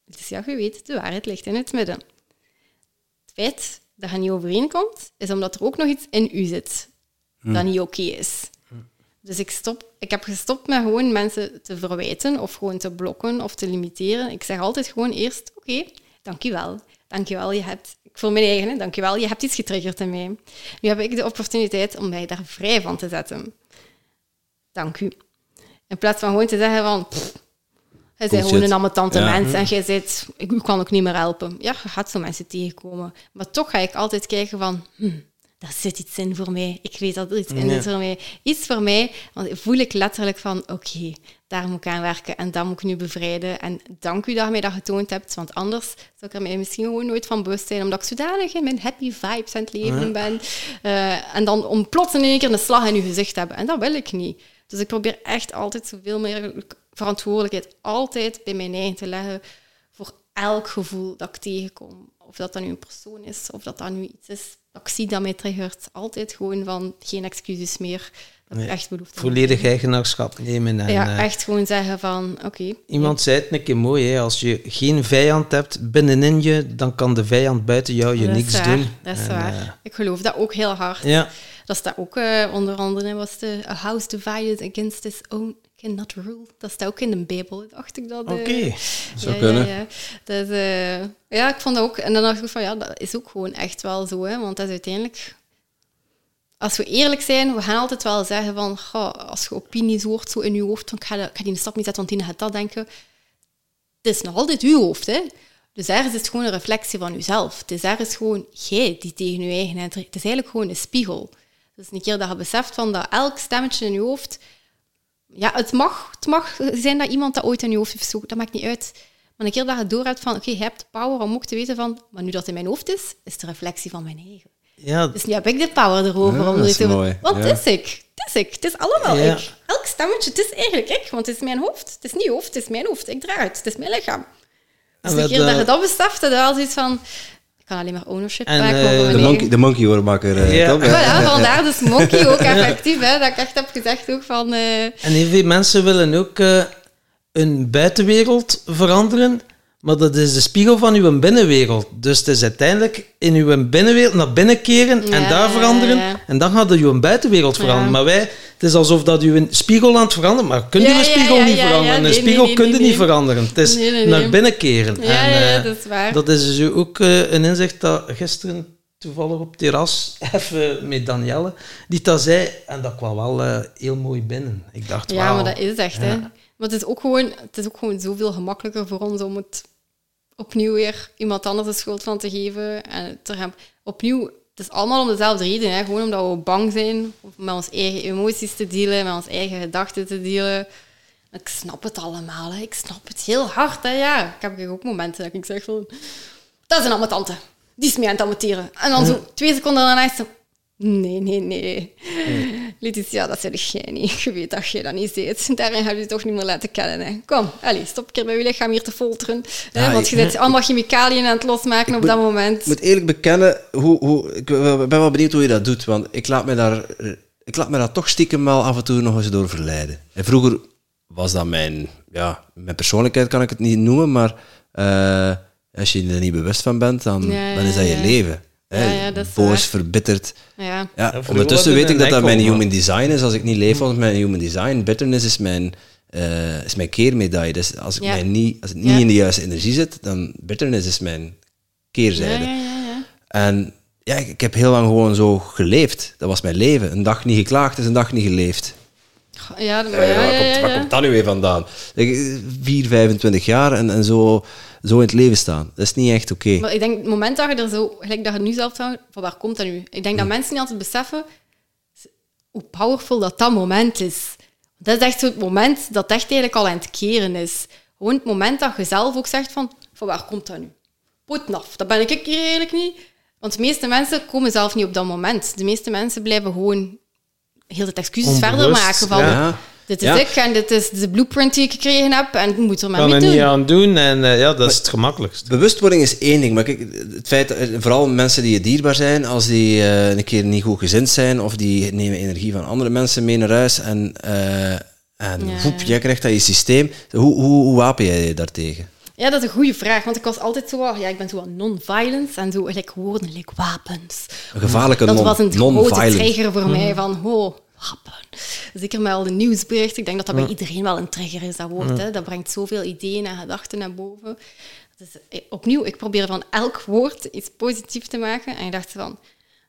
het is je weet, de waarheid ligt in het midden. Het feit dat je niet overeenkomt, is omdat er ook nog iets in u zit dat hmm. niet oké is. Dus ik, stop, ik heb gestopt met gewoon mensen te verwijten of gewoon te blokken of te limiteren. Ik zeg altijd gewoon eerst, oké, okay, dankjewel. Dankjewel, je hebt, voor mijn eigen, dankjewel, je hebt iets getriggerd in mij. Nu heb ik de opportuniteit om mij daar vrij van te zetten. Dank u. In plaats van gewoon te zeggen van, hij is gewoon een amatante ja. mens en jij zegt, ik kan ook niet meer helpen. Ja, je gaat zo mensen tegenkomen. Maar toch ga ik altijd kijken van, hm, daar zit iets in voor mij. Ik weet dat er iets in is voor mij. Iets voor mij, want voel ik letterlijk van, oké, daar moet ik aan werken en dat moet ik nu bevrijden. En dank u dat je mij dat getoond hebt, want anders zou ik er mij misschien gewoon nooit van bewust zijn, omdat ik zodanig in mijn happy vibes aan het leven ben. Uh, en dan om plots in één keer een slag in uw gezicht hebben. En dat wil ik niet. Dus ik probeer echt altijd zoveel meer verantwoordelijkheid altijd bij mijn eigen te leggen voor elk gevoel dat ik tegenkom. Of dat dat nu een persoon is, of dat dat nu iets is ik zie dat mij triggert. Altijd gewoon van geen excuses meer. Dat nee, echt behoefte Volledig eigenaarschap nemen. En, ja, eh, echt gewoon zeggen van oké. iemand zei het een keer mooi, hè, als je geen vijand hebt binnenin je, dan kan de vijand buiten jou je niks doen. Dat is waar. Uh, ik geloof dat ook heel hard. Ja. Dat staat ook uh, onder andere was de A House Divided Against Its Own cannot rule. Dat staat ook in de Bijbel, dacht ik dat. Oké, okay. zou kunnen. Ja, Dus, uh, ja, ik vond dat ook. En dan dacht ik van ja, dat is ook gewoon echt wel zo, hè, want dat is uiteindelijk. Als we eerlijk zijn, we gaan altijd wel zeggen van, goh, als je opinies hoort zo in je hoofd, dan ga, je, ga die een stap niet zetten, want die gaat dat denken. Het is nog altijd uw hoofd, hè. Dus ergens is het gewoon een reflectie van jezelf. Het is ergens gewoon jij die tegen je eigen... Het is eigenlijk gewoon een spiegel. Dus een keer dat je beseft van dat elk stemmetje in je hoofd ja, het mag, het mag zijn dat iemand dat ooit in je hoofd heeft gezocht, dat maakt niet uit. Maar een keer dat je door hebt van, oké, je hebt power om ook te weten van, maar nu dat in mijn hoofd is, is het een reflectie van mijn eigen. Ja. Dus nu heb ik de power erover om er te mooi. Want ja. het is ik. Het is ik. Het is allemaal ik. Elk stemmetje, het is eigenlijk ik, want het is mijn hoofd. Het is niet hoofd, het is mijn hoofd. Ik draag het. Het is mijn lichaam. Dus een keer dat je dat beseft, dan wel zoiets van kan alleen maar ownership en, uh, de, monkey, de monkey hoormaker. Uh, ja. Ja, vandaar dus monkey ook effectief. Hè, dat ik echt heb gezegd ook van... Uh... En heel veel mensen willen ook een buitenwereld veranderen, maar dat is de spiegel van uw binnenwereld. Dus het is uiteindelijk in uw binnenwereld naar binnen keren en daar veranderen. En dan gaat uw buitenwereld veranderen. Maar wij het is alsof dat een spiegel aan het veranderen, maar kun je een spiegel niet veranderen? een spiegel nee, kun je niet veranderen. Het is naar binnen keren. En, uh, dat is waar. Dat is dus ook uh, een inzicht dat gisteren toevallig op terras, even met Danielle, die dat zei, en dat kwam wel uh, heel mooi binnen. Ik dacht, Ja, maar dat is echt, hè. Maar het is, ook gewoon, het is ook gewoon zoveel gemakkelijker voor ons om het opnieuw weer iemand anders de schuld van te geven en te opnieuw het is allemaal om dezelfde reden. Hè. Gewoon omdat we bang zijn om met onze eigen emoties te dealen, met onze eigen gedachten te dealen. Ik snap het allemaal. Hè. Ik snap het heel hard. Hè. Ja, ik heb ook momenten dat ik zeg van... Dat is een amatante. Die is mee aan het amateren. En dan zo twee seconden daarna is zo... Nee, nee, nee. Letitia, dat zeg jij niet. Je weet dat je dat niet ziet. Daarin heb je toch niet meer laten kennen. Hè. Kom, allez, stop een keer bij je lichaam hier te folteren. Hè, want je zit allemaal chemicaliën aan het losmaken op dat moment. Ik moet eerlijk bekennen, hoe, hoe, ik ben wel benieuwd hoe je dat doet. Want ik laat me daar, ik laat me daar toch stiekem wel af en toe nog eens door verleiden. En vroeger was dat mijn, ja, mijn persoonlijkheid, kan ik het niet noemen, maar uh, als je er niet bewust van bent, dan, dan is dat je leven. Ja, dat is boos, verbitterd. Ja. Ja, ondertussen weet ik dat dat mijn human design is. Als ik niet leef volgens mijn human design, bitterness is mijn, uh, is mijn keermedaille. Dus als, ik mij niet, als het niet in de juiste energie zit, dan bitterness is mijn keerzijde. En ja, ik, ik, heb heel lang gewoon zo geleefd. Dat was mijn leven. Een dag niet geklaagd is een dag niet geleefd. Ja, maar, ja, waar, komt, waar komt dat nu weer vandaan? 4, 25 jaar en, en zo zo in het leven staan. Dat is niet echt oké. Maar ik denk, het moment dat je er zo, gelijk dat je nu zelf van waar komt dat nu? Ik denk dat mensen niet altijd beseffen hoe powerful dat dat moment is. Dat is echt zo het moment dat echt eigenlijk al aan het keren is. Gewoon het moment dat je zelf ook zegt van, van waar komt dat nu? Poten af, dat ben ik hier eigenlijk niet. Want de meeste mensen komen zelf niet op dat moment. De meeste mensen blijven gewoon heel de excuses verder maken van... Ja dit is ik en dit is de blueprint die ik gekregen heb en ik moet er maar mee doen. Kan er niet aan doen en uh, ja, dat is het gemakkelijkst. Bewustwording is één ding, maar kijk, het feit, dat, vooral mensen die je dierbaar zijn, als die uh, een keer niet goed gezind zijn of die nemen energie van andere mensen mee naar huis en, uh, en ja, woep, jij krijgt dat je systeem. Hoe, hoe, hoe wapen jij je daartegen? Ja, dat is een goede vraag, want ik was altijd zo, ja, ik ben zo non-violence en zo, like woorden, like wapens. Een gevaarlijke non Dat was een grote trigger voor mij, van, oh, wapen. Zeker met al de nieuwsberichten. Ik denk dat dat bij iedereen wel een trigger is, dat woord. Hè. Dat brengt zoveel ideeën en gedachten naar boven. Dus eh, opnieuw, ik probeer van elk woord iets positiefs te maken. En ik dacht van,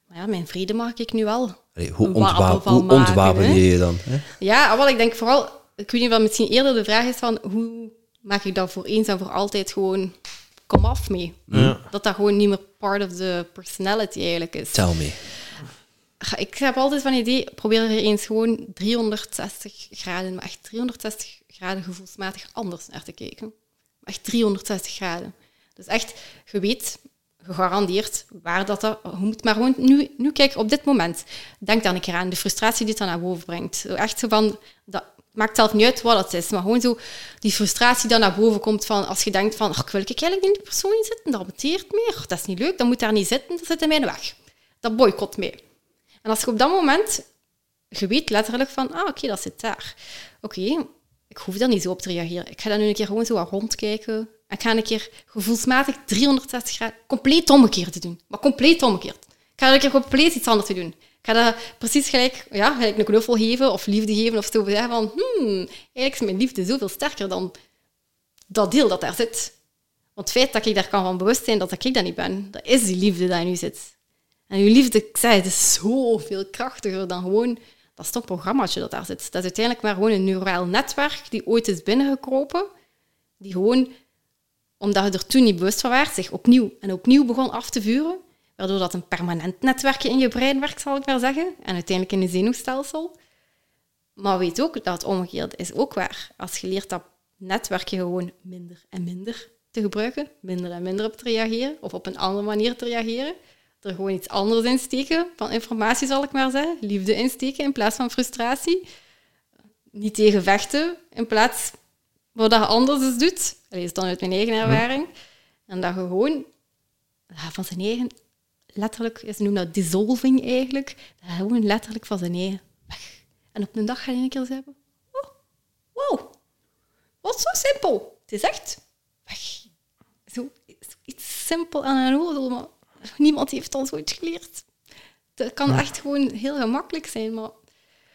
maar ja, mijn vrede mag ik nu wel. hoe, ontwapen, hoe ontwapen je je dan? Hè? Ja, wel, ik denk vooral, ik weet niet wat misschien eerder de vraag is van, hoe maak ik dat voor eens en voor altijd gewoon kom af mee. Dat dat gewoon niet meer part of the personality eigenlijk is. Tell me ik heb altijd van idee, probeer er eens gewoon 360 graden, maar echt 360 graden gevoelsmatig anders naar te kijken. Echt 360 graden. Dus echt, je weet, gegarandeerd waar dat, dat moet maar gewoon nu, nu kijken op dit moment. Denk dan een keer aan de frustratie die het dan naar boven brengt. Echt zo van, dat maakt zelf niet uit wat het is, maar gewoon zo die frustratie dan naar boven komt van als je denkt van, ik wil ik eigenlijk in die persoon zitten, dat beteert meer, dat is niet leuk, dat moet daar niet zitten, dat zit in mijn weg. Dat boycott mee. En als je op dat moment, je weet letterlijk van, ah, oké, dat zit daar. Oké, ik hoef daar niet zo op te reageren. Ik ga dan nu een keer gewoon zo rondkijken. Ik ga een keer gevoelsmatig 360 graden compleet omgekeerd doen. Maar compleet omgekeerd. Ik ga een keer compleet iets anders doen. Ik ga dat precies gelijk, ja, gelijk een knuffel geven of liefde geven of zo. Zeggen van, hmm, eigenlijk is mijn liefde zoveel sterker dan dat deel dat daar zit. Want het feit dat ik daar kan van bewust zijn dat ik dat niet ben, dat is die liefde die nu zit. En je liefde, ik zei, het is zoveel krachtiger dan gewoon dat stopprogrammaatje dat daar zit. Dat is uiteindelijk maar gewoon een neuraal netwerk die ooit is binnengekropen, die gewoon, omdat je er toen niet bewust van werd, zich opnieuw en opnieuw begon af te vuren, waardoor dat een permanent netwerkje in je brein werkt, zal ik maar zeggen, en uiteindelijk in je zenuwstelsel. Maar weet ook dat het omgekeerde is ook waar. Als je leert dat netwerkje gewoon minder en minder te gebruiken, minder en minder op te reageren, of op een andere manier te reageren, er gewoon iets anders in steken, van informatie zal ik maar zeggen, liefde insteken in plaats van frustratie. Niet tegen vechten, in plaats wat je anders eens doet. Dat is dan uit mijn eigen ervaring. En dat je gewoon van zijn eigen, letterlijk, ze noemen dat dissolving eigenlijk, dat gewoon letterlijk van zijn eigen weg. En op een dag ga je een keer zeggen, oh, wow, wat zo simpel. Het is echt weg. Zo, iets simpel aan een oordeel, maar Niemand heeft ons ooit geleerd. Dat kan echt gewoon heel gemakkelijk zijn, maar...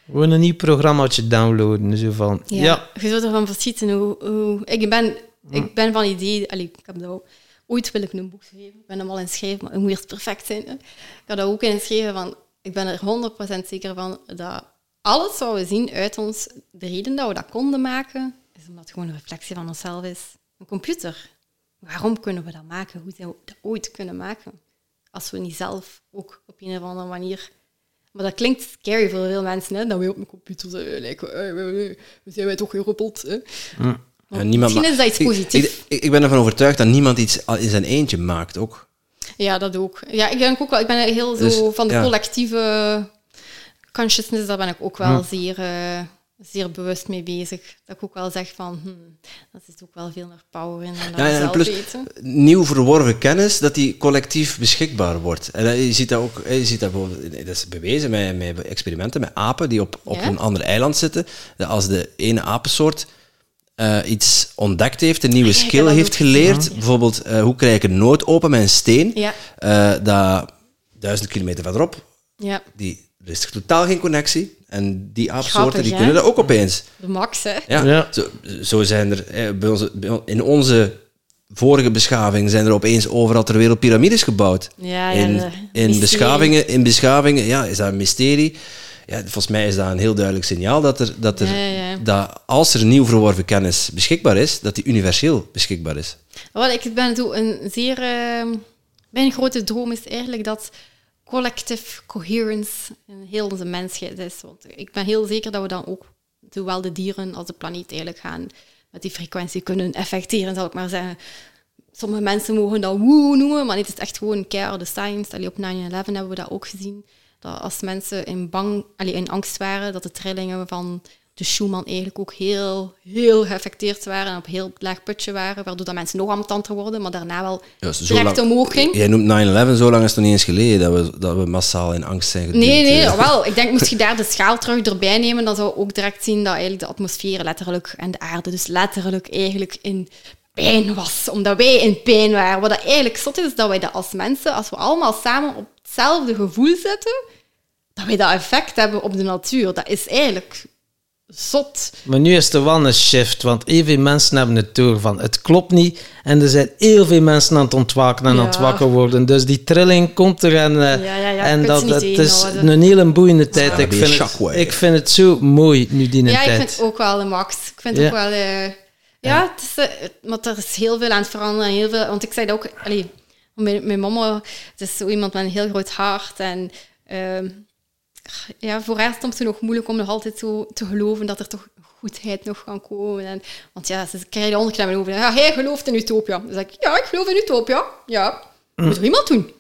Gewoon een nieuw programmaatje downloaden, zo van... Ja, je zou ervan verschieten hoe... hoe ik, ben, ik ben van idee... Allee, ik heb dat ooit wil ik een boek schrijven. Ik ben hem al in schrijven, maar het moet eerst perfect zijn. Ik had dat ook in schrijven van... Ik ben er 100% zeker van dat alles wat we zien uit ons, de reden dat we dat konden maken, is omdat het gewoon een reflectie van onszelf is. Een computer. Waarom kunnen we dat maken? Hoe zijn we dat ooit kunnen maken? als we niet zelf ook op een of andere manier... Maar dat klinkt scary voor veel mensen, hè, dat we op een computer zijn. Like, we zijn wij toch geroppeld. Hè. Niemand misschien is dat iets positiefs. Ik, ik, ben ervan overtuigd dat niemand iets in zijn eentje maakt, ook. Ja, dat ook. Ja, ik denk ook wel. Ik ben heel zo dus, van de collectieve consciousness, daar ben ik ook wel zeer, uh, zeer bewust mee bezig. Dat ik ook wel zeg van, hmm, dat is ook wel veel meer power in dan ja, zelf plus, weten. Nieuw verworven kennis, dat die collectief beschikbaar wordt. En je ziet dat ook, je ziet dat, dat is bewezen met, met experimenten met apen die op, op een ander eiland zitten. Dat als de ene apensoort uh, iets ontdekt heeft, een nieuwe skill heeft geleerd. Bijvoorbeeld, uh, hoe krijg ik een nood open met een steen? Ja. Uh, dat duizend kilometer verderop, ja. die, er is totaal geen connectie. En die aapsoorten die kunnen dat ook opeens. De max, hè? Ja, ja. Zo, zo, zijn er bij onze, in onze vorige beschaving zijn er opeens overal ter wereld piramides gebouwd. Ja, ja, in, in, beschavingen, in beschavingen ja, is dat een mysterie ja, volgens mij is dat een heel duidelijk signaal dat, er, dat, er, dat als er nieuw verworven kennis beschikbaar is, dat die universeel beschikbaar is. Wat ik ben toe een zeer... Uh, mijn grote droom is eigenlijk dat collective coherence in heel onze mensheid is. Want ik ben heel zeker dat we dan ook, zowel de dieren als de planeet eigenlijk gaan met die frequentie kunnen effecteren, zal ik maar zeggen. Sommige mensen mogen dat woe noemen, maar het is echt gewoon de science. Allee, op 9-11 hebben we dat ook gezien dat als mensen in, bang, allee, in angst waren, dat de trillingen van de Schumann eigenlijk ook heel, heel geaffecteerd waren en op heel laag putje waren, waardoor dat mensen nog ambetanter worden, maar daarna wel direct omhoog ging. Jij noemt 9-11, zo lang is het nog niet eens geleden dat we, dat we massaal in angst zijn geduwd. Nee, nee, wel. Ik denk, moest je daar de schaal terug erbij nemen, dan zou je ook direct zien dat eigenlijk de atmosfeer letterlijk en de aarde dus letterlijk eigenlijk in pijn was, omdat wij in pijn waren. Wat dat eigenlijk zot is, dat wij dat als mensen, als we allemaal samen op hetzelfde gevoel zitten, dat wij dat effect hebben op de natuur. Dat is eigenlijk zot. Maar nu is er wel een shift, want heel veel mensen hebben het door van het klopt niet. En er zijn heel veel mensen aan het ontwaken en aan het wakker worden. Dus die trilling komt er en, uh, ja, ja, en dat, het is een hele boeiende tijd. Ik, vind het, ik vind het zo mooi nu die tijd. Ja, ik vind het ook wel de max. Ik vind het ook wel... Uh, ja, het is, uh, maar er is heel veel aan het veranderen. Heel veel, want ik zei dat ook... Allee, mijn, mijn mama het is zo iemand met een heel groot hart en... Ehm, ja, voor haar stond het nog moeilijk om nog altijd zo te geloven dat er toch goedheid nog kan komen. En, want ja, ze krijgen onderklemmen over. Ja, hij gelooft in utopia. Dan zeg ik, ja, ik geloof in utopia. Ja, moet er iemand doen.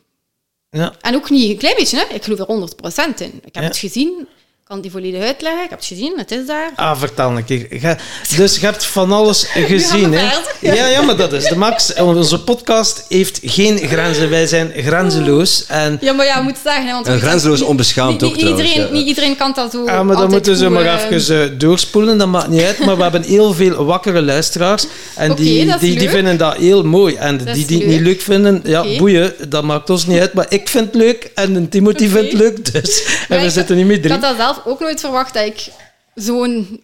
Ja. En ook niet een klein beetje, hè. ik geloof er 100% in. Ik heb het gezien, kan die volledig uitleggen. Ik heb het gezien, het is daar. Ah, vertel een keer. dus je hebt van alles gezien, hè? Ja, ja, maar dat is de max. Onze podcast heeft geen grenzen. Wij zijn grenzeloos. En ja, maar ja, moet zeggen... Want en grenzeloos onbeschaamd niet, ook, niet iedereen, Niet iedereen kan dat zo Ja, maar dan moeten ze maar eh, even uh, doorspoelen. Dat maakt niet uit. Maar we hebben heel veel wakkere luisteraars. En die, die, die vinden dat heel mooi. En die die het niet leuk vinden, ja, boeien. Dat maakt ons niet uit. Maar ik vind het leuk. En Timothy vindt het leuk. Dus, en we zitten niet meer drie. Zelf ook nooit verwacht dat ik zo'n...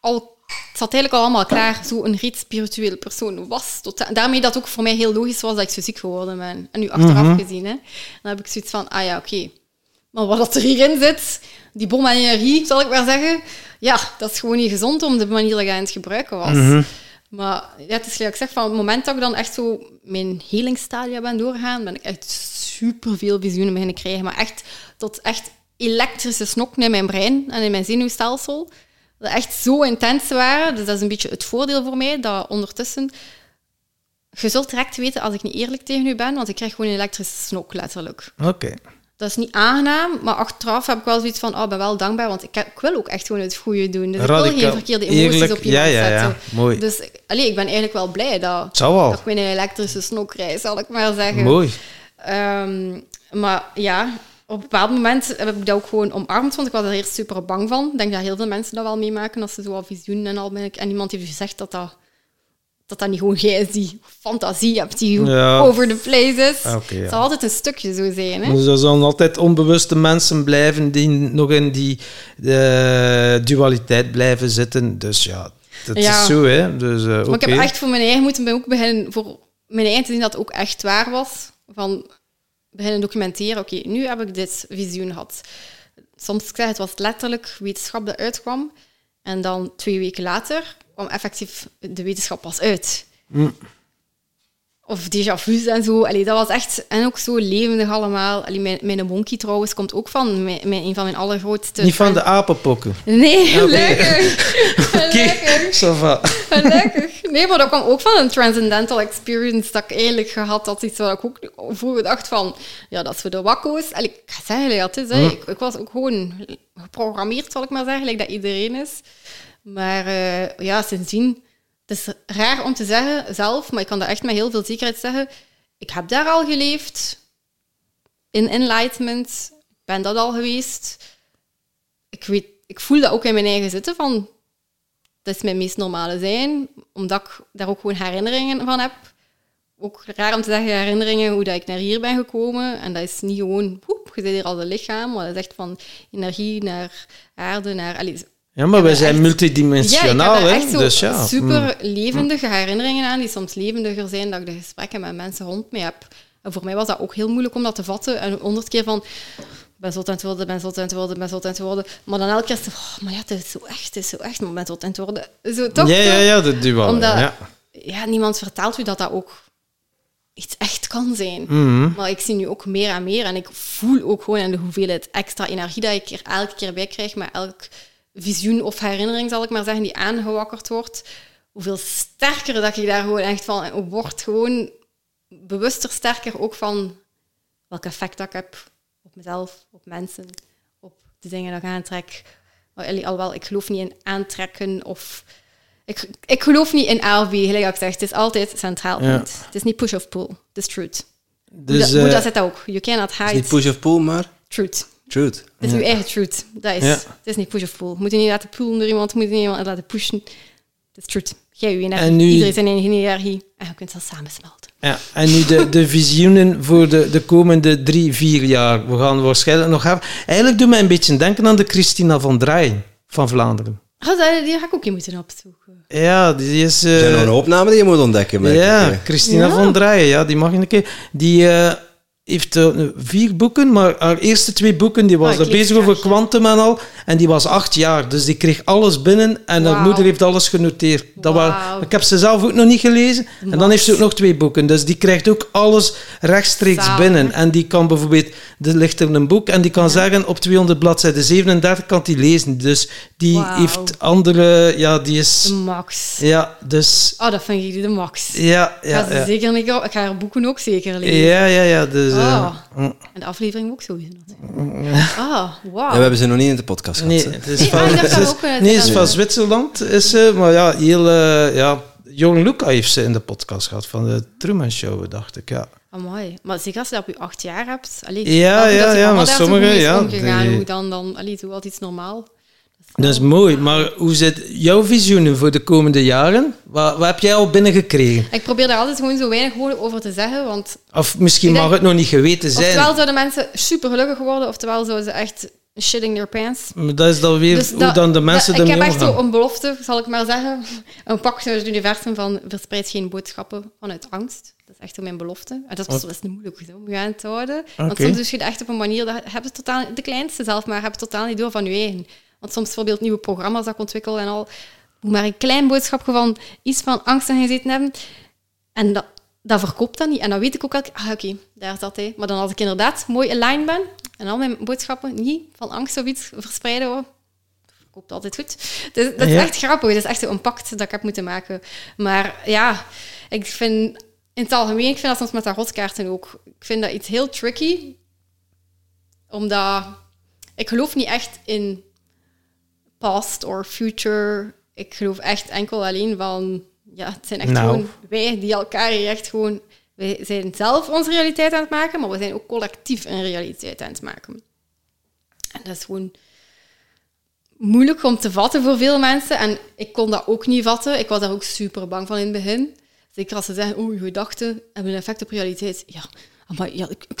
Al, het zat eigenlijk al allemaal klaar, zo'n riet spirituele persoon was. Tot, daarmee dat ook voor mij heel logisch was dat ik zo ziek geworden ben. En nu achteraf mhm. gezien, hè, dan heb ik zoiets van, ah ja, oké. Maar wat er hierin zit, die bom en energie, zal ik maar zeggen, ja, dat is gewoon niet gezond om de manier dat je aan het gebruiken was. Mhm. Maar ja, het is ik zeg, van het moment dat ik dan echt zo mijn helingsstadia ben doorgegaan, ben ik echt super veel visioenen beginnen krijgen. Maar echt tot echt elektrische snokken in mijn brein en in mijn zenuwstelsel. Dat echt zo intens waren. Dus dat is een beetje het voordeel voor mij, dat ondertussen... Je zult direct weten als ik niet eerlijk tegen u ben, want ik krijg gewoon een elektrische snok, letterlijk. Oké. Dat is niet aangenaam, maar achteraf heb ik wel zoiets van, oh, ben wel dankbaar, want ik, ik wil ook echt gewoon het goede doen. Dus ik wil geen verkeerde emoties eerlijk, op je ja, ja, ja, Mooi. Dus allee, ik ben eigenlijk wel blij dat, dat ik een elektrische snok krijg, zal ik maar zeggen. Mooi. Um, maar ja, op een bepaald moment heb ik dat ook gewoon omarmd, want ik was er eerst super bang van. Ik denk dat heel veel mensen dat wel meemaken als ze zo al visioenen en al ben En iemand heeft gezegd dat dat, dat, dat niet gewoon jij is die fantasie hebt die over the place is. Het zal altijd een stukje zo zijn. Hè? Dus er zullen altijd onbewuste mensen blijven die nog in die uh, dualiteit blijven zitten. Dus ja, dat is zo. Hè? Dus, uh, maar ik heb echt voor mijn eigen moeten ook beginnen voor mijn eigen te zien dat het ook echt waar was. Van beginnen documenteren. Oké, nu heb ik dit visioen gehad. Soms ik zeg, het was letterlijk wetenschap dat uitkwam. En dan twee weken later kwam effectief de wetenschap pas uit. Mm. Of déjà vu's en zo. Allee, dat was echt... En ook zo levendig allemaal. Allee, mijn, mijn monkey trouwens komt ook van mijn, een van mijn allergrootste... Niet van de apenpokken? Nee, okay. gelukkig. Oké, okay. Gelukkig. Nee, maar dat kwam ook van een transcendental experience dat ik eigenlijk gehad had. Iets wat ik ook vroeger dacht van, ja, dat is voor de wakko's. En ik ga zeggen, dat is, hè. Ik, ik, was ook gewoon geprogrammeerd, zal ik maar zeggen, like dat iedereen is. Maar uh, ja, sindsdien, het is raar om te zeggen zelf, maar ik kan dat echt met heel veel zekerheid zeggen. Ik heb daar al geleefd, in enlightenment, ik ben dat al geweest. Ik, weet, ik voel dat ook in mijn eigen zitten van dat is mijn meest normale zijn, omdat ik daar ook gewoon herinneringen van heb. Ook raar om te zeggen, herinneringen hoe dat ik naar hier ben gekomen. En dat is niet gewoon, poep, je zit hier als een lichaam, maar dat is echt van energie naar aarde, naar... Allez, ja, maar wij zijn multidimensionaal, ja, echt dus ja. super mm. levendige herinneringen aan, die soms levendiger zijn dan ik de gesprekken met mensen rond me heb. En voor mij was dat ook heel moeilijk om dat te vatten. En honderd keer van, ben zot aan het worden, ben zot aan het worden, ben zot aan het worden. Maar dan elke keer oh, maar ja, het is zo echt, het is zo echt, maar ben zot aan het worden. Zo, toch? Ja, ja, ja, dat wel. Omdat, ja. ja, niemand vertelt u dat dat ook iets echt kan zijn. Mhm. Maar ik zie nu ook meer en meer en ik voel ook gewoon in de hoeveelheid extra energie dat ik er elke keer bij krijg met elk visioen of herinnering, zal ik maar zeggen, die aangewakkerd wordt. Hoeveel sterker dat ik daar gewoon echt van word. Gewoon bewuster sterker ook van welk effect dat ik heb mezelf, op mensen, op de dingen dat ik aantrek. Alhoewel, ik geloof niet in aantrekken of... Ik, ik geloof niet in A of B, gelijk ik zeg. Het is altijd centraal punt. Het is niet push of pull. Het is truth. Dus, Boeddha uh, zegt ook. You cannot hide... Het is niet push of pull, maar... Truth. Truth. Het is uw eigen truth. Dat is, Het is niet push of pull. Moet je niet laten pullen door iemand, moet je niet iemand laten pushen. Het is truth. Jij je energie, nu... iedereen zijn eigen energie. En je kunt ze samen smelten. Ja, en nu de, de visioenen voor de, de komende drie, vier jaar. We gaan waarschijnlijk nog hebben. Eigenlijk doet mij een beetje denken aan de Christina van Draaien van Vlaanderen. Oh, die ga ik ook niet moeten opzoeken. Ja, die is... Uh, er zijn nog een opname die je moet ontdekken. Ja, Christina van Draaien, ja, die mag je een keer... Die, uh, heeft uh, vier boeken, maar haar eerste twee boeken, die was oh, bezig over kwantum en al. En die was acht jaar, dus die kreeg alles binnen en haar moeder heeft alles genoteerd. Dat wow. ik heb ze zelf ook nog niet gelezen. En dan heeft ze ook nog twee boeken, dus die krijgt ook alles rechtstreeks binnen. En die kan bijvoorbeeld, er ligt er een boek en die kan zeggen op 200 bladzijden 37 kan die lezen. Dus die heeft andere, ja, die is... De max. Ja, dus... Oh, dat vind ik de max. Ja, ja. Ga ja. zeker niet... Ik ga haar boeken ook zeker lezen. Ja, ja, ja, dus... Oh. En de aflevering ook sowieso. Ah, wow. Ja, we hebben ze nog niet in de podcast gehad. Nee, het is van, nee, het is, nee, is van Zwitserland. Is ze, maar ja, heel... Uh, ja, Johan Luca heeft ze in de podcast gehad van de Truman Show, dacht ik, ja. Mooi. Maar zeker als je dat op je acht jaar hebt. Allee, ja, ja, ja, maar sommige... Ja, omgegaan, hoe dan, dan allee, zo altijd normaal. Dat is mooi, maar hoe zit jouw visioenen voor de komende jaren? Wat, wat heb jij al binnengekregen? Ik probeer daar altijd gewoon zo weinig over te zeggen, want... Of misschien mag het nog niet geweten zijn. Oftewel zouden mensen super gelukkig worden, oftewel zouden ze echt shitting their pants. Maar dat is dan weer dus hoe dan de mensen dat, Ik heb echt zo een belofte, zal ik maar zeggen. Een pak uit het universum van verspreid geen boodschappen vanuit angst. Dat is echt mijn belofte. En dat is best moeilijk om gaan te houden. Want soms doe je het echt op een manier dat heb je totaal, de kleinste zelf, maar heb je totaal niet door van je eigen. Want soms bijvoorbeeld nieuwe programma's dat ik ontwikkel en al, moet maar een klein boodschapje van iets van angst en gezeten hebben. En dat, dat verkoopt dat niet. En dan weet ik ook elke ah oké, daar is dat. Hè. Maar dan als ik inderdaad mooi aligned ben en al mijn boodschappen niet van angst of iets verspreiden, hoor, verkoopt altijd goed. Dus dat is echt grappig. Dat is echt een pact dat ik heb moeten maken. Maar ja, ik vind in het algemeen, ik vind dat soms met dat rotkaarten ook, ik vind dat iets heel tricky. Omdat ik geloof niet echt in past or future. Ik geloof echt enkel alleen van, ja, het zijn echt nou. gewoon wij die elkaar hier echt gewoon, wij zijn zelf onze realiteit aan het maken, maar we zijn ook collectief een realiteit aan het maken. En dat is gewoon moeilijk om te vatten voor veel mensen. En ik kon dat ook niet vatten. Ik was daar ook super bang van in het begin. Zeker als ze zeggen, oh, je gedachten hebben een effect op realiteit. Ja, maar ja, ik, ik, ik,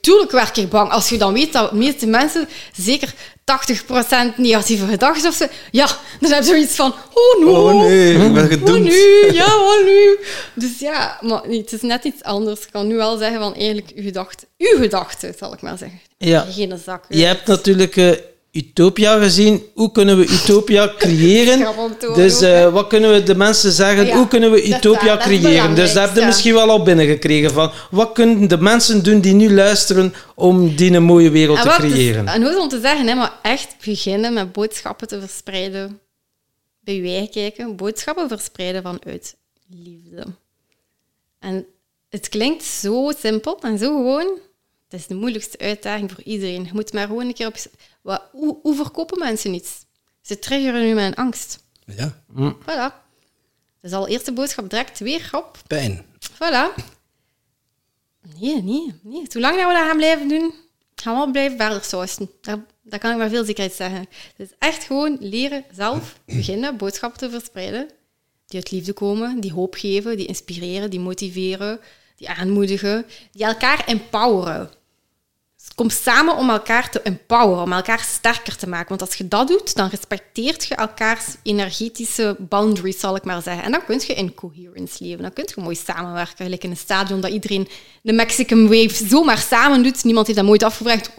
tuurlijk werk ik bang. Als je dan weet dat de meeste mensen zeker 80% negatieve gedachten of zo, ja, dan heb je zoiets van, oh no. Oh nee, ik ben gedoemd. Oh nu, ja, oh nu. Dus ja, maar nee, het is net iets anders. Ik kan nu wel zeggen van eigenlijk uw gedachten, uw gedachten, zal ik maar zeggen. Ja. Geen zak. Je hebt natuurlijk uh, Utopia gezien. Hoe kunnen we Utopia creëren? dus uh, wat kunnen we de mensen zeggen? Ja, hoe kunnen we Utopia dat, creëren? Dus daar heb je misschien wel al binnengekregen van. Wat kunnen de mensen doen die nu luisteren om die een mooie wereld en te creëren? en hoe is om te zeggen, hè, maar echt beginnen met boodschappen te verspreiden. Bij wij kijken, boodschappen verspreiden vanuit liefde. En het klinkt zo simpel en zo gewoon. Het is de moeilijkste uitdaging voor iedereen. Je moet maar gewoon een keer op... Wat, hoe, hoe verkopen mensen iets? Ze triggeren nu mijn angst. Ja. Mm. Voilà. Dus al eerste boodschap direct weer op. Pijn. Voilà. Nee, nee, nee. Zolang dat we dat gaan blijven doen, gaan we wel blijven verder sausen. Daar, dat kan ik maar veel zekerheid zeggen. Dus echt gewoon leren zelf beginnen boodschappen te verspreiden die uit liefde komen, die hoop geven, die inspireren, die motiveren, die aanmoedigen, die elkaar empoweren. Kom samen om elkaar te empoweren, om elkaar sterker te maken. Want als je dat doet, dan respecteert je elkaars energetische boundaries, zal ik maar zeggen. En dan kun je in coherence leven. Dan kun je mooi samenwerken, gelijk in een stadion dat iedereen de Mexican Wave zomaar samen doet. Niemand heeft dat nooit afgevraagd.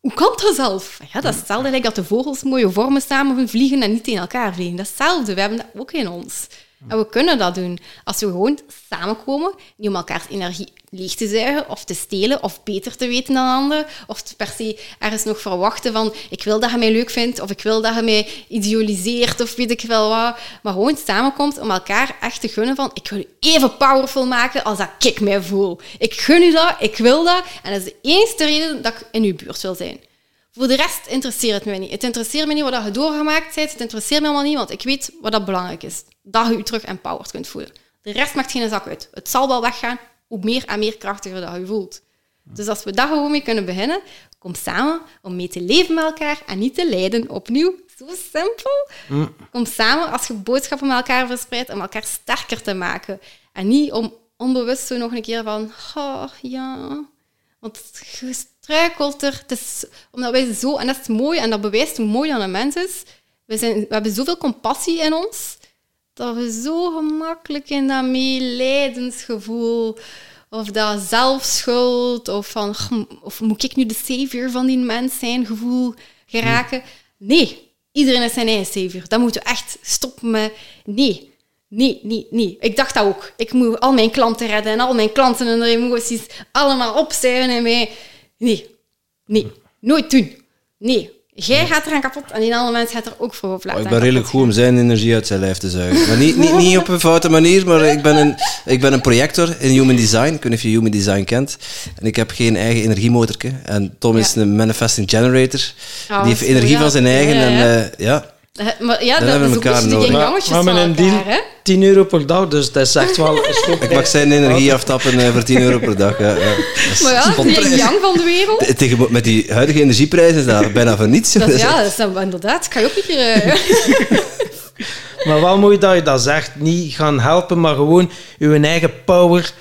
Hoe kan dat zelf? Ja, dat is hetzelfde dat de vogels mooie vormen samen vliegen en niet tegen elkaar vliegen. Dat is hetzelfde. We hebben dat ook in ons. En we kunnen dat doen als we gewoon samenkomen, niet om elkaars energie leeg te zuigen of te stelen of beter te weten dan anderen, of per se ergens nog verwachten van ik wil dat je mij leuk vindt of ik wil dat je mij idealiseert of weet ik wel wat. Maar gewoon samenkomt om elkaar echt te gunnen van ik wil je even powerful maken als dat ik mij voel. Ik gun u dat, ik wil dat en dat is de enige reden dat ik in uw buurt wil zijn. Voor de rest interesseert het mij niet. Het interesseert me niet wat je doorgemaakt bent. Het interesseert me allemaal niet, want ik weet wat dat belangrijk is. Dat je je terug empowered kunt voelen. De rest maakt geen zak uit. Het zal wel weggaan, hoe meer en meer krachtiger dat je voelt. Dus als we daar gewoon mee kunnen beginnen, kom samen om mee te leven met elkaar en niet te lijden. Opnieuw, zo simpel. Kom samen als je boodschappen met elkaar verspreidt om elkaar sterker te maken. En niet om onbewust zo nog een keer van, oh ja, want omdat wij zo, en dat is mooi en dat bewijst hoe mooi dat een mens is. We, zijn, we hebben zoveel compassie in ons, dat we zo gemakkelijk in dat meelijdensgevoel of dat zelfschuld of van of moet ik nu de savior van die mens zijn gevoel geraken. Nee, iedereen is zijn eigen savior. Dat moeten we echt stoppen met. Nee, nee, nee, nee. Ik dacht dat ook. Ik moet al mijn klanten redden en al mijn klanten en hun emoties allemaal opzuigen in mij. Nee, nee, nooit doen. Nee, Jij gaat er aan kapot en die andere mens gaat er ook voor op laten. Oh, ik ben redelijk goed om zijn energie uit zijn lijf te zuigen. Maar niet, niet, niet op een foute manier, maar ik ben een, ik ben een projector in Human Design. Ik weet niet of je Human Design kent. En ik heb geen eigen energiemotorke. En Tom is een manifesting generator. Oh, die heeft energie ja. van zijn eigen. Ja, en ja. ja, Eh, Maar ja, Dan dat hebben is we ook elkaar een beetje de nodig. yin-yangetjes maar van met een deal elkaar, hè? 10 euro per dag, dus dat is echt wel ik mag zijn energie aftappen eh, voor 10 euro per dag. Ja, ja. Dat is Maar ja, de spotprijs. yin-yang van de wereld. Te- Tegen, met die huidige energieprijzen is dat bijna voor niets. Dat, is- ja, dat is dan inderdaad. Kan je ook een keer... eh, Maar wel mooi dat je dat zegt. Niet gaan helpen, maar gewoon je eigen power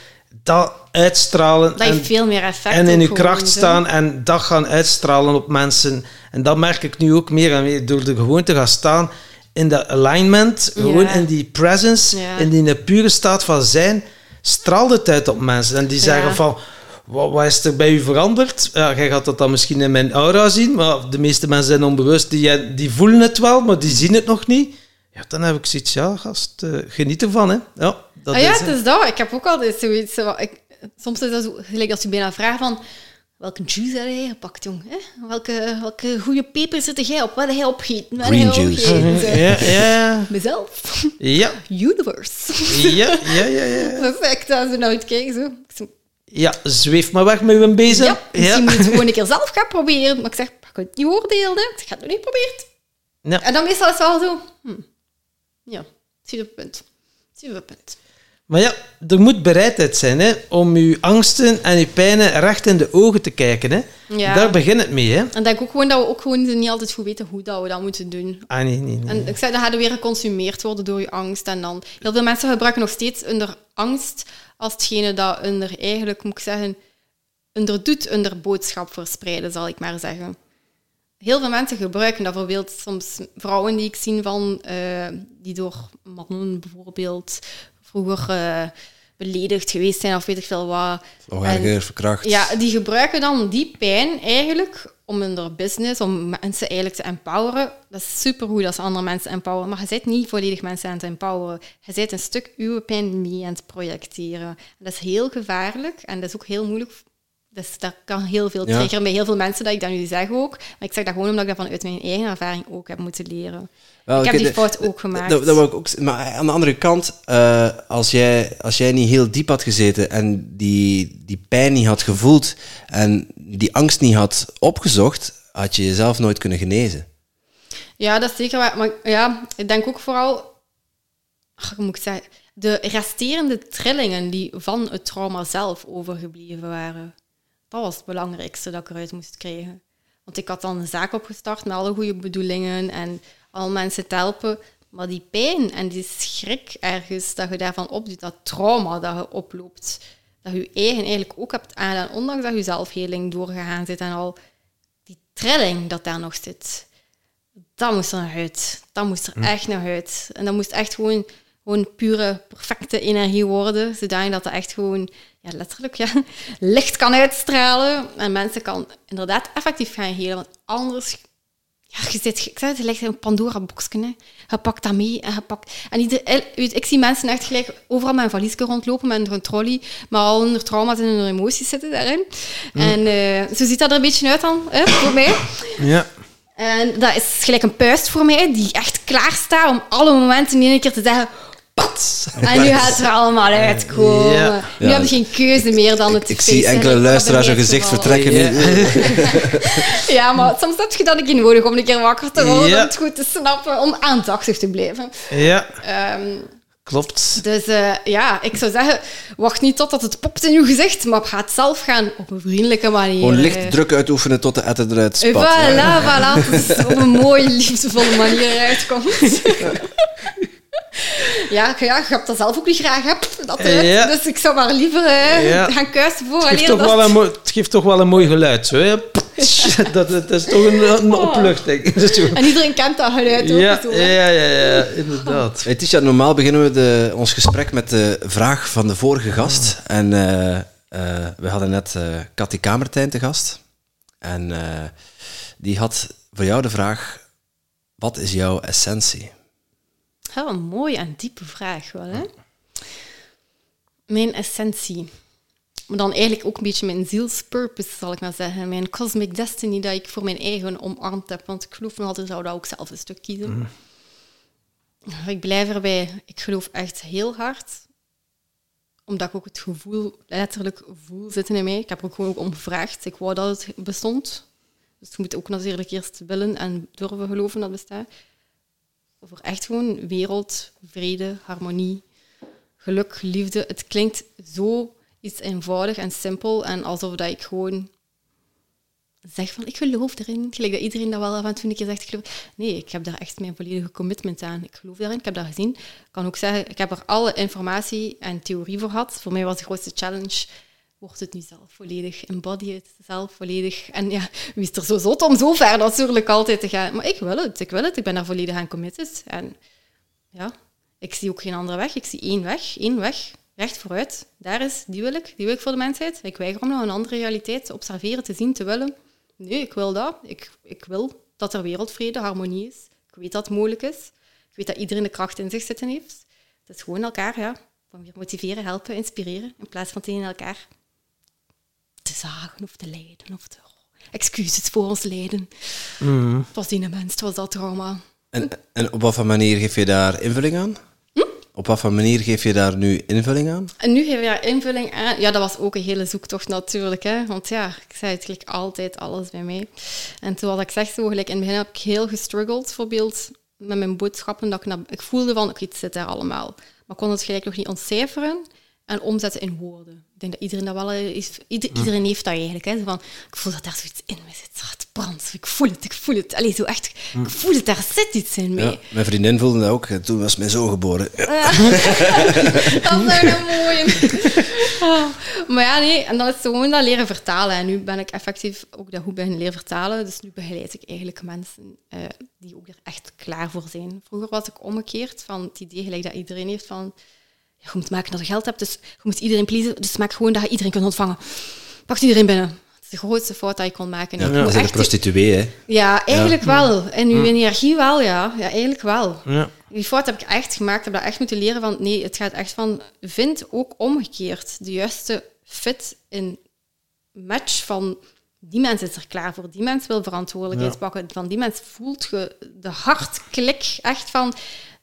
dat uitstralen. dat en, veel meer effect. en in je kracht staan en dat gaan uitstralen op mensen. En dat merk ik nu ook meer en meer door er gewoon te gaan staan in dat alignment, gewoon in die presence, Ja. in die pure staat van zijn, straalt het uit op mensen. En die zeggen Ja. van, wat, wat is er bij u veranderd? Ja, jij gaat dat dan misschien in mijn aura zien, maar de meeste mensen zijn onbewust, die, die voelen het wel, maar die zien het nog niet. Ja, dan heb ik zoiets, ja, gast, eh, geniet ervan, hè. Ja, dat Ah ja, is, het is dat. Ik heb ook altijd zoiets... zo, ik, soms is dat zo, gelijk als je bijna vraagt van... Welke juice heb jij gepakt, jong? Hè? Welke, welke goede peper zit jij op? Wat heb jij opgegeten? Green jij juice. Ja, ja, Mezelf. ja, Universe. ja, ja, ja, ja. Perfect, als ze nou kijken. Zo. Ja, zweef maar weg met uw bezem. Ja, misschien moet je het gewoon een keer zelf gaan proberen. Maar ik zeg, ik kan het niet oordelen. Hè. Ik ga het nog niet geprobeerd. Ja. En dan meestal is het wel zo... Hm. Ja, zie je het punt. Zie het punt. Maar ja, er moet bereidheid zijn hè, om uw angsten en uw pijnen recht in de ogen te kijken. Hè. Ja. Daar begint het mee. Hè. En ik denk ook gewoon dat we ook gewoon niet altijd goed weten hoe dat we dat moeten doen. Ah, nee, nee, nee. En ik zei, dan gaat er weer geconsumeerd worden door je angst. En dan, heel veel mensen gebruiken nog steeds onder angst als hetgene dat onder eigenlijk, moet ik zeggen, onder doet, onder boodschap verspreiden, zal ik maar zeggen. Heel veel mensen gebruiken dat bijvoorbeeld soms vrouwen die ik zie van, eh, die door mannen bijvoorbeeld vroeger eh, beledigd geweest zijn of weet ik veel wat. Verkracht. ja, die gebruiken dan die pijn eigenlijk om in hun business, om mensen eigenlijk te empoweren. Dat is supergoed als andere mensen empoweren, maar je bent niet volledig mensen aan het empoweren. Je bent een stuk uw pijn mee aan het projecteren. En dat is heel gevaarlijk en dat is ook heel moeilijk. Dus dat kan heel veel triggeren bij heel veel mensen dat ik dat nu zeg ook. Maar ik zeg dat gewoon omdat ik dat vanuit mijn eigen ervaring ook heb moeten leren. Ik heb die fout ook gemaakt. Dat, dat ik ook, maar aan de andere kant, uh, als, jij, als jij niet heel diep had gezeten en die, die pijn niet had gevoeld en die angst niet had opgezocht, had je jezelf nooit kunnen genezen. Ja, dat is zeker waar. Maar ja, ik denk ook vooral... Ach, moet ik zeggen? De resterende trillingen die van het trauma zelf overgebleven waren. Dat was het belangrijkste dat ik eruit moest krijgen. Want ik had dan een zaak opgestart met alle goede bedoelingen en al mensen te helpen. Maar die pijn en die schrik ergens dat je daarvan opdoet, dat trauma dat je oploopt, dat je eigen eigenlijk ook hebt aangedaan, ondanks dat je zelfheling doorgegaan zit en al die trilling dat daar nog zit, dat moest er nog uit. Dat moest er hm. echt nog uit. En dat moest echt gewoon, gewoon pure, perfecte energie worden, zodat dat echt gewoon ja, letterlijk ja, licht kan uitstralen en mensen kan inderdaad effectief gaan helen. Want anders ja, je zit, ik zei het, lijkt een Pandora-boxje. Je pakt dat mee en je pakt... En ieder, ik zie mensen echt gelijk overal met een valiesje rondlopen, met een trolley, maar al hun trauma's en hun emoties zitten daarin. Mm. En uh, zo ziet dat er een beetje uit dan, hè, voor mij. Ja. En dat is gelijk een puist voor mij, die echt klaar staat om alle momenten in één keer te zeggen en nu gaat het er allemaal uitkomen. Ja. Nu heb je geen keuze meer dan het Ik, ik zie enkele luisteraars hun gezicht vertrekken. Ja. maar soms heb je dat ik in nodig om een keer wakker te worden, om het goed te snappen, om aandachtig te blijven. Ja. Um, Klopt. Dus uh, ja, ik zou zeggen, wacht niet totdat het popt in je gezicht, maar ga het zelf gaan op een vriendelijke manier. Gewoon licht druk uitoefenen tot de etter eruit spat. Voilà, voilà. Dat op een mooie, liefdevolle manier uitkomt. Ja, ja, je hebt dat zelf ook niet graag hebt. Dat Dus ik zou maar liever uh, gaan kuisen voor het geeft, toch wel een mooi, het geeft toch wel een mooi geluid. Zo, dat, dat, is toch een, een oh. opluchting. en iedereen kent dat geluid ook. Ja, ja, ja, ja, inderdaad. Hey, Tisha, normaal beginnen we de, ons gesprek met de vraag van de vorige gast. En uh, uh, we hadden net uh, Cathy Kamertijn te gast. En die had voor jou de vraag, wat is jouw essentie? Heel een mooie en diepe vraag wel, hè? Mijn essentie. Maar dan eigenlijk ook een beetje mijn zielspurpose, zal ik maar zeggen. Mijn cosmic destiny dat ik voor mijn eigen omarmd heb. Want ik geloof nog altijd, zou dat ook zelf een stuk kiezen. Mm. Ik blijf erbij. Ik geloof echt heel hard. Omdat ik ook het gevoel letterlijk voel zitten in mij. Ik heb er ook gewoon ook om gevraagd. Ik wou dat het bestond. Dus je moet ook natuurlijk eerst willen en durven geloven dat het bestaat over echt gewoon wereld, vrede, harmonie, geluk, liefde. Het klinkt zo iets eenvoudig en simpel en alsof dat ik gewoon zeg van ik geloof erin. Gelijk dat iedereen dat wel af en toe een keer zegt, ik geloof. Nee, ik heb daar echt mijn volledige commitment aan. Ik geloof daarin, ik heb dat gezien. Ik kan ook zeggen, ik heb er alle informatie en theorie voor gehad. Voor mij was de grootste challenge wordt het nu zelf volledig, embody het zelf volledig. En ja, wie is er zo zot om zo ver natuurlijk altijd te gaan? Maar ik wil het, ik wil het, ik ben daar volledig aan committed. En ja, ik zie ook geen andere weg. Ik zie één weg, één weg, recht vooruit. Daar is, die wil ik, die wil ik voor de mensheid. Ik weiger om nog een andere realiteit te observeren, te zien, te willen. Nee, ik wil dat. Ik, ik wil dat er wereldvrede, harmonie is. Ik weet dat het mogelijk is. Ik weet dat iedereen de kracht in zich zitten heeft. Het is gewoon elkaar, ja, van weer motiveren, helpen, inspireren, in plaats van tegen elkaar te zagen of te lijden. Of te, oh, excuses voor ons lijden. Mm. Het was die mens, het was dat trauma. En, en op wat voor manier geef je daar invulling aan? Hm? Op wat voor manier geef je daar nu invulling aan? En nu geef je daar invulling aan. Ja, dat was ook een hele zoektocht natuurlijk. Hè? Want ja, ik zei het gelijk altijd alles bij mij. En wat ik zeg, zo gelijk in het begin heb ik heel gestruggeld, bijvoorbeeld met mijn boodschappen. Dat ik, ik voelde van, ik zit daar allemaal. Maar kon het gelijk nog niet ontcijferen en omzetten in woorden. Ik denk dat iedereen dat wel is. iedereen heeft dat eigenlijk. Hè. van, ik voel dat daar zoiets in me zit. Het brandt. Ik voel het, ik voel het. Allee, zo echt, ik voel het, daar zit iets in mee. mijn vriendin voelde dat ook. Toen was mijn zoon geboren. Ja. dat is een mooi. Ah. Maar ja, nee. En dan is het gewoon dat leren vertalen. En nu ben ik effectief ook dat goed beginnen leren vertalen. Dus nu begeleid ik eigenlijk mensen uh, die ook er echt klaar voor zijn. Vroeger was ik omgekeerd van het idee gelijk dat iedereen heeft van je moet maken dat je geld hebt, dus je moet iedereen pleasen. Dus maak gewoon dat je iedereen kunt ontvangen. Pak iedereen binnen. Dat is de grootste fout dat je kon maken. Ja, dat is een prostituee, hè? Ja, eigenlijk wel. En uw mm. energie wel, ja. Ja, eigenlijk wel. Ja. Die fout heb ik echt gemaakt. Ik heb dat echt moeten leren van... Nee, het gaat echt van... Vind ook omgekeerd de juiste fit in match van die mens is er klaar voor, die mens wil verantwoordelijkheid pakken, van die mens voelt je de hartklik echt van,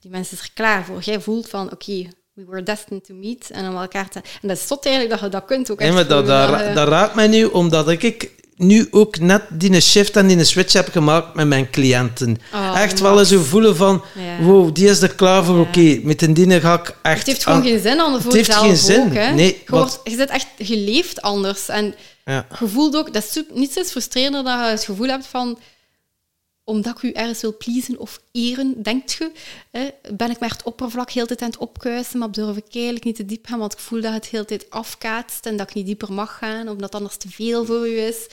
die mens is er klaar voor. Jij voelt van, oké, we were destined to meet en om elkaar te... En dat is tot eigenlijk dat je dat kunt ook echt Nee, maar dat, dat, dat raakt mij nu, omdat ik nu ook net die shift en die switch heb gemaakt met mijn cliënten. Oh, echt wel eens zo voelen van, Ja. wow, die is er klaar voor, oké, met een dingen ga ik echt... Het heeft gewoon aan- geen zin anders voor Het heeft geen zin. ook. Hè. Nee, je, wordt, je zit echt geleefd anders. En Ja. je voelt ook... Dat is niets is frustrerender dan je het gevoel hebt van... Omdat ik u ergens wil pleasen of eren, denkt je, hè, ben ik maar het oppervlak heel de tijd aan het opkuisen, maar durf ik eigenlijk niet te diep gaan, want ik voel dat het heel de tijd afkaatst en dat ik niet dieper mag gaan, omdat het anders te veel voor u is.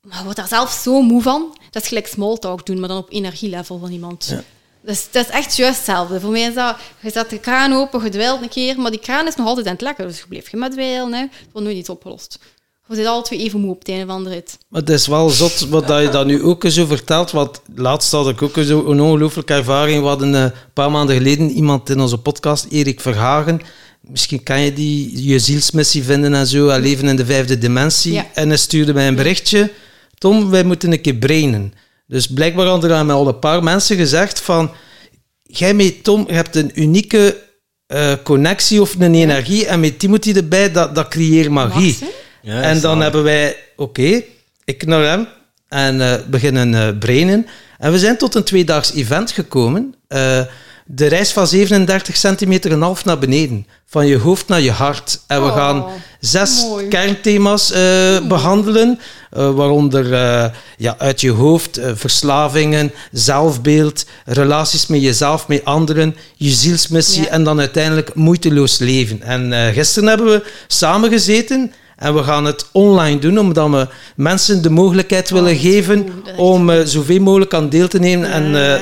Maar wordt daar zelf zo moe van. Dat is gelijk small talk doen, maar dan op energielevel van iemand. Dus dat is echt juist hetzelfde. Voor mij is dat, je zet de kraan open, je dweilt een keer, maar die kraan is nog altijd aan het lekken. Dus je blijft je met dweilen, het wordt nooit iets opgelost. Je zit alle twee even moe op het einde van de rit. Maar het is wel zot wat dat je dat nu ook zo vertelt. Want laatst had ik ook zo een ongelooflijke ervaring. We hadden eh, een paar maanden geleden iemand in onze podcast, Erik Verhagen. Misschien kan je die je zielsmissie vinden en zo. En leven in de vijfde dimensie. Ja. En hij stuurde mij een berichtje. Tom, wij moeten een keer brainen. Dus blijkbaar hadden er mij al een paar mensen gezegd van... Jij met Tom je hebt een unieke eh, connectie of een energie. En met Timothy erbij, dat, dat creëert magie. Max? Ja, en dan zalig. hebben wij, oké, ik naar hem en eh, beginnen eh brainen. En we zijn tot een tweedaags event gekomen. Eh, de reis van 37 centimeter en half naar beneden. Van je hoofd naar je hart. En we Oh, gaan zes mooi. kernthema's eh, behandelen. eh, waaronder eh, ja, uit je hoofd, verslavingen, zelfbeeld, relaties met jezelf, met anderen, je zielsmissie Ja. en dan uiteindelijk moeiteloos leven. En eh, gisteren hebben we samen gezeten en we gaan het online doen, omdat we mensen de mogelijkheid willen is geven om eh, zoveel mogelijk aan deel te nemen. En, eh,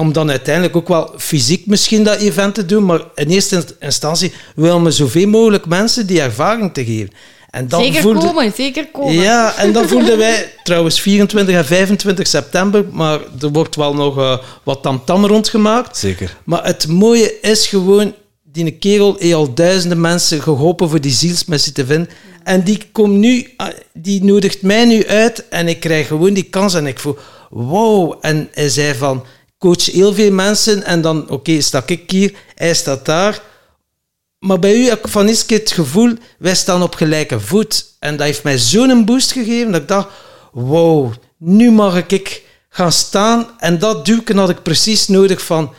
om dan uiteindelijk ook wel fysiek misschien dat event te doen, maar in eerste instantie willen we zoveel mogelijk mensen die ervaring te geven. En dan Zeker voelde- komen, zeker komen. ja, en dan voelden wij trouwens 24 en 25 september, maar er wordt wel nog eh, wat tamtam rondgemaakt. Zeker. Maar het mooie is gewoon, die kerel heeft al duizenden mensen geholpen voor die zielsmissie te vinden. En die komt nu, ah, die nodigt mij nu uit en ik krijg gewoon die kans en ik voel, wow. En hij zei van, coach heel veel mensen en dan, oké, sta ik hier, hij staat daar. Maar bij u heb ik van eens keer het gevoel, wij staan op gelijke voet. En dat heeft mij zo'n boost gegeven dat ik dacht, wow, nu mag ik gaan staan. En dat duwken had ik precies nodig van,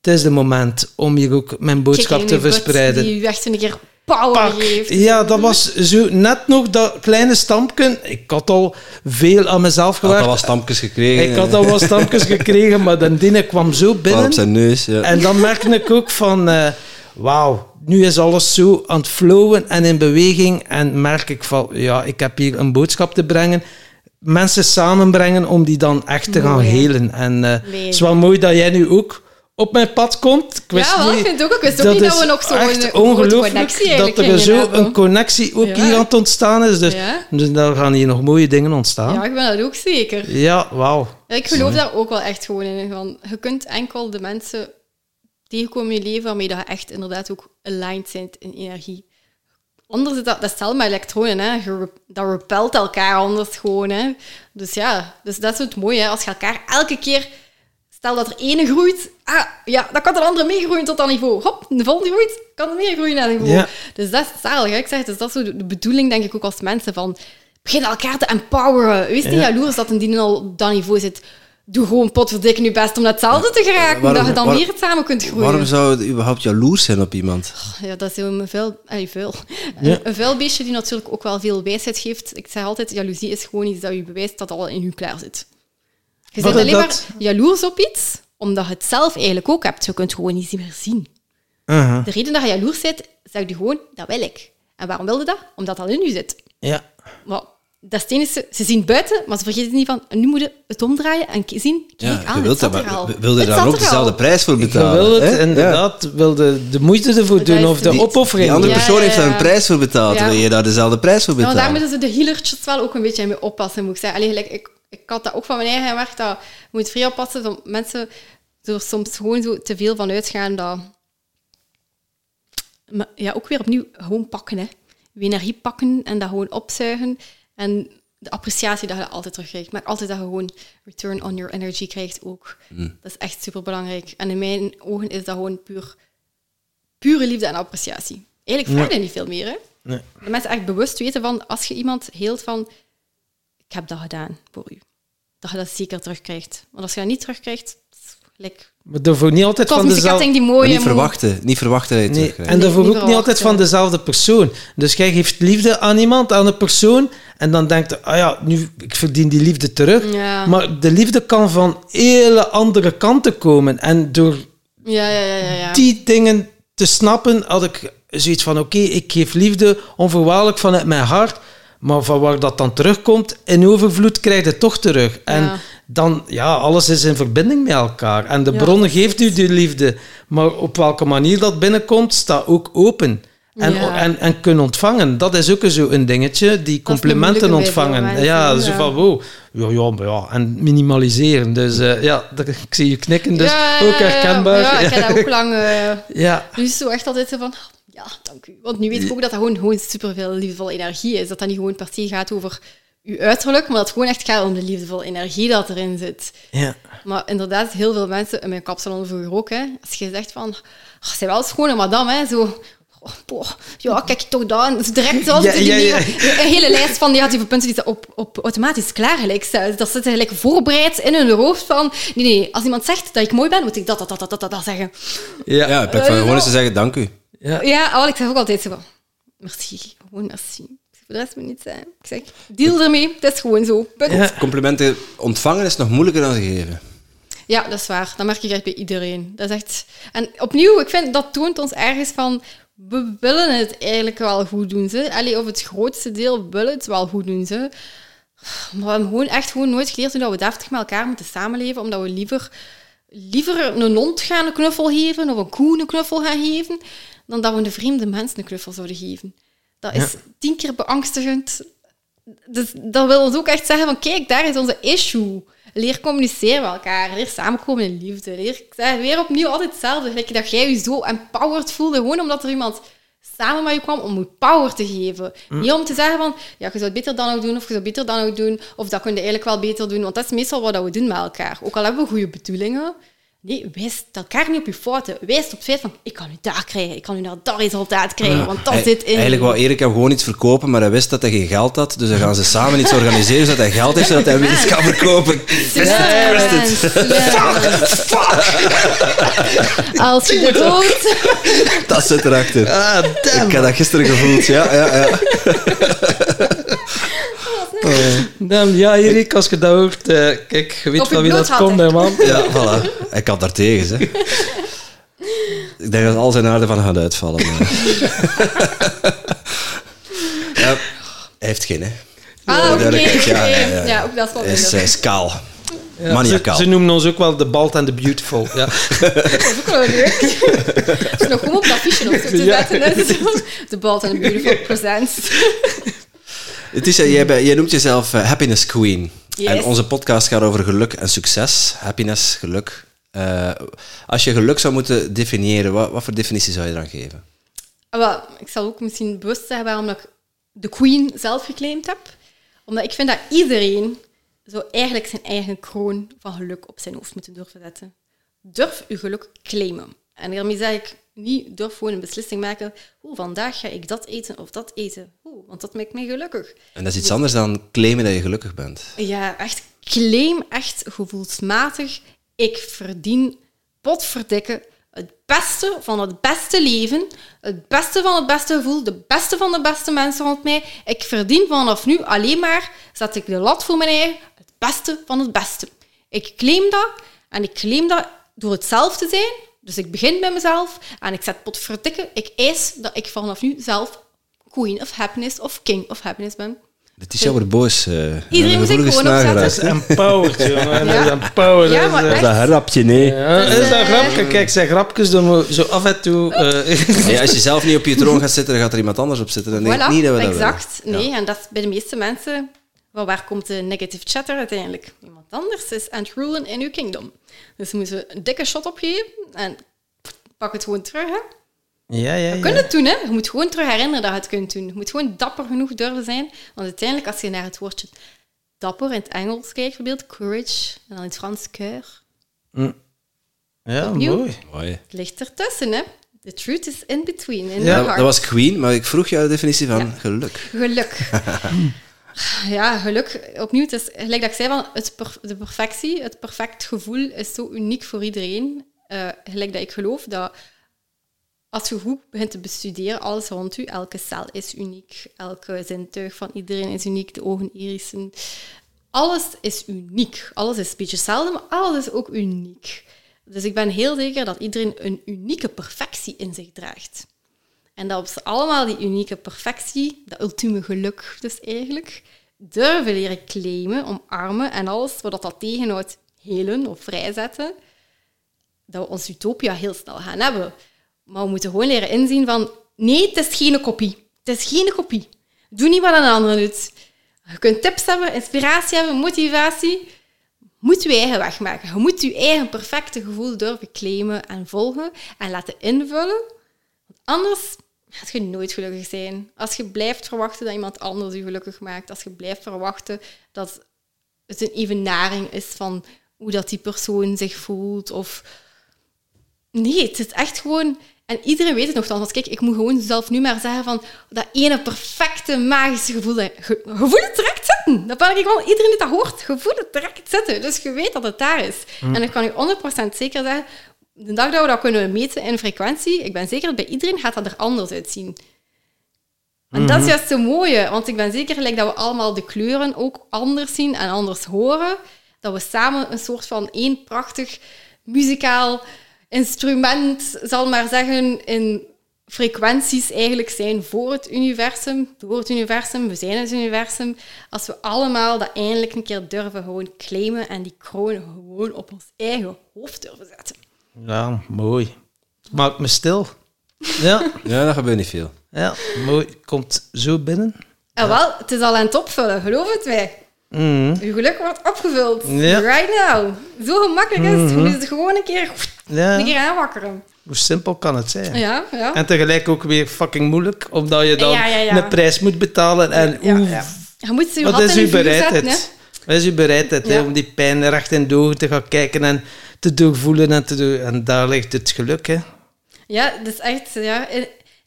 het is de moment om hier ook mijn boodschap Kijk, te verspreiden. Die u echt een keer power Pak. Ja, dat was zo net nog dat kleine stampje. Ik had al veel aan mezelf Had al gewerkt. wat stampjes gekregen. ik had al wat stampjes gekregen, maar de dine kwam zo Waar binnen. op zijn neus. Ja. En dan merkte ik ook van, eh, wauw, nu is alles zo aan het flowen en in beweging. En merk ik van, ja, ik heb hier een boodschap te brengen. Mensen samenbrengen om die dan echt te gaan helen. En eh, het is wel mooi dat jij nu ook op mijn pad komt. Ik wist Ja, wel, ik vind het ook. Ik wist ook niet dat we nog zo'n grote ongelooflijk dat er zo een connectie ook Ja. hier aan het ontstaan is. Dus, Ja. dus daar gaan hier nog mooie dingen ontstaan. Ja, ik ben dat ook zeker. Ja, wauw. Ja, ik geloof daar ook wel echt gewoon in. Van, je kunt enkel de mensen tegenkomen in je leven waarmee dat je echt inderdaad ook aligned bent in energie. Anders is dat, dat is hetzelfde met elektronen. Hè. Je dat repelt elkaar anders gewoon. Hè. Dus ja, dus dat is het mooie. Hè. Als je elkaar elke keer... Stel dat er ene groeit, ah, ja, dan kan de andere meegroeien tot dat niveau. Hop, de volgende groeit, kan er meegroeien naar dat niveau. Ja. Dus dat is zalig. Hè. Ik zeg, dus dat is zo de bedoeling, denk ik, ook als mensen. Van, begin elkaar te empoweren. Wees niet Ja. jaloers dat een die al op dat niveau zit. Doe gewoon potverdikken je best om hetzelfde te geraken. Waarom- dat je dan waar- weer samen kunt groeien. Waarom zou het überhaupt jaloers zijn op iemand? Ja, dat is een vuil, allee, vuil. Ja. Een, een vuil beestje die natuurlijk ook wel veel wijsheid geeft. Ik zeg altijd, jaloezie is gewoon iets dat je bewijst dat al in je klaar zit. Je bent alleen dat? maar jaloers op iets, omdat je het zelf eigenlijk ook hebt. Je kunt het gewoon niet meer zien. De reden dat je jaloers bent, zeg je gewoon, dat wil ik. En waarom wilde dat? Omdat dat in je zit. Ja. Maar dat is het enige, ze zien het buiten, maar ze vergeten niet van, nu moet je het omdraaien en zien, kijk Ja, aan, je wilt het dat, zat al. maar wil je Het daar ook dezelfde prijs voor Je betalen? wil het hè? inderdaad, wil de, de moeite ervoor Dat doen of de die- opoffering. Die andere Ja, persoon ja, heeft daar ja. een prijs voor betaald. Ja. Wil je daar dezelfde prijs voor Ja, want betalen? daar moeten ze de healertjes wel ook een beetje mee oppassen, moet ik zeggen. Allee, gelijk, ik, ik had dat ook van mijn eigen werk, dat je moet vrij oppassen dat mensen er soms gewoon zo te veel van uitgaan dat... Maar ja, ook weer opnieuw gewoon pakken, hè. je energie pakken en dat gewoon opzuigen. En de appreciatie dat je altijd terugkrijgt. Maar altijd dat je gewoon return on your energy krijgt ook. Mm. Dat is echt super belangrijk. En in mijn ogen is dat gewoon puur, pure liefde en appreciatie. Eigenlijk vraag je niet veel meer. Hè? Nee. De mensen echt bewust weten van, als je iemand heelt van, ik heb dat gedaan voor u. Dat je dat zeker terugkrijgt. Want als je dat niet terugkrijgt, gelijk... Maar daarvoor niet altijd van dezelfde... die mooie... niet verwachten, niet verwachten dat je het Nee, terugkrijgt. en daarvoor niet ook niet altijd van dezelfde persoon. Dus jij geeft liefde aan iemand, aan een persoon, en dan denkt je, ah ja, nu, ik verdien die liefde terug. Ja. Maar de liefde kan van hele andere kanten komen. En door Ja, ja, ja, ja. ja. die dingen te snappen, had ik zoiets van, oké, ik geef liefde onvoorwaardelijk vanuit mijn hart, maar van waar dat dan terugkomt, in overvloed krijg je het toch terug. En Ja. dan, ja, alles is in verbinding met elkaar. En de Ja, bronnen geeft u die liefde, maar op welke manier dat binnenkomt, staat ook open. En, Ja. en, en kunnen ontvangen, dat is ook zo een dingetje, die complimenten ontvangen. mensen, Ja, zo van, wow, ja, ja, maar ja, en minimaliseren. Dus eh, ja, ik zie je knikken, dus Ja, ook herkenbaar. Ja, ik heb dat ook lang... eh, Ja. Nu is zo echt altijd van, ja, dank u. Want nu weet ik ook dat dat gewoon, gewoon superveel liefdevolle energie is. Dat dat niet gewoon per se gaat over uw uiterlijk, maar dat het gewoon echt gaat om de liefdevolle energie dat erin zit. Ja. Maar inderdaad, heel veel mensen, in mijn kapsalon vroeger ook, hè, als je zegt van, oh, zij wel schone madame, hè, zo... oh, ja, kijk toch dan. Dus direct zo, Ja, die- ja, ja. die- Een hele lijst van negatieve punten die ze op, op automatisch klaar gelijk staan. Dat zit gelijk voorbereid in hun hoofd van... Nee, nee, als iemand zegt dat ik mooi ben, moet ik dat, dat, dat, dat, dat, dat zeggen. Ja. Ja, in plaats van Eh, gewoon eens te zeggen, dank u. Ja. Ja, al, ik zeg ook altijd zo van... Merci, gewoon merci. Ik zeg, voor de rest moet niet zijn. Ik zeg, deal ermee, het is gewoon zo. Ja. Ja. Complimenten ontvangen is nog moeilijker dan geven. dat is waar. Dat merk ik echt bij iedereen. Dat is echt... En opnieuw, ik vind, dat toont ons ergens van... We willen het eigenlijk wel goed doen, ze. Allee, of het grootste deel willen het wel goed doen, ze. Maar we hebben gewoon echt gewoon nooit geleerd hoe dat we deftig met elkaar moeten samenleven, omdat we liever, liever een hond gaan een knuffel geven of een koe een knuffel gaan geven, dan dat we een vreemde mens een knuffel zouden geven. Dat is tien keer beangstigend. Dus dat wil ons ook echt zeggen van, kijk, daar is onze issue. Leer communiceren met elkaar, leer samenkomen in liefde. Leer, ik zeg weer opnieuw altijd hetzelfde. Gelijk dat jij je zo empowered voelde, gewoon omdat er iemand samen met je kwam om je power te geven. Niet om te zeggen van, ja, je zou het beter dan ook doen, of je zou het beter dan ook doen, of dat kun je eigenlijk wel beter doen, want dat is meestal wat we doen met elkaar. Ook al hebben we goede bedoelingen, nee, wijs elkaar niet op je fouten. Wijs op het feit van, ik kan u daar krijgen, ik kan u naar dat resultaat krijgen, want dat Hij- zit in... Eigenlijk wou Erik hem gewoon iets verkopen, maar hij wist dat hij geen geld had. Dus dan gaan ze samen iets organiseren zodat hij geld heeft, zodat hij weer iets kan verkopen. Als je hoort... Dat zit erachter. Ah, damn. Ik heb dat gisteren gevoeld, ja. ja, ja. Damn. Ja, Erik, als je dat hoort, eh, kijk, je weet Op van wie dat komt, had, hè, man. Ja, voilà. Hij kan daar tegen, zeg. Ik denk dat al zijn aarde van gaat uitvallen. maar- ja, hij heeft geen, hè. Ah, Ja, oké. Ja, ja, ja. Ja, ook dat is wel Hij is, is kaal. Ja, Maniacaal. Ze, ze noemen ons ook wel de Bald and the Beautiful. Ja. Dat is ook wel leuk. Als je nog gewoon op dat affiche nog. The Bald and the Beautiful Presents. Het is, eh, jij, noemt jezelf eh, Happiness Queen. Yes. En onze podcast gaat over geluk en succes. Happiness, geluk. Eh, als je geluk zou moeten definiëren, wat, wat voor definitie zou je eraan geven? Ah, ik zal ook misschien bewust zeggen waarom ik de Queen zelf geclaimd heb. Omdat ik vind dat iedereen zou eigenlijk zijn eigen kroon van geluk op zijn hoofd moeten durven zetten. Durf uw geluk claimen. En daarmee zeg ik niet durf gewoon een beslissing maken. Oeh, vandaag ga ik dat eten of dat eten. Oeh, want dat maakt mij gelukkig. En dat is iets anders dan claimen dat je gelukkig bent. Ja, echt claim, echt gevoelsmatig. Ik verdien potverdikke het beste van het beste leven, het beste van het beste gevoel, de beste van de beste mensen rond mij. Ik verdien vanaf nu alleen maar, zet ik de lat voor mijn eigen, het beste van het beste. Ik claim dat en ik claim dat door het zelf te zijn. Dus ik begin bij mezelf en ik zet potverdikke, ik eis dat ik vanaf nu zelf queen of happiness of king of happiness ben. Letitia wordt boos. eh Iedereen moet zich gewoon opzetten. geraakt. Empowered, jongen. Ja. Dat is empowered. Ja, dat is, maar eh, echt. Dat grapje, nee. Ja, Dat is, is dat eh, grapje? Kijk, zeg grapjes doen we zo af en toe. eh, Nee, als je zelf niet op je troon gaat zitten, dan gaat er iemand anders op zitten. Dan denk ik niet dat we dat exact. willen. Nee, en dat is bij de meeste mensen... Wel, waar komt de negative chatter uiteindelijk? Iemand anders is aan het rulen in uw kingdom. Dus we moeten een dikke shot opgeven en pak het gewoon terug. Hè. Ja, ja, Je ja. kunt het doen, hè. Je moet gewoon terug herinneren dat je het kunt doen. Je moet gewoon dapper genoeg durven zijn. Want uiteindelijk, als je naar het woordje dapper in het Engels kijkt, bijvoorbeeld courage, en dan in het Frans cœur, Ja, Opnieuw. mooi. Mooi. het ligt ertussen, hè. The truth is in between, in Ja, the Dat, heart. dat was Queen, maar ik vroeg jou de definitie van Ja. geluk. Geluk. ja, geluk. Opnieuw, het is gelijk dat ik zei, van het de perfectie, het perfect gevoel is zo uniek voor iedereen. Eh, gelijk dat ik geloof dat als je goed begint te bestuderen, alles rond u, elke cel is uniek, elke zintuig van iedereen is uniek, de ogen, irissen, alles is uniek. Alles is een beetje hetzelfde, maar alles is ook uniek. Dus ik ben heel zeker dat iedereen een unieke perfectie in zich draagt. En dat we allemaal die unieke perfectie, dat ultieme geluk dus eigenlijk, durven leren claimen, omarmen en alles wat dat tegenhoudt helen of vrijzetten, dat we ons utopia heel snel gaan hebben. Maar we moeten gewoon leren inzien van, nee, het is geen kopie. Het is geen kopie. Doe niet wat een ander doet. Je kunt tips hebben, inspiratie hebben, motivatie. Moet je eigen weg maken. Je moet je eigen perfecte gevoel durven claimen en volgen en laten invullen. Anders gaat je nooit gelukkig zijn. Als je blijft verwachten dat iemand anders je gelukkig maakt. Als je blijft verwachten dat het een evenaring is van hoe dat die persoon zich voelt. Of... Nee, het is echt gewoon... En iedereen weet het nog Want kijk, ik moet gewoon zelf nu maar zeggen van dat ene perfecte magische gevoel. dat- Ge, je voelt het direct zitten. Dat ben ik gewoon... Iedereen die dat hoort, je voelt het direct zitten. Dus je weet dat het daar is. En ik kan je 100% zeker zeggen, de dag dat we dat kunnen meten in frequentie, ik ben zeker dat bij iedereen gaat dat er anders uitzien. En dat is juist zo mooie, want ik ben zeker dat we allemaal de kleuren ook anders zien en anders horen. Dat we samen een soort van één prachtig muzikaal instrument, zal maar zeggen, in frequenties eigenlijk zijn voor het universum, door het universum, we zijn het universum. Als we allemaal dat eindelijk een keer durven gewoon claimen en die kroon gewoon op ons eigen hoofd durven zetten. Ja, mooi. Het maakt me stil. Ja, Ja, dat gebeurt niet veel. ja, mooi. Komt zo binnen. En wel, het is al aan het opvullen, geloof het mij. Mhm. Uw geluk wordt opgevuld. Ja. Right now. Zo gemakkelijk is het. Je moet het gewoon een keer, Ja, een keer aanwakkeren. hoe simpel kan het zijn? Ja, ja. En tegelijk ook weer fucking moeilijk, omdat je dan Ja, ja, ja. een prijs moet betalen. En ja. Je moet ze je wat is uw zetten, bereidheid? Wat is uw bereidheid hè, om die pijn recht in de ogen te gaan kijken en te doorvoelen en te doen? En daar ligt het geluk, hè? Ja, dat is echt, ja.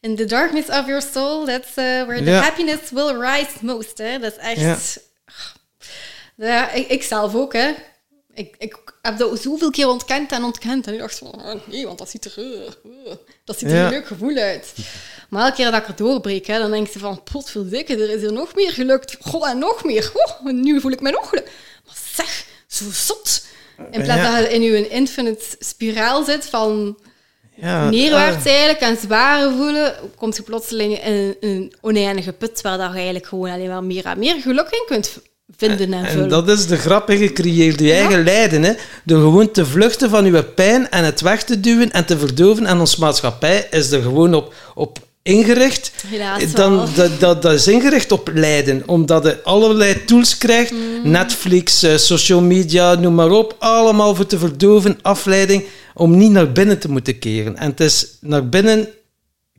In, the darkness of your soul, that's uh, where the Ja. happiness will rise most, hè. Dat is echt... Ja. Ja, ik, ik zelf ook, hè. Ik, ik heb dat zoveel keer ontkend en ontkend. En ik dacht van, oh, nee, want dat ziet er, uh, uh, dat ziet er Ja. een leuk gevoel uit. Maar elke keer dat ik er doorbreek, hè, dan denk je van, potverdikke, er is er nog meer gelukt. God, en nog meer. Oh, nu voel ik me nog gelukkig. Maar zeg, zo zot. In plaats Ja. dat je in je infinite spiraal zit van Ja, neerwaarts ah, eigenlijk en zware voelen, komt je plotseling in een oneindige put waar dat je eigenlijk gewoon alleen maar meer en meer geluk in kunt vinden en vullen. En dat is de grappige, creëert je eigen lijden. Hè? Door gewoon te vluchten van je pijn en het weg te duwen en te verdoven. En onze maatschappij is er gewoon op, op ingericht. Helaas wel. Dan, dat, dat, dat is ingericht op lijden, omdat je allerlei tools krijgt. Mm. Netflix, eh, social media, noem maar op. Allemaal voor te verdoven, afleiding, om niet naar binnen te moeten keren. En het is naar binnen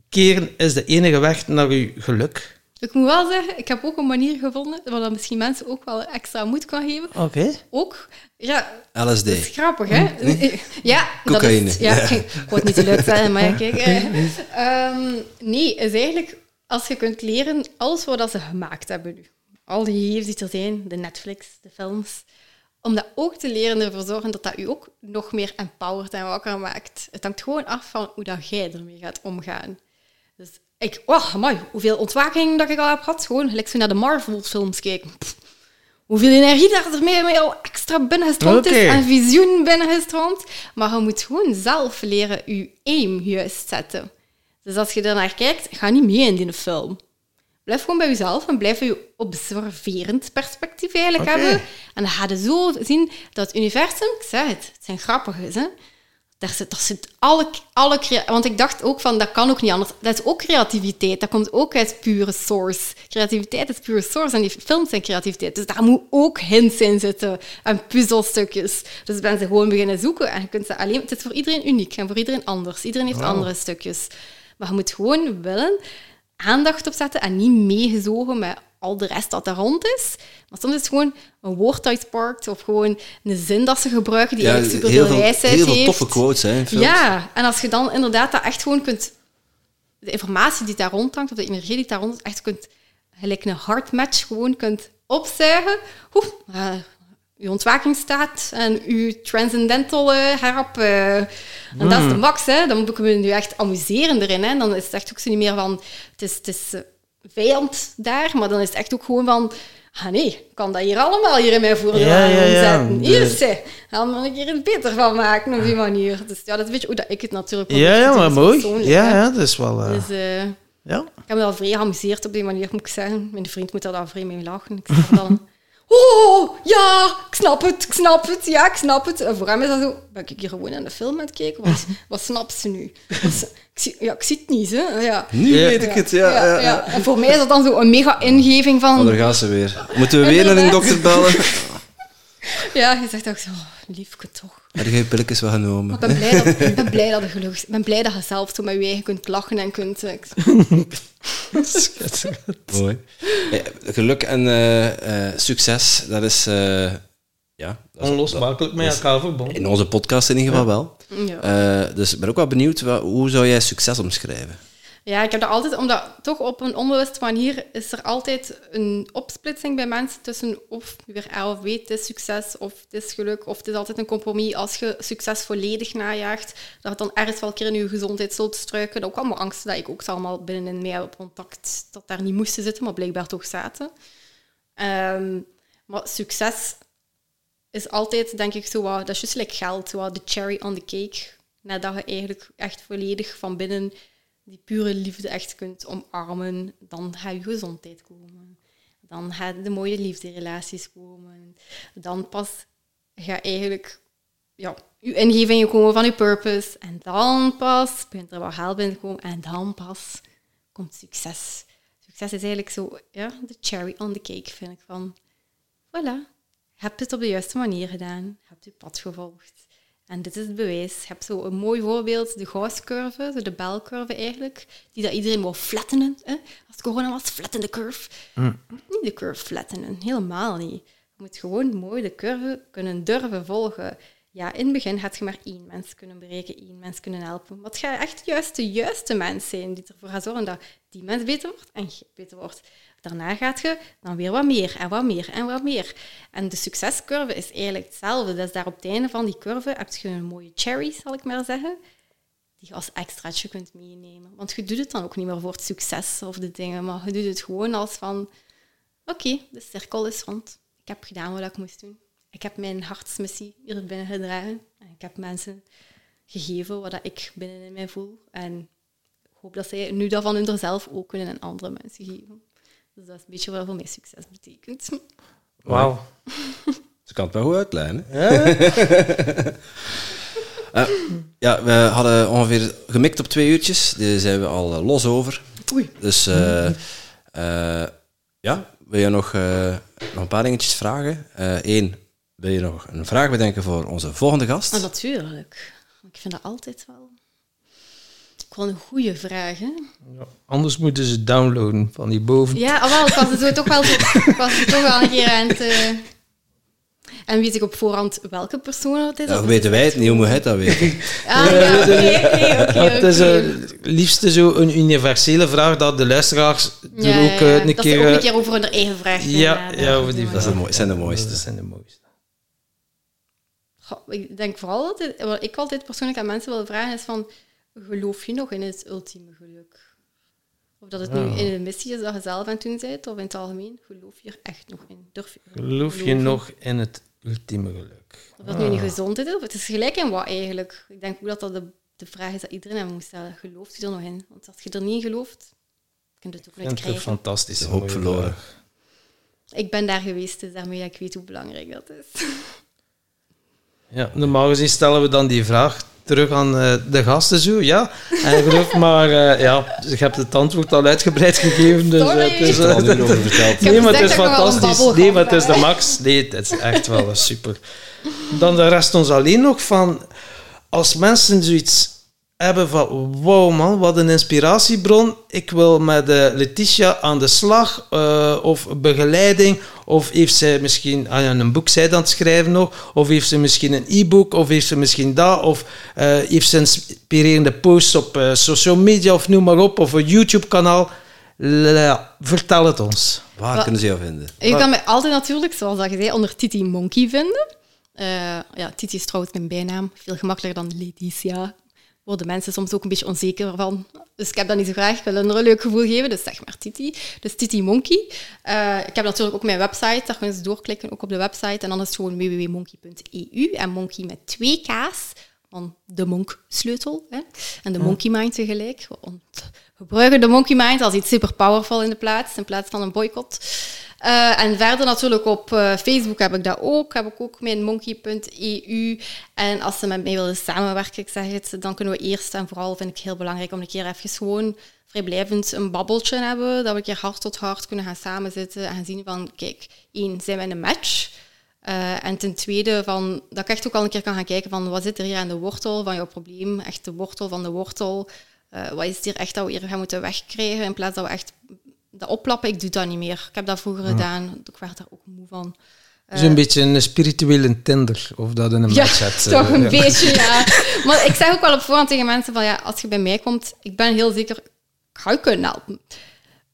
keren is de enige weg naar je geluk. Ik moet wel zeggen, ik heb ook een manier gevonden waar dat misschien mensen ook wel extra moed kan geven. Oké. Ook, ja, LSD. dat is grappig, hè? Ja, Cocaïne. dat is... Ja, ik het niet te leuk zeggen, maar ja, kijk. eh, ehm, nee, is eigenlijk als je kunt leren alles wat dat ze gemaakt hebben nu. Al die gegevens die er zijn, de Netflix, de films. Om dat ook te leren ervoor zorgen dat dat u ook nog meer empowert en wakker maakt. Het hangt gewoon af van hoe dat jij ermee gaat omgaan. Ik, oh, amai, hoeveel ontwaking dat ik al heb gehad. Gewoon gelijk zo naar de Marvel-films kijken. Pff, hoeveel energie daar ermee mee al extra binnengestroomd is en visioen binnengestroomd. Maar je moet gewoon zelf leren je aim juist zetten. Dus als je daarnaar kijkt, ga niet mee in die film. Blijf gewoon bij jezelf en blijf je observerend perspectief eigenlijk hebben. En dan ga je zo zien dat het universum, ik zeg het, het zijn grappige, hè? Daar zit, daar zit alle, alle Want ik dacht ook van, dat kan ook niet anders. Dat is ook creativiteit. Dat komt ook uit pure source. Creativiteit is pure source en die films zijn creativiteit. Dus daar moet ook hints in zitten en puzzelstukjes. Dus ik ben ze gewoon beginnen zoeken en je kunt ze alleen... Het is voor iedereen uniek en voor iedereen anders. Iedereen heeft andere stukjes. Maar je moet gewoon willen aandacht opzetten en niet meegezogen met al de rest dat er rond is. Maar soms is het gewoon een woord uitparkt of gewoon een zin dat ze gebruiken die eigenlijk super veel wijsheid heeft. Heel veel toffe quotes, hè, Ja, en als je dan inderdaad dat echt gewoon kunt... De informatie die daar rondhangt, of de energie die daar rond is, echt kunt gelijk een hard match gewoon kunt opzuigen. Oeh, uh, uw ontwakingsstaat en uw transcendental uh, herop. Uh, en dat is de mm. max. Hè. Dan moeten we nu echt amuseren erin. Hè. Dan is het echt ook zo niet meer van... Het is, het is vijand daar, maar dan is het echt ook gewoon van... Ah nee, kan dat hier allemaal hier in mijn voordeel ja, ja, ja. Hier, zeg. Gaan we een keer het beter van maken op die manier. Dus ja, dat een beetje hoe dat ik het natuurlijk Ja, ja, maar mooi. Ja, ja, dat is wel... Uh... Dus, uh, ja. Ik heb me wel vrij geamuseerd op die manier, moet ik zeggen. Mijn vriend moet daar dan vrij mee lachen. Ik zeg dan... Oh, ja, ik snap het, ik snap het, ja, ik snap het. En voor hem is dat zo, ben ik hier gewoon aan de film aan het kijken? Wat, wat snapt ze nu? ik, zie, ja, ik zie het niet, hè. Ja. Nu weet ik het, ja, ja, ja, En voor mij is dat dan zo een mega ingeving van... Oh, daar gaan ze weer. Moeten we weer naar een dokter bellen? ja, je zegt ook zo, oh, liefke toch. Heb je pilletjes wel genomen? Ik ben blij dat, ik ben blij dat je gelukkig ben blij dat je zelf zo met je eigen kunt lachen en kunt... Eh, Mooi. geluk en uh, uh, succes, dat is... Uh, ja, Onlosmakelijk met elkaar verbonden. In onze podcast in ieder geval wel. Ja. dus ik ben ook wel benieuwd, hoe zou jij succes omschrijven? Ja, ik heb er altijd, omdat toch op een onbewuste manier is er altijd een opsplitsing bij mensen tussen of weer A of B, het is succes of het is geluk, of het is altijd een compromis als je succes volledig najaagt, dat het dan ergens wel een keer in je gezondheid zult struiken. Ook allemaal angsten dat ik ook allemaal binnenin mij op contact, dat daar niet moesten zitten, maar blijkbaar toch zaten. Um, maar succes is altijd, denk ik, zo wat, dat is juist like geld, zo de cherry on the cake. Nadat je eigenlijk echt volledig van binnen die pure liefde echt kunt omarmen, dan gaat je gezondheid komen. Dan gaan de mooie liefderelaties komen. Dan pas ga eigenlijk ja, je ingevingen komen van je purpose. En dan pas begint er wat geld binnen komen. En dan pas komt succes. Succes is eigenlijk zo, ja, de cherry on the cake, vind ik. Van, voilà, heb je het op de juiste manier gedaan. Heb je pad gevolgd. En dit is het bewijs. Je hebt zo een mooi voorbeeld, de Gauss-curve, de belcurve eigenlijk, die dat iedereen wil flattenen. Hè? Als corona was, flatten de curve. Mm. Je moet niet de curve flattenen, helemaal niet. Je moet gewoon mooi de curve kunnen durven volgen. Ja, in het begin had je maar één mens kunnen bereiken, één mens kunnen helpen. Het gaat echt juist de juiste mens zijn die ervoor gaat zorgen dat die mens beter wordt en beter wordt. Daarna gaat je dan weer wat meer en wat meer en wat meer. En de succescurve is eigenlijk hetzelfde. Dus daar op het einde van die curve heb je een mooie cherry, zal ik maar zeggen, die je als extraatje kunt meenemen. Want je doet het dan ook niet meer voor het succes of de dingen, maar je doet het gewoon als van, oké, de cirkel is rond. Ik heb gedaan wat ik moest doen. Ik heb mijn hartsmissie hier binnen gedragen. Ik heb mensen gegeven wat ik binnen in mij voel. En ik hoop dat zij nu dat van hunzelf ook kunnen aan andere mensen geven. Dus dat is een beetje wat voor mij succes betekent. Wauw. Ze kan het wel goed uitlijnen. Ja. uh, ja, we hadden ongeveer gemikt op twee uurtjes. Daar zijn we al uh, los over. Oei. Dus uh, ja, wil je nog, nog een paar dingetjes vragen? Eén, wil je nog een vraag bedenken voor onze volgende gast? Ah, natuurlijk. Ik vind dat altijd wel wel een goede vraag, hè? Ja, anders moeten ze downloaden van die boven. Ja, al wel, ik was het toch wel, ik was het toch wel een keer aan het... Uh... En weet ik op voorhand welke persoon het is? Dat weten wij het niet, hoe moet het dat weten? ah, ja, oké, oké, Het is het liefste zo een universele vraag dat de luisteraars ja, er ook uh, een dat keer... Dat ook een keer over hun eigen vraag Ja, ja, over die vraag. Dat zijn de mooiste. Dat zijn de mooiste. ik denk vooral dat het, wat ik altijd persoonlijk aan mensen wil vragen is van geloof je nog in het ultieme geluk? Of dat het nu in een missie is dat je zelf aan het doen bent, of in het algemeen, geloof je er echt nog in? Durf je geloof je nog in het ultieme geluk? Of dat nu niet gezondheid is, of het is gelijk in wat eigenlijk. Ik denk ook dat dat de, de vraag is dat iedereen hem moet stellen. Gelooft je er nog in? Want als je er niet in gelooft, kun je het ook niet krijgen. Het fantastisch. Hoop verloren. Ik ben daar geweest, dus daarmee ik weet hoe belangrijk dat is. Ja, normaal gezien stellen we dan die vraag terug aan uh, de gasten zo, ja. En geloof maar, uh, ja, je hebt het antwoord al uitgebreid gegeven. Dus, Sorry. het is, uh, al over verteld. Nee, maar het is fantastisch. Nee, maar het is de max. Nee, het is echt wel super. Dan de rest ons alleen nog van, als mensen zoiets hebben van wow man, wat een inspiratiebron. Ik wil met uh, Letitia aan de slag uh, of begeleiding. Of heeft ze misschien ah ja, een boek zij aan het schrijven nog. Of heeft ze misschien een e-book. Of heeft ze misschien dat. Of uh, heeft ze inspirerende posts op social media of noem maar op. Of een YouTube kanaal. Vertel het ons. Waar kunnen ze jou vinden? Je kan mij altijd natuurlijk, zoals dat je zei, onder Titi Monkey vinden. ja, Titi is trouwens mijn bijnaam. Veel gemakkelijker dan Letitia worden mensen soms ook een beetje onzeker van. Dus ik heb dat niet zo graag. Ik wil een leuk gevoel geven, dus zeg maar Titi. Dus Titi Monkey. Uh, ik heb natuurlijk ook mijn website, daar kunnen ze doorklikken, ook op de website. En dan is het gewoon www.monkey.eu. En monkey met twee K's, van de monksleutel. Hè? En de monkey mind tegelijk. Want we gebruiken de monkey mind als iets super powerful in de plaats, in plaats van een boycott. Uh, en verder natuurlijk op uh, Facebook heb ik dat ook. Heb ik ook mijn monkey.eu. En als ze met mij willen samenwerken, ik zeg het, dan kunnen we eerst en vooral, vind ik heel belangrijk, om een keer even gewoon vrijblijvend een babbeltje hebben. Dat we een keer hart tot hart kunnen gaan samenzitten en gaan zien van, kijk, één, zijn we in een match? Uh, en ten tweede, van, dat ik echt ook al een keer kan gaan kijken van, wat zit er hier aan de wortel van jouw probleem? Echt de wortel van de wortel. wat is hier echt dat we hier gaan moeten wegkrijgen, in plaats dat we echt dat oplappen, ik doe dat niet meer. Ik heb dat vroeger gedaan. Ik werd daar ook moe van. Dus een beetje een spirituele Tinder, of dat in een ja, match hebt. toch een beetje, ja. Maar ik zeg ook wel op voorhand tegen mensen van, ja, als je bij mij komt, ik ben heel zeker, ik ga je kunnen helpen.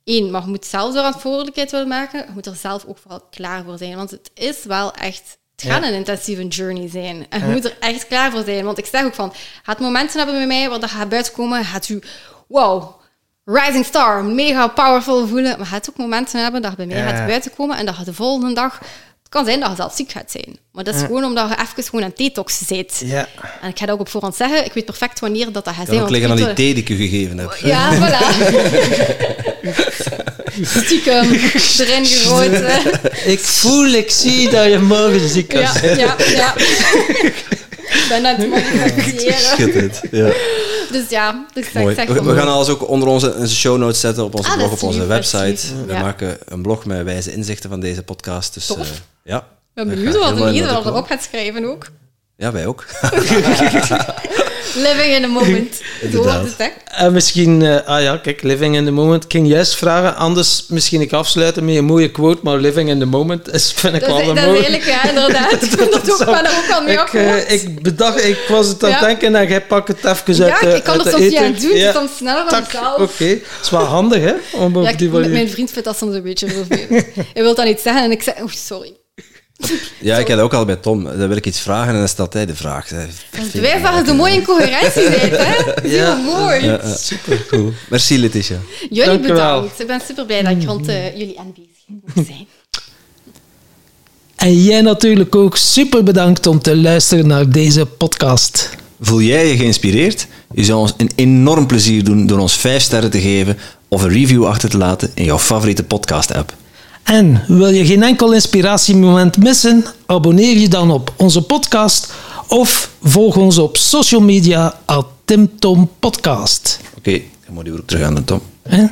Eén, maar je moet zelf er verantwoordelijkheid willen maken. Je moet er zelf ook vooral klaar voor zijn. Want het is wel echt... Het gaat een intensieve journey zijn. En je moet er echt klaar voor zijn. Want ik zeg ook van, gaat momenten hebben bij mij waar dat gaat buiten komen, gaat u... Wow, rising star, mega powerful voelen. Maar je gaat ook momenten hebben dat je bij mij ja. gaat buiten komen en dat je de volgende dag... Het kan zijn dat je zelf ziek gaat zijn. Maar dat is gewoon omdat je even gewoon een detox zit. Ja. En ik ga dat ook op voorhand zeggen. Ik weet perfect wanneer dat, dat gaat zijn. Dat liggen aan die thee die ik u gegeven heb. Ja, voilà. Stiekem erin gegooid. Ik voel, ik zie dat je morgen ziek kan ja, zijn. Ja, ja. Ik ben aan het manifesteren. Schitterend, ja. Dus ja, dus Mooi. zeg we, we gaan alles ook onder onze show notes zetten op onze Ah, blog, op onze lief, website. We Ja. maken een blog met wijze inzichten van deze podcast. Dus, eh, ja. Ik ben benieuwd wat dat erop gaat schrijven ook. Ja, wij ook. Living in the moment. Inderdaad. het? En misschien, eh, ah ja, kijk, living in the moment. Ik ging juist vragen, anders misschien ik afsluiten met een mooie quote, maar living in the moment is, vind ik Dat, wel is, een dat is mooi. eigenlijk, ja, inderdaad. Ik ben er ook, ben ook al mee Ik, eh, ik bedacht, ik was het aan het Ja. denken en jij pakt het even uit Ja, de ik kan er de soms niet aan doen, Ja. soms sneller dan Tak, zelf. Oké, het is wel handig, hè? Om op Ja, ik- die manier... mijn vriend vindt dat soms een beetje vervelend. Hij wil dat niet zeggen en ik zeg, oh, sorry. Ja, ik heb dat ook al bij Tom. Dan wil ik iets vragen en dan stelt hij de vraag. Wij vragen zo mooi in coherentie zijn, hè? Ja. mooi. Ja, ja. Super cool. Merci, Letitia. Jullie Dank bedankt. Ik ben super blij dat ik rond eh, jullie aanwezig mocht zijn. En jij natuurlijk ook super bedankt om te luisteren naar deze podcast. Voel jij je geïnspireerd? Je zou ons een enorm plezier doen door ons 5 sterren te geven of een review achter te laten in jouw favoriete podcast-app. En wil je geen enkel inspiratiemoment missen? Abonneer je dan op onze podcast of volg ons op social media at Tim Podcast. Oké, dan moet je weer terug aan de Tom. Hè?